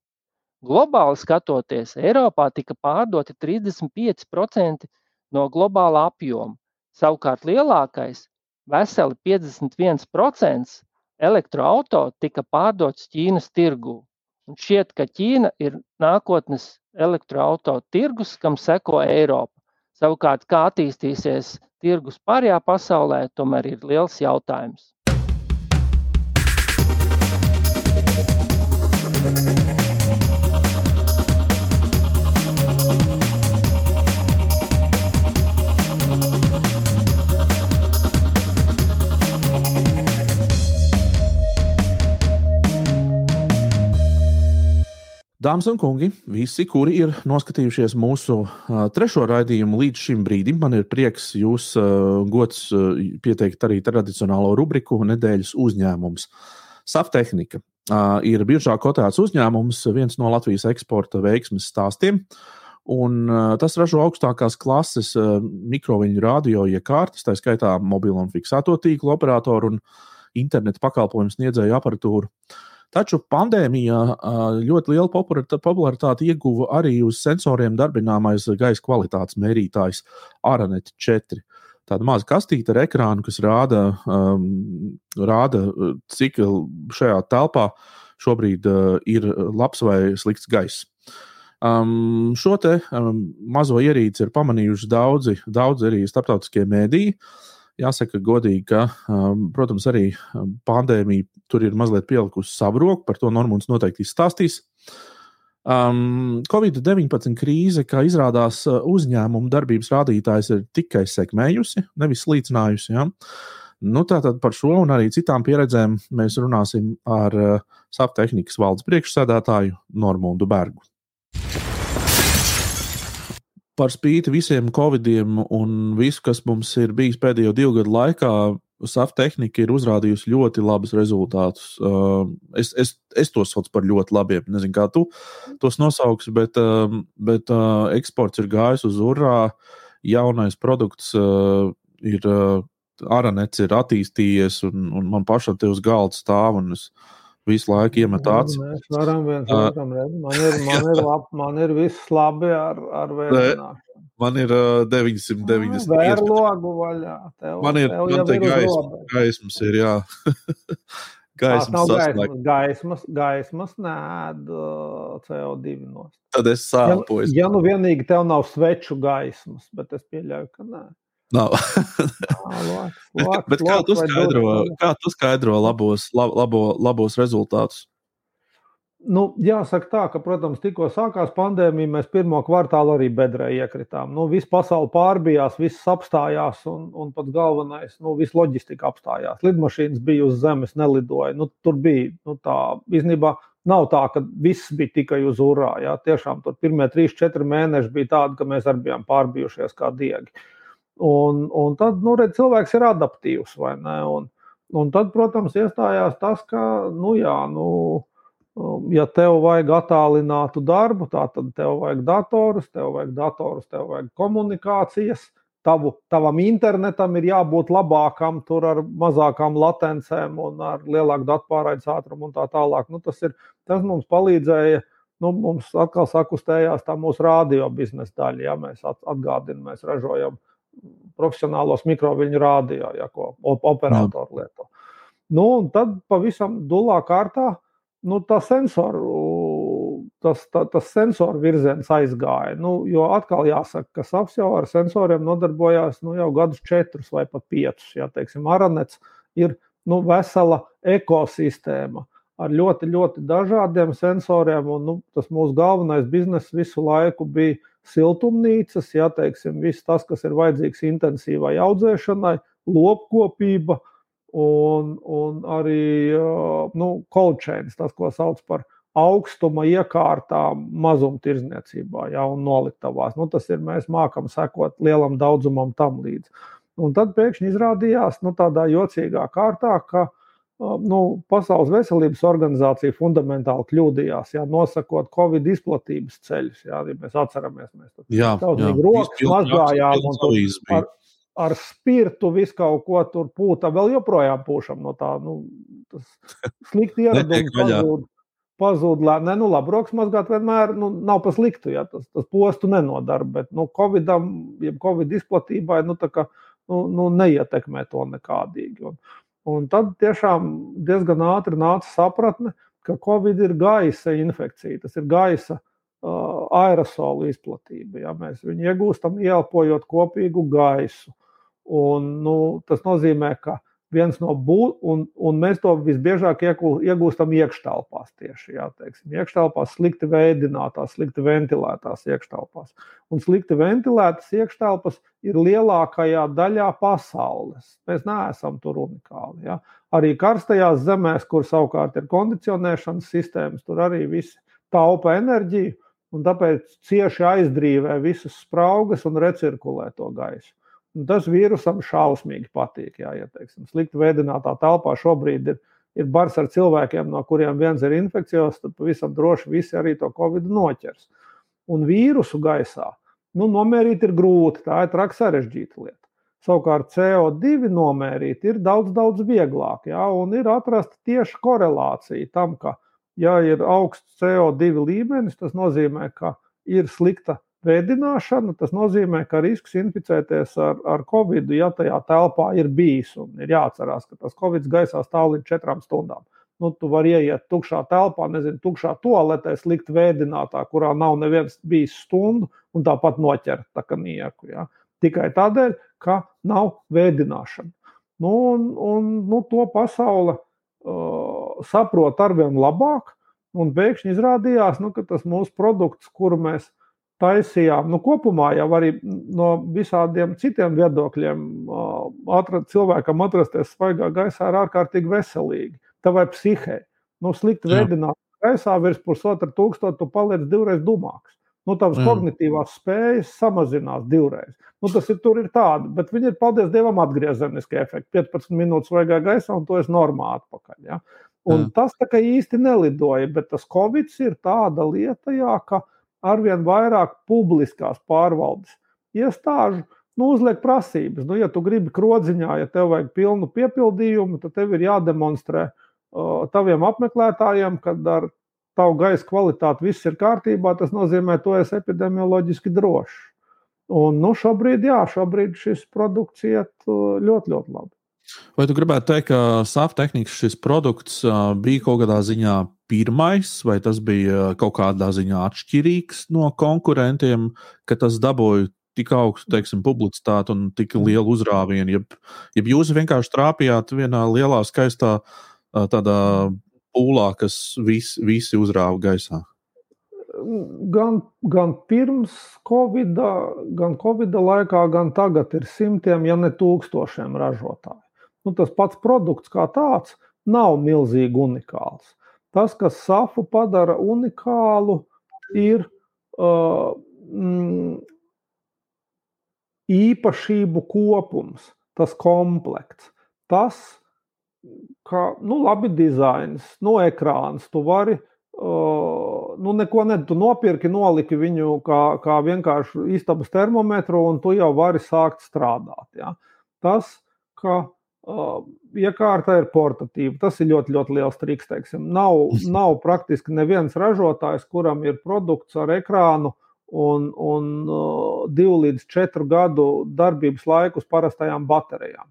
Globāli skatoties, Eiropā tika pārdoti 35% no globālā apjoma. Savukārt lielākais, veseli 51%, elektroautorāta tika pārdots Ķīnas tirgū. Un šķiet, ka Ķīna ir nākotnes elektroautorāta tirgus, kam seko Eiropa. Savukārt, kā attīstīsies tirgus pārējā pasaulē, tomēr ir liels jautājums. Dāmas un kungi, visi, kuri ir noskatījušies mūsu trešo raidījumu līdz šim brīdim, man ir prieks jūs gods pieteikt arī tradicionālo rubriku Nedēļas uzņēmums. Saftehnika ir biržā kotēts uzņēmums, viens no Latvijas eksporta veiksmes stāstiem. Un, tas ražo augstākās klases mikroviņu radio iekārtas, tā skaitā mobilo un fiksēto tīklu operatoru un internetu pakalpojumu sniedzēju aparatūru. Uh, Taču pandēmijā ļoti lielu popularitāti ieguva arī uz sensoriem darbināmais gaisa kvalitātes mērītājs Aranet 4. Tāda maza kastīte ar ekrānu, kas rāda, um, rāda cik šajā telpā šobrīd uh, ir labs vai slikts gaiss. Um, šo te um, mazo ierīci ir pamanījuši daudzi, daudzi arī starptautiskie mēdīji. Uh, Jāsaka, godīgi, ka, um, protams, arī um, pandēmija tur ir mazliet pielikusi savu roku, par to Normons noteikti izstāstīs. Um, Covid-19 krīze, kā izrādās, uh, uzņēmumu darbības rādītājs ir tikai sekmējusi, nevis slīcinājusi. Ja? Nu, tātad par šo un arī citām pieredzēm mēs runāsim ar uh, SAP tehnikas valdes priekšsēdētāju Normundu Bergu par spīti visiem covidiem un visu, kas mums ir bijis pēdējo divu gadu laikā, SAF tehnika ir uzrādījusi ļoti labus rezultātus. Uh, es, es, es tos saucu par ļoti labiem. Nezinu, kā tu tos nosauksi, bet, uh, bet uh, eksports ir gājis uz urā. Jaunais produkts ir Aranets ir attīstījies, un, un man pašam te uz galda stāv. Es, visu laiku iemet acis. Mēs varam viens otram uh, redzēt. Man ir, man ir, lab, man ir viss labi ar, ar vērtināšanu. Man ir uh, 990. Vēr logu vaļā. Tev, man ir, tev man te gaismas, gaismas ir, jā. gaismas, gaismas, gaismas, gaismas nē, CO2 nost. Tad es sāpoju. Ja, ja nu vienīgi tev nav sveču gaismas, bet es pieļauju, ka nē. Nav. bet, bet kā, tu skaidro, kā tu skaidro labos, labo, labos rezultātus? Nu, jāsaka tā, ka, protams, tikko sākās pandēmija, mēs pirmo kvartālu arī bedrē iekritām. Nu, viss pasaule pārbijās, viss apstājās, un, un pats galvenais, nu, viss loģistika apstājās. Lidmašīnas bija uz zemes, nelidoja. Nu, tur bija nu, tā, īstenībā nav tā, ka viss bija tikai uz urā. Jā. Tiešām tur pirmie trīs, četri mēneši bija tādi, ka mēs arī bijām pārbijušies kā diegi. Uh, Un, un tad nu, redz, cilvēks ir adaptīvs. Un, un tad, protams, iestājās tas, ka nu, jā, nu, Um, ja tev vajag attālinātu darbu, tad tev vajag datorus, tev vajag datorus, tev vajag komunikācijas. Tavu, tavam internetam ir jābūt labākam, tur ar mazākām latencēm un ar lielāku datu pārraides ātrumu un tā tālāk. Nu, tas, ir, tas mums palīdzēja. Nu, mums atkal sakustējās tā mūsu radio biznesa daļa. Ja mēs atgādinām, mēs ražojam profesionālos mikroviļņu radio, ja, ko operatori lieto. Nu, tad pavisam dulā kārtā nu, tā sensoru, tas, tā, tas sensoru virziens aizgāja. Nu, jo atkal jāsaka, ka SAPS jau ar sensoriem nodarbojās nu, jau gadus četrus vai pat piecus. Ja, teiksim, Aranets ir nu, vesela ekosistēma ar ļoti, ļoti dažādiem sensoriem. Un, nu, tas mūsu galvenais bizness visu laiku bija siltumnīcas, ja teiksim, viss tas, kas ir vajadzīgs intensīvai audzēšanai, lopkopība, un, un arī nu, kolčēns, tas, ko sauc par augstuma iekārtām mazumtirdzniecībā ja, un noliktavās. Nu, tas ir, mēs mākam sekot lielam daudzumam tam līdzi. Un tad pēkšņi izrādījās nu, tādā jocīgā kārtā, ka nu, Pasaules veselības organizācija fundamentāli kļūdījās, ja, nosakot Covid izplatības ceļus. Ja, ja mēs atceramies, mēs tam rokas mazgājām un tur ar, ar spirtu visu kaut ko tur pūta. Vēl joprojām pūšam no tā. Nu, tas slikti ieradumi pazūd. Pazūd, ne, nu, labi, rokas mazgāt vienmēr nu, nav pa sliktu, ja tas, tas postu nenodara, bet, nu, Covidam, jeb Covid izplatībai, nu, tā kā, nu, nu, neietekmē to nekādīgi. Un, un tad tiešām diezgan ātri nāca sapratne, ka Covid ir gaisa infekcija, tas ir gaisa uh, aerosolu izplatība. Ja? Mēs viņu iegūstam, ieelpojot kopīgu gaisu. Un, nu, tas nozīmē, ka viens no būtnes, un, un mēs to visbiežāk iegūstam iekštelpās tieši. Jā, teiksim, iekštelpās slikti veidinātās, slikti ventilētās iekštelpās. Un slikti ventilētas iekštelpas ir lielākajā daļā pasaules. Mēs neesam tur unikāli. Jā. Arī karstajās zemēs, kur savukārt ir kondicionēšanas sistēmas, tur arī visi taupa enerģiju, un tāpēc cieši aizdrīvē visas spraugas un recirkulē to gaisu. Un tas vīrusam šausmīgi patīk. Jā, ja teiksim, slikti veidinātā telpā šobrīd ir, ir bars ar cilvēkiem, no kuriem viens ir infekcijos, tad pavisam droši visi arī to covid noķers. Un vīrusu gaisā nu, nomērīt ir grūti, tā ir traks sarežģīta lieta. Savukārt CO2 nomērīt ir daudz, daudz vieglāk. Jā, un ir atrasta tieši korelācija tam, ka, ja ir augsts CO2 līmenis, tas nozīmē, ka ir slikta Vēdināšana tas nozīmē, ka risks inficēties ar, ar covid, ja tajā telpā ir bijis. Ir jāatcerās, ka tas covid gaisā stāv līdz četrām stundām. Nu, tu vari ieiet tukšā telpā, nezinu, tukšā toaletē, slikt vēdinātā, kurā nav neviens bijis stundu, un tāpat noķert tā kā nieku. Ja? Tikai tādēļ, ka nav vēdināšana. Nu, un, un, nu, to pasaule uh, saprot arvien labāk, un pēkšņi izrādījās, nu, ka tas mūsu produkts, kuru mēs mēs taisījām. Nu, kopumā jau arī no visādiem citiem viedokļiem atrast, cilvēkam atrasties svaigā gaisā ir ārkārtīgi veselīgi. Tavai psihē. Nu, slikti veidināt gaisā virs pusotra tūkstoša, tu paliec divreiz dumāks. Nu, tavas mm. kognitīvās spējas samazinās divreiz. Nu, tas ir tur ir tāda, bet viņi ir, paldies Dievam, atgriezeniski efekti. 15 minūtes svaigā gaisā, un to es normāli atpakaļ. Ja? Un mm. tas tā kā īsti nelidoja, bet tas Covid ir tāda lieta, jā, ka arvien vairāk publiskās pārvaldes iestāžu nu, uzliek prasības. Nu, ja tu gribi krodziņā, ja tev vajag pilnu piepildījumu, tad tev ir jādemonstrē uh, taviem apmeklētājiem, ka ar tavu gaisa kvalitāti viss ir kārtībā. Tas nozīmē, ka tu esi epidemioloģiski drošs. Un nu, šobrīd, jā, šobrīd šis produkts iet ļoti, ļoti labi. Vai tu gribētu teikt, ka SAP tehnikas šis produkts bija kaut kādā ziņā pirmais, vai tas bija kaut kādā ziņā atšķirīgs no konkurentiem, ka tas dabūja tik augstu teiksim, publicitāti un tik lielu uzrāvienu? Ja, ja jūs vienkārši trāpījāt vienā lielā, skaistā tādā pūlā, kas vis, visi uzrāva gaisā? Gan, gan pirms Covid, gan Covid laikā, gan tagad ir simtiem, ja ne tūkstošiem ražotāju nu, tas pats produkts kā tāds nav milzīgi unikāls. Tas, kas safu padara unikālu, ir uh, mm, īpašību kopums, tas komplekts. Tas, ka nu, labi dizains, no nu, ekrāns, tu vari nu, neko ne, tu nopirki, noliki viņu kā, kā vienkārši istabas termometru, un tu jau vari sākt strādāt. Ja? Tas, ka uh, iekārta ir portatīva, tas ir ļoti, ļoti liels triks. Teiksim. Nav, nav praktiski neviens ražotājs, kuram ir produkts ar ekrānu un, un uh, divu līdz četru gadu darbības laiku uz parastajām baterijām.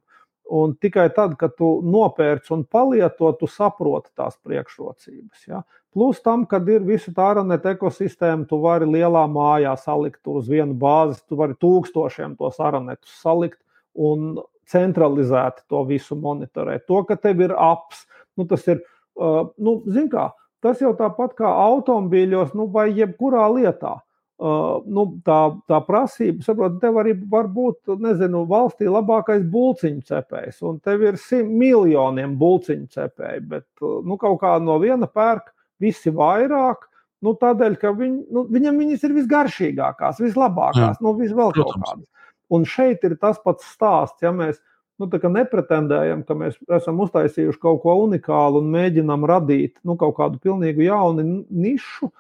Un tikai tad, kad tu nopērci un palieto, tu saproti tās priekšrocības. Ja? Plus tam, kad ir visa tā araneta ekosistēma, tu vari lielā mājā salikt uz vienu bāzi, tu vari tūkstošiem tos aranetus salikt un centralizēti to visu monitorēt. To, ka tev ir apps, nu, tas ir, uh, nu, zin kā, tas jau tāpat kā automobīļos, nu, vai jebkurā lietā. Uh, nu, tā, tā prasība, saprotiet, tev arī var būt, nezinu, valstī labākais buļciņu cepējs, un tev ir simt miljoniem buļciņu cepēju, bet uh, nu, kaut kā no viena pērk visi vairāk. Nu, tādēļ, ka viņ, nu, viņam viņas ir visgaršīgākās, vislabākās, Jā. nu, visvēl kaut kādas. Un šeit ir tas pats stāsts, ja mēs nu, nepretendējam, ka mēs esam uztaisījuši kaut ko unikālu un mēģinām radīt nu, kaut kādu pilnīgi jaunu nišu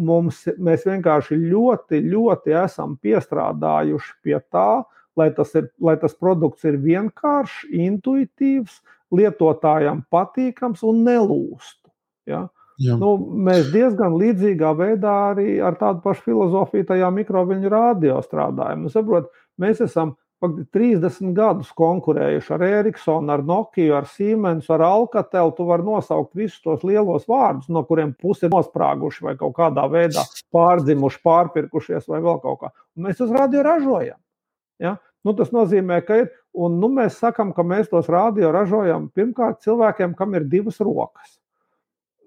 mums, mēs vienkārši ļoti, ļoti esam piestrādājuši pie tā, lai tas, ir, lai tas produkts ir vienkāršs, intuitīvs, lietotājam patīkams un nelūstu. Ja? Jā. Nu, mēs diezgan līdzīgā veidā arī ar tādu pašu filozofiju tajā mikroviļņu rādio strādājam. Nu, saprot, mēs esam 30 gadus konkurējuši ar Ericsonu, ar Nokia, ar Siemens, ar Alcatelu. Tu vari nosaukt visus tos lielos vārdus, no kuriem pusi ir nosprāguši vai kaut kādā veidā pārdzimuši, pārpirkušies vai vēl kaut kā. Un mēs uz radio ražojam. Ja? Nu, tas nozīmē, ka ir, un nu, mēs sakām, ka mēs tos radio ražojam pirmkārt cilvēkiem, kam ir divas rokas.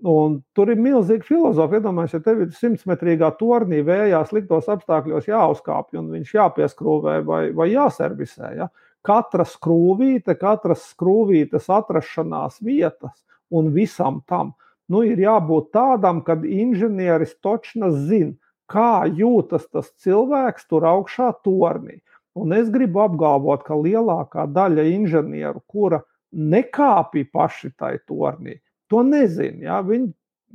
Un tur ir milzīga filozofija. Iedomājieties, ja tev ir simtmetrīgā tornī, vējā, sliktos apstākļos jāuzkāpj un viņš jāpieskrūvē vai, vai jāservisē. Ja? Katra skrūvīte, katras skrūvītes atrašanās vietas un visam tam nu, ir jābūt tādam, kad inženieris točna zina, kā jūtas tas cilvēks tur augšā tornī. Un es gribu apgalvot, ka lielākā daļa inženieru, kura nekāpja paši tai tornī, to nezina. Ja? Viņi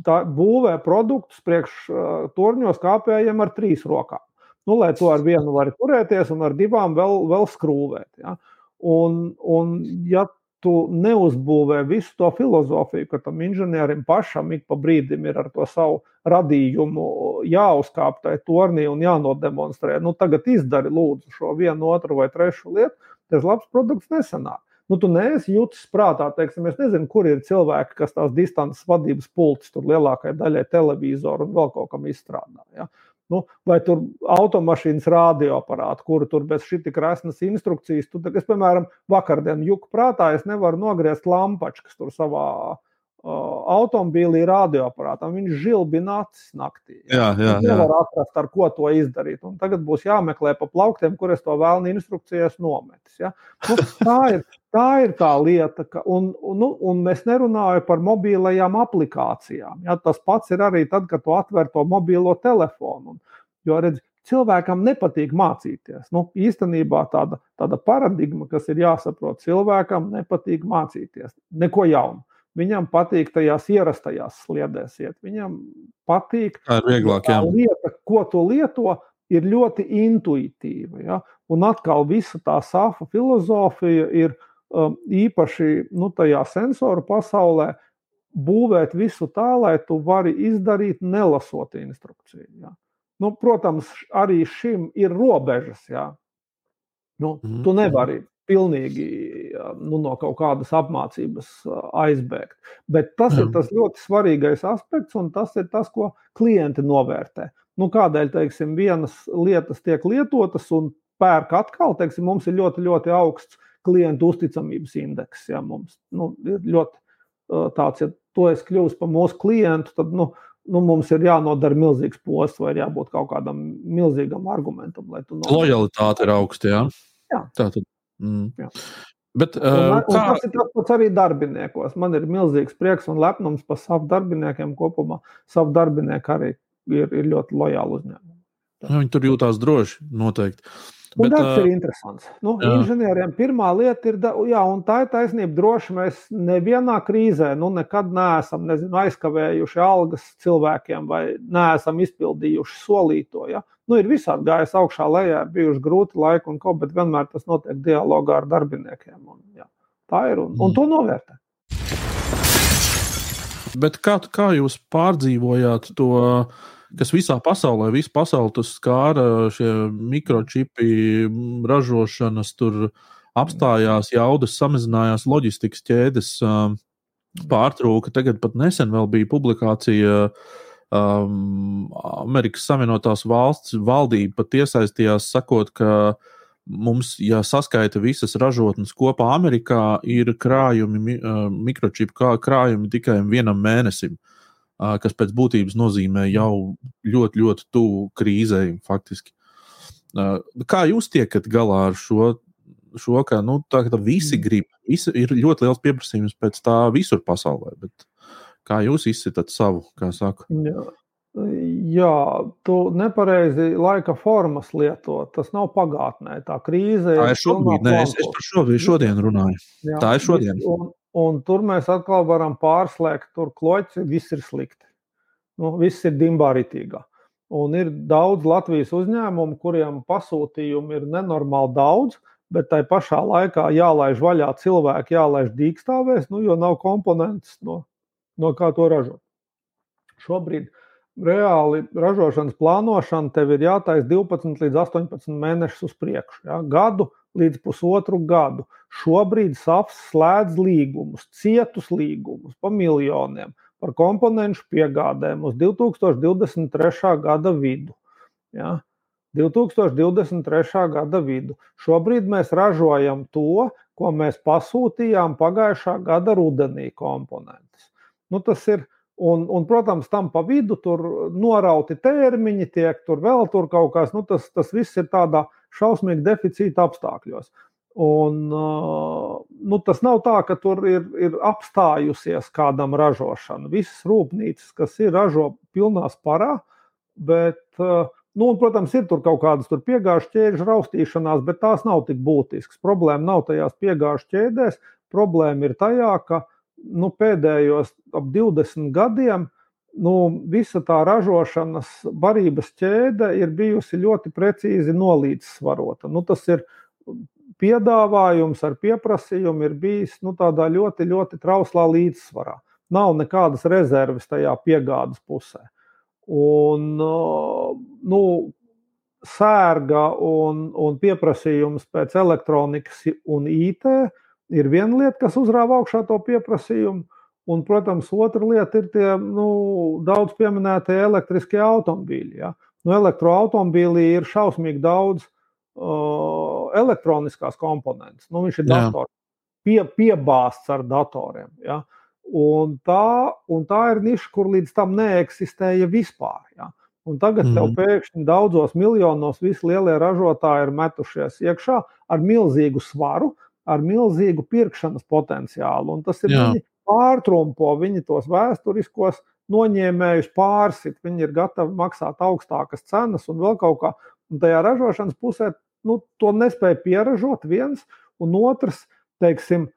tā, būvē produktus priekš uh, torņos kāpējiem ar trīs rokām. Nu, lai to ar vienu var turēties, un ar divām vēl, vēl skrūvēt. Ja? Un, un, ja tu neuzbūvē visu to filozofiju, ka tam inženierim pašam ik pa brīdim ir ar to savu radījumu jāuzkāp tajā tornī un jānodemonstrē, nu, tagad izdari lūdzu šo vienu, otru vai trešu lietu, tas labs produkts nesanāk. Nu, tu neesi jūtis prātā, teiksim, es nezinu, kur ir cilvēki, kas tās distances vadības pultis tur lielākajai daļai televizoru un vēl kaut kam izstrādā. Ja? Nu, vai tur automašīnas radioaparāti, kuru tur bez šī tik resnas instrukcijas. Tu, es, piemēram, vakardien juku prātā, es nevaru nogriezt lampaču, kas tur savā automobīlī radioaparātam. Viņš žilbina acis naktī. Jā, jā, jā. Nevar atrast, ar ko to izdarīt. Un tagad būs jāmeklē pa plauktiem, kur es to vēlnu instrukcijas nometis. Ja? Nu, tā, ir, tā ir tā lieta, ka, un, nu, un es nerunāju par mobilajām aplikācijām. Ja? Tas pats ir arī tad, kad tu atver to mobilo telefonu. Un, jo redz, cilvēkam nepatīk mācīties. Nu, īstenībā tāda, tāda paradigma, kas ir jāsaprot, cilvēkam nepatīk mācīties neko jaunu. Viņam patīk tajās ierastajās sliedēs iet. Viņam patīk, tā ir vieglāk. Tā lieta, ko tu lieto, ir ļoti intuitīva. Ja? Un atkal visa tā sāfa filozofija ir um, īpaši nu, tajā sensoru pasaulē būvēt visu tā, lai tu vari izdarīt nelasot instrukciju. Ja? Nu, protams, arī šim ir robežas. Ja? Nu, mm. Tu nevari pilnīgi nu, no kaut kādas apmācības aizbēgt. Bet tas Jā. ir tas ļoti svarīgais aspekts, un tas ir tas, ko klienti novērtē. Nu, kādēļ teiksim, vienas lietas tiek lietotas un pērk atkal, teiksim, mums ir ļoti, ļoti augsts klientu uzticamības indeks. Ja, mums nu, ir ļoti tāds, ja to es kļūstu par mūsu klientu, tad nu, nu, mums ir jānodara milzīgs posts vai jābūt kaut kādam milzīgam argumentam. Lojalitāte ir augsta. Jā. Jā. Tā tad Mm. Jā. Bet, uh, un, un kā... Tas ir tas pats arī darbiniekos. Man ir milzīgs prieks un lepnums par savu darbiniekiem kopumā. Savu darbinieku arī ir, ir ļoti lojāli uzņēmumi. Viņi tur jūtās droši, noteikti. Un Bet, darbs uh, ir interesants. Nu, jā. inženieriem pirmā lieta ir, jā, un tā ir taisnība. Droši mēs nevienā krīzē nu, nekad neesam nezinu, aizkavējuši algas cilvēkiem vai neesam izpildījuši solīto. Ja? Nu, ir visādi gājis augšā, lejā, ir bijuši grūti laiki un ko, bet vienmēr tas notiek dialogā ar darbiniekiem. Un, jā, tā ir un, un to novērtē. Bet kā, kā jūs pārdzīvojāt to? Kas visā pasaulē, visu pasauli tas skāra, šie mikročipi ražošanas, tur apstājās, jaudas samazinājās, loģistikas ķēdes pārtrūka. Tagad pat nesen vēl bija publikācija. Um, Amerikas Savienotās valsts valdība pat iesaistījās, sakot, ka mums, ja saskaita visas ražotnes kopā Amerikā, ir krājumi, mikročipu krājumi tikai vienam mēnesim. Kas pēc būtības nozīmē jau ļoti, ļoti tuvu krīzei faktiski. Kā jūs tiekat galā ar šo? Šo, ka nu, tā, ka visi mm. grib, visi, ir ļoti liels pieprasījums pēc tā visur pasaulē. Bet kā jūs izsitat savu, kā saka? Jā. Jā, tu nepareizi laika formas lieto. Tas nav pagātnē. Tā krīze ir. Tā ir šobrīd, nē, es, es par šo, šodien runāju. Jā, tā ir šodien. Un, Un tur mēs atkal varam pārslēgt, tur kloķis, viss ir slikti. Nu, viss ir dimbāritīgā. Un ir daudz Latvijas uzņēmumu, kuriem pasūtījumu ir nenormāli daudz, bet tai pašā laikā jālaiž vaļā cilvēki, jālaiž dīkstāvēs, nu, jo nav komponents, no, no kā to ražot. Šobrīd reāli ražošanas plānošana tev ir jātaisa 12 līdz 18 mēnešus uz priekšu. Ja? Gadu līdz pusotru gadu. Šobrīd SAFs slēdz līgumus, cietus līgumus pa miljoniem par komponentu piegādēm uz 2023. gada vidu. Ja? 2023. gada vidu. Šobrīd mēs ražojam to, ko mēs pasūtījām pagājušā gada rudenī komponentus. Nu, tas ir Un, un, protams, tam pa vidu tur norauti termiņi, tiek tur vēl tur kaut kas. Nu, tas, tas viss ir tādā šausmīgi deficīta apstākļos. Un, nu, tas nav tā, ka tur ir, ir apstājusies kādam ražošana. Visas rūpnīcas, kas ir, ražo pilnā sparā, bet, nu, un, protams, ir tur kaut kādas piegāžu ķēžu raustīšanās, bet tās nav tik būtiskas. Problēma nav tajās piegāžu ķēdēs. Problēma ir tajā, ka nu, pēdējos ap 20 gadiem nu, visa tā ražošanas barības ķēde ir bijusi ļoti precīzi nolīdzsvarota. Nu, tas ir piedāvājums ar pieprasījumu ir bijis nu, tādā ļoti, ļoti trauslā līdzsvarā. Nav nekādas rezerves tajā piegādes pusē. Un, nu, sērga un, un pieprasījums pēc elektronikas un IT ir viena lieta, kas uzrāva augšā to pieprasījumu. Un, protams, otra lieta ir tie nu, daudz pieminētie elektriskie automobīļi. Ja? Nu, elektroautomobīlī ir šausmīgi daudz uh, elektroniskās komponentes. Nu, viņš ir dators, pie, piebāzts ar datoriem. Ja? Un tā, un tā ir niša, kur līdz tam neeksistēja vispār. Ja? Un tagad mm. tev pēkšņi daudzos miljonos visi lielie ražotāji ir metušies iekšā ar milzīgu svaru, ar milzīgu pirkšanas potenciālu. Un tas ir viņi pārtrumpo, viņi tos vēsturiskos noņēmējus pārsit, viņi ir gatavi maksāt augstākas cenas un vēl kaut kā. Un tajā ražošanas pusē nu, to nespēja pieražot viens, un otrs, teiksim,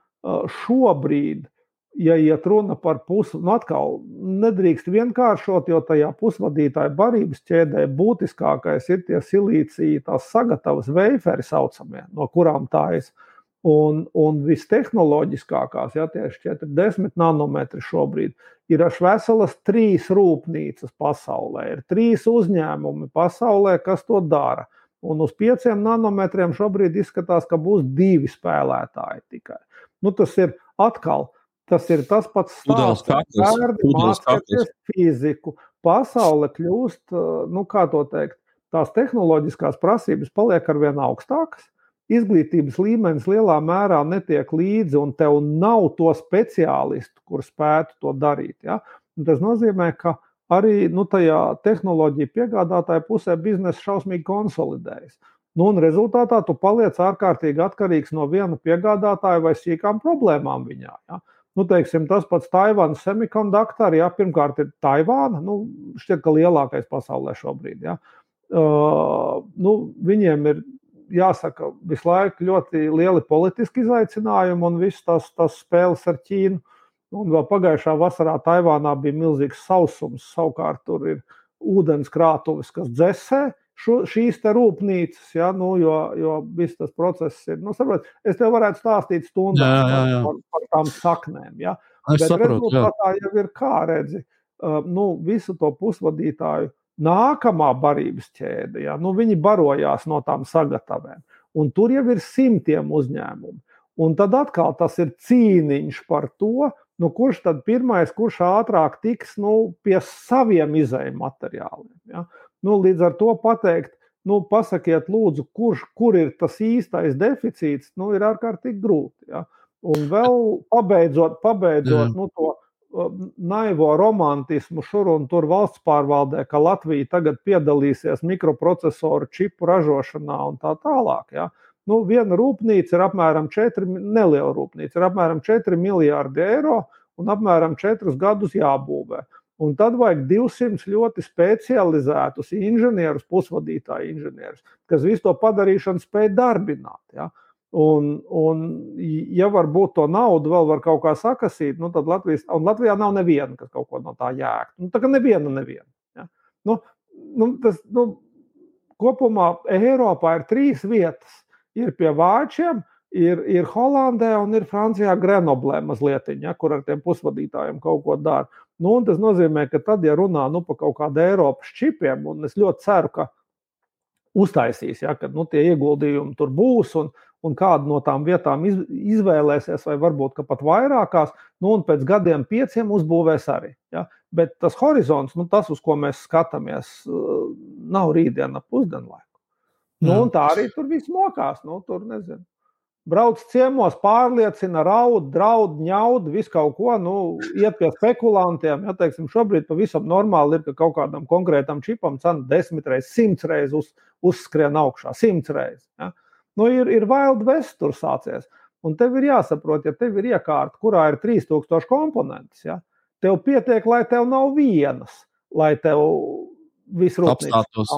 šobrīd, ja iet runa par pusi, nu atkal nedrīkst vienkāršot, jo tajā pusvadītāja barības ķēdē būtiskākais ir tie silīcija, tās sagatavas veiferi saucamie, no kurām tā ir Un, un vistehnoloģiskākās, ja tieši 40 nanometri šobrīd, ir veselas trīs rūpnīcas pasaulē. Ir trīs uzņēmumi pasaulē, kas to dara. Un uz pieciem nanometriem šobrīd izskatās, ka būs divi spēlētāji tikai. Nu, tas ir atkal tas, ir tas pats stāsts, kas mācīties fiziku. Pasaule kļūst, nu, kā to teikt, tās tehnoloģiskās prasības paliek ar vien augstākas izglītības līmenis lielā mērā netiek līdzi, un tev nav to speciālistu, kur spētu to darīt. Ja? Un tas nozīmē, ka arī nu, tajā tehnoloģija piegādātāja pusē biznesa šausmīgi konsolidējas. Nu, un rezultātā tu paliec ārkārtīgi atkarīgs no viena piegādātāja vai sīkām problēmām viņā. Ja? Nu, teiksim, tas pats Taivānas semikonduktori, ja pirmkārt ir Taivāna, nu, šķiet, ka lielākais pasaulē šobrīd. Ja? Uh, nu, viņiem ir jāsaka, visu laiku ļoti lieli politiski izaicinājumi un viss tas, tas spēles ar Ķīnu. Un vēl pagājušā vasarā Taivānā bija milzīgs sausums. Savukārt tur ir ūdenskrātuves, kas dzēsē šo, šīs rūpnīcas, ja, nu, jo, jo viss tas process ir. Nu, saprot, es tev varētu stāstīt stundām jā, jā, jā. Par, par tām saknēm. Ja. Es Bet saprotu, rezultātā jau ir kā redzi, uh, nu, visu to pusvadītāju nākamā barības ķēde, ja, nu, viņi barojās no tām sagatavēm. Un tur jau ir simtiem uzņēmumu. Un tad atkal tas ir cīniņš par to, nu, kurš tad pirmais, kurš ātrāk tiks nu, pie saviem izējuma materiāliem. Ja? Nu, līdz ar to pateikt, nu, pasakiet, lūdzu, kurš, kur ir tas īstais deficīts, nu, ir ārkārtīgi grūti. Ja? Un vēl pabeidzot, pabeidzot nu, to naivo romantismu šur un tur valsts pārvaldē, ka Latvija tagad piedalīsies mikroprocesoru čipu ražošanā un tā tālāk. Ja? Nu, viena rūpnīca ir apmēram 4, neliela rūpnīca, ir apmēram 4 miljārdi eiro un apmēram 4 gadus jābūvē. Un tad vajag 200 ļoti specializētus inženierus, pusvadītāju inženierus, kas visu to padarīšanu spēj darbināt. Ja? Un, un, ja varbūt to naudu vēl var kaut kā sakasīt, nu, tad Latvijas, Latvijā nav neviena, kas kaut ko no tā jēgtu. Nu, tā kā neviena, neviena. Ja? Nu, nu, tas, nu, kopumā Eiropā ir trīs vietas. Ir pie Vācijiem, ir, ir Holandē un ir Francijā Grenoblē mazliet, ja, kur ar tiem pusvadītājiem kaut ko dara. Nu, tas nozīmē, ka tad, ja runā nu, par kaut kādu Eiropas čipiem, un es ļoti ceru, ka uztaisīs, ja, ka nu, tie ieguldījumi tur būs un, un kādu no tām vietām iz, izvēlēsies, vai varbūt pat vairākās, nu, un pēc gadiem pieciem uzbūvēs arī. Ja? Bet tas horizonts, nu, tas, uz ko mēs skatāmies, nav rītdiena pusdienlaika. Nu, un tā arī tur viss mokās. Nu, tur nezinu. Brauc ciemos, pārliecina, raud, draud, ņaud, visu kaut ko, nu, iet pie spekulantiem. Ja, teiksim, šobrīd pavisam normāli ir, ka kaut kādam konkrētam čipam cena desmit reizes, simts reizes uz, uzskrien augšā, simts reizes. Ja. Nu, ir, ir Wild West tur sācies. Un tev ir jāsaprot, ja tev ir iekārta, kurā ir 3000 komponentes, ja, tev pietiek, lai tev nav vienas, lai tev viss rūpīgs.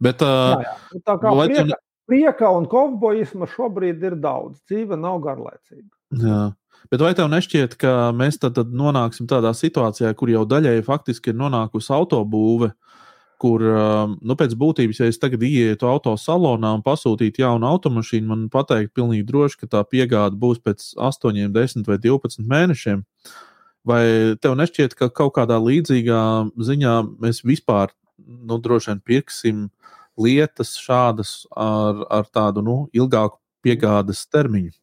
Bet, uh, jā, jā. Nu, tā kā prieka, tu... prieka un kovboisma šobrīd ir daudz, dzīve nav garlaicīga. Jā. Bet vai tev nešķiet, ka mēs tad, tad nonāksim tādā situācijā, kur jau daļēji faktiski ir nonākusi autobūve, uh, kur um, nu, pēc būtības, ja es tagad ieietu autosalonā un pasūtītu jaunu automašīnu, man pateikt pilnīgi droši, ka tā piegāde būs pēc 8, 10 vai 12 mēnešiem. Vai tev nešķiet, ka kaut kādā līdzīgā ziņā mēs vispār nu, droši vien pirksim lietas šādas ar, ar tādu nu, ilgāku piegādes termiņu?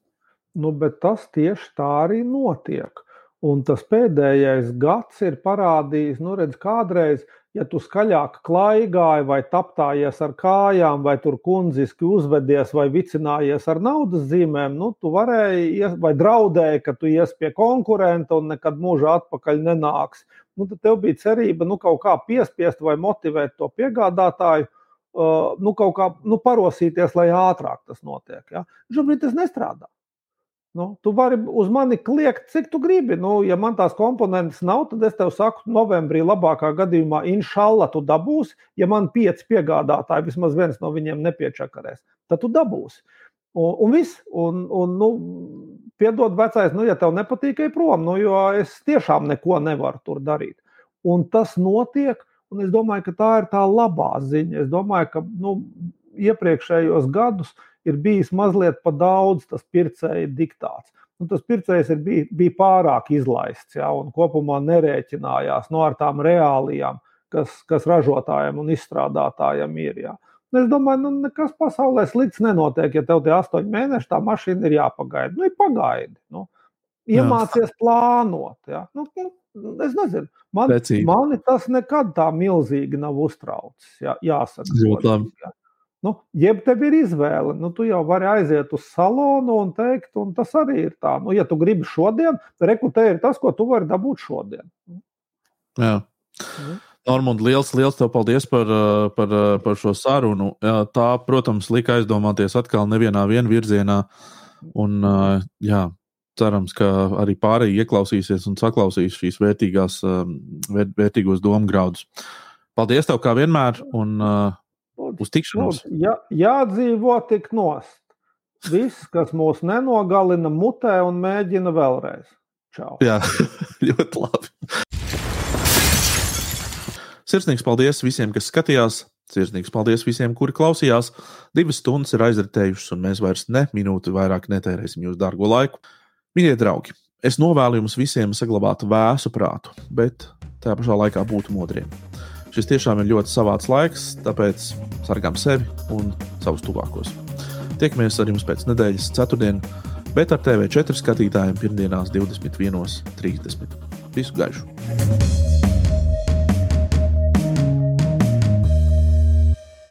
Nu, bet tas tieši tā arī notiek. Un tas pēdējais gads ir parādījis, nu, redz, kādreiz ja tu skaļāk klaigāji, vai taptājies ar kājām, vai tur kundziski uzvedies, vai vicinājies ar naudas zīmēm, nu, tu varēji, vai draudēji, ka tu ies pie konkurenta un nekad mūžā atpakaļ nenāks. Nu, tad tev bija cerība nu, kaut kā piespiest vai motivēt to piegādātāju, uh, nu, kaut kā nu, parosīties, lai ātrāk tas notiek. Ja? Šobrīd tas nestrādā. Nu, tu vari uz mani kliegt, cik tu gribi. Nu, ja man tās komponentes nav, tad es tev saku, novembrī labākā gadījumā, inšalla, tu dabūsi. Ja man pieci piegādātāji, vismaz viens no viņiem nepiečakarēs, tad tu dabūsi. Un, un viss, un, un nu, piedod vecais, nu, ja tev nepatīk, ej prom, nu, jo es tiešām neko nevaru tur darīt. Un tas notiek, un es domāju, ka tā ir tā labā ziņa. Es domāju, ka nu, iepriekšējos gadus ir bijis mazliet pa daudz tas pircēja diktāts. Nu, tas pircējs ir bij, bija pārāk izlaists ja, un kopumā nerēķinājās no nu, tām reālijām, kas, kas ražotājiem un izstrādātājiem ir. Ja. Es domāju, nu, nekas pasaulē slikts nenotiek, ja tev tie astoņi mēneši tā mašīna ir jāpagaida. Nu, ir pagaidi. Nu. Iemācies Jā. plānot. Ja. Nu, nu, es nezinu, man, Precība. mani tas nekad tā milzīgi nav uztraucis. Jā, jāsaka, ļoti labi. Ja. Nu, jeb tev ir izvēle, nu, tu jau vari aiziet uz salonu un teikt, un tas arī ir tā. Nu, ja tu gribi šodien, rekrutē ir tas, ko tu vari dabūt šodien. Jā. Mhm. Normund, liels, liels tev paldies par, par, par šo sarunu. Tā, protams, lika aizdomāties atkal nevienā virzienā. Un, jā, cerams, ka arī pārējie ieklausīsies un saklausīs šīs vērtīgās, vērt, vērtīgos domu graudus. Paldies tev kā vienmēr! Un, Lūdzu, Uz tikšanos. Lūdzu, jā, jādzīvo tik nost. Viss, kas mūs nenogalina mutē un mēģina vēlreiz. Čau. Jā, ļoti labi. Sirsnīgs paldies visiem, kas skatījās. Sirsnīgs paldies visiem, kuri klausījās. Divas stundas ir aizritējušas, un mēs vairs ne minūti vairāk netērēsim jūsu dārgo laiku. Mīļie draugi, es novēlu jums visiem saglabāt vēsu prātu, bet tajā pašā laikā būt modriem. Šis tiešām ir ļoti savāds laiks, tāpēc sargām sevi un savus tuvākos. Tiekamies ar jums pēc nedēļas, ceturtdien, bet ar TV4 skatītājiem pirmdienās 21.30. Visu gaišu!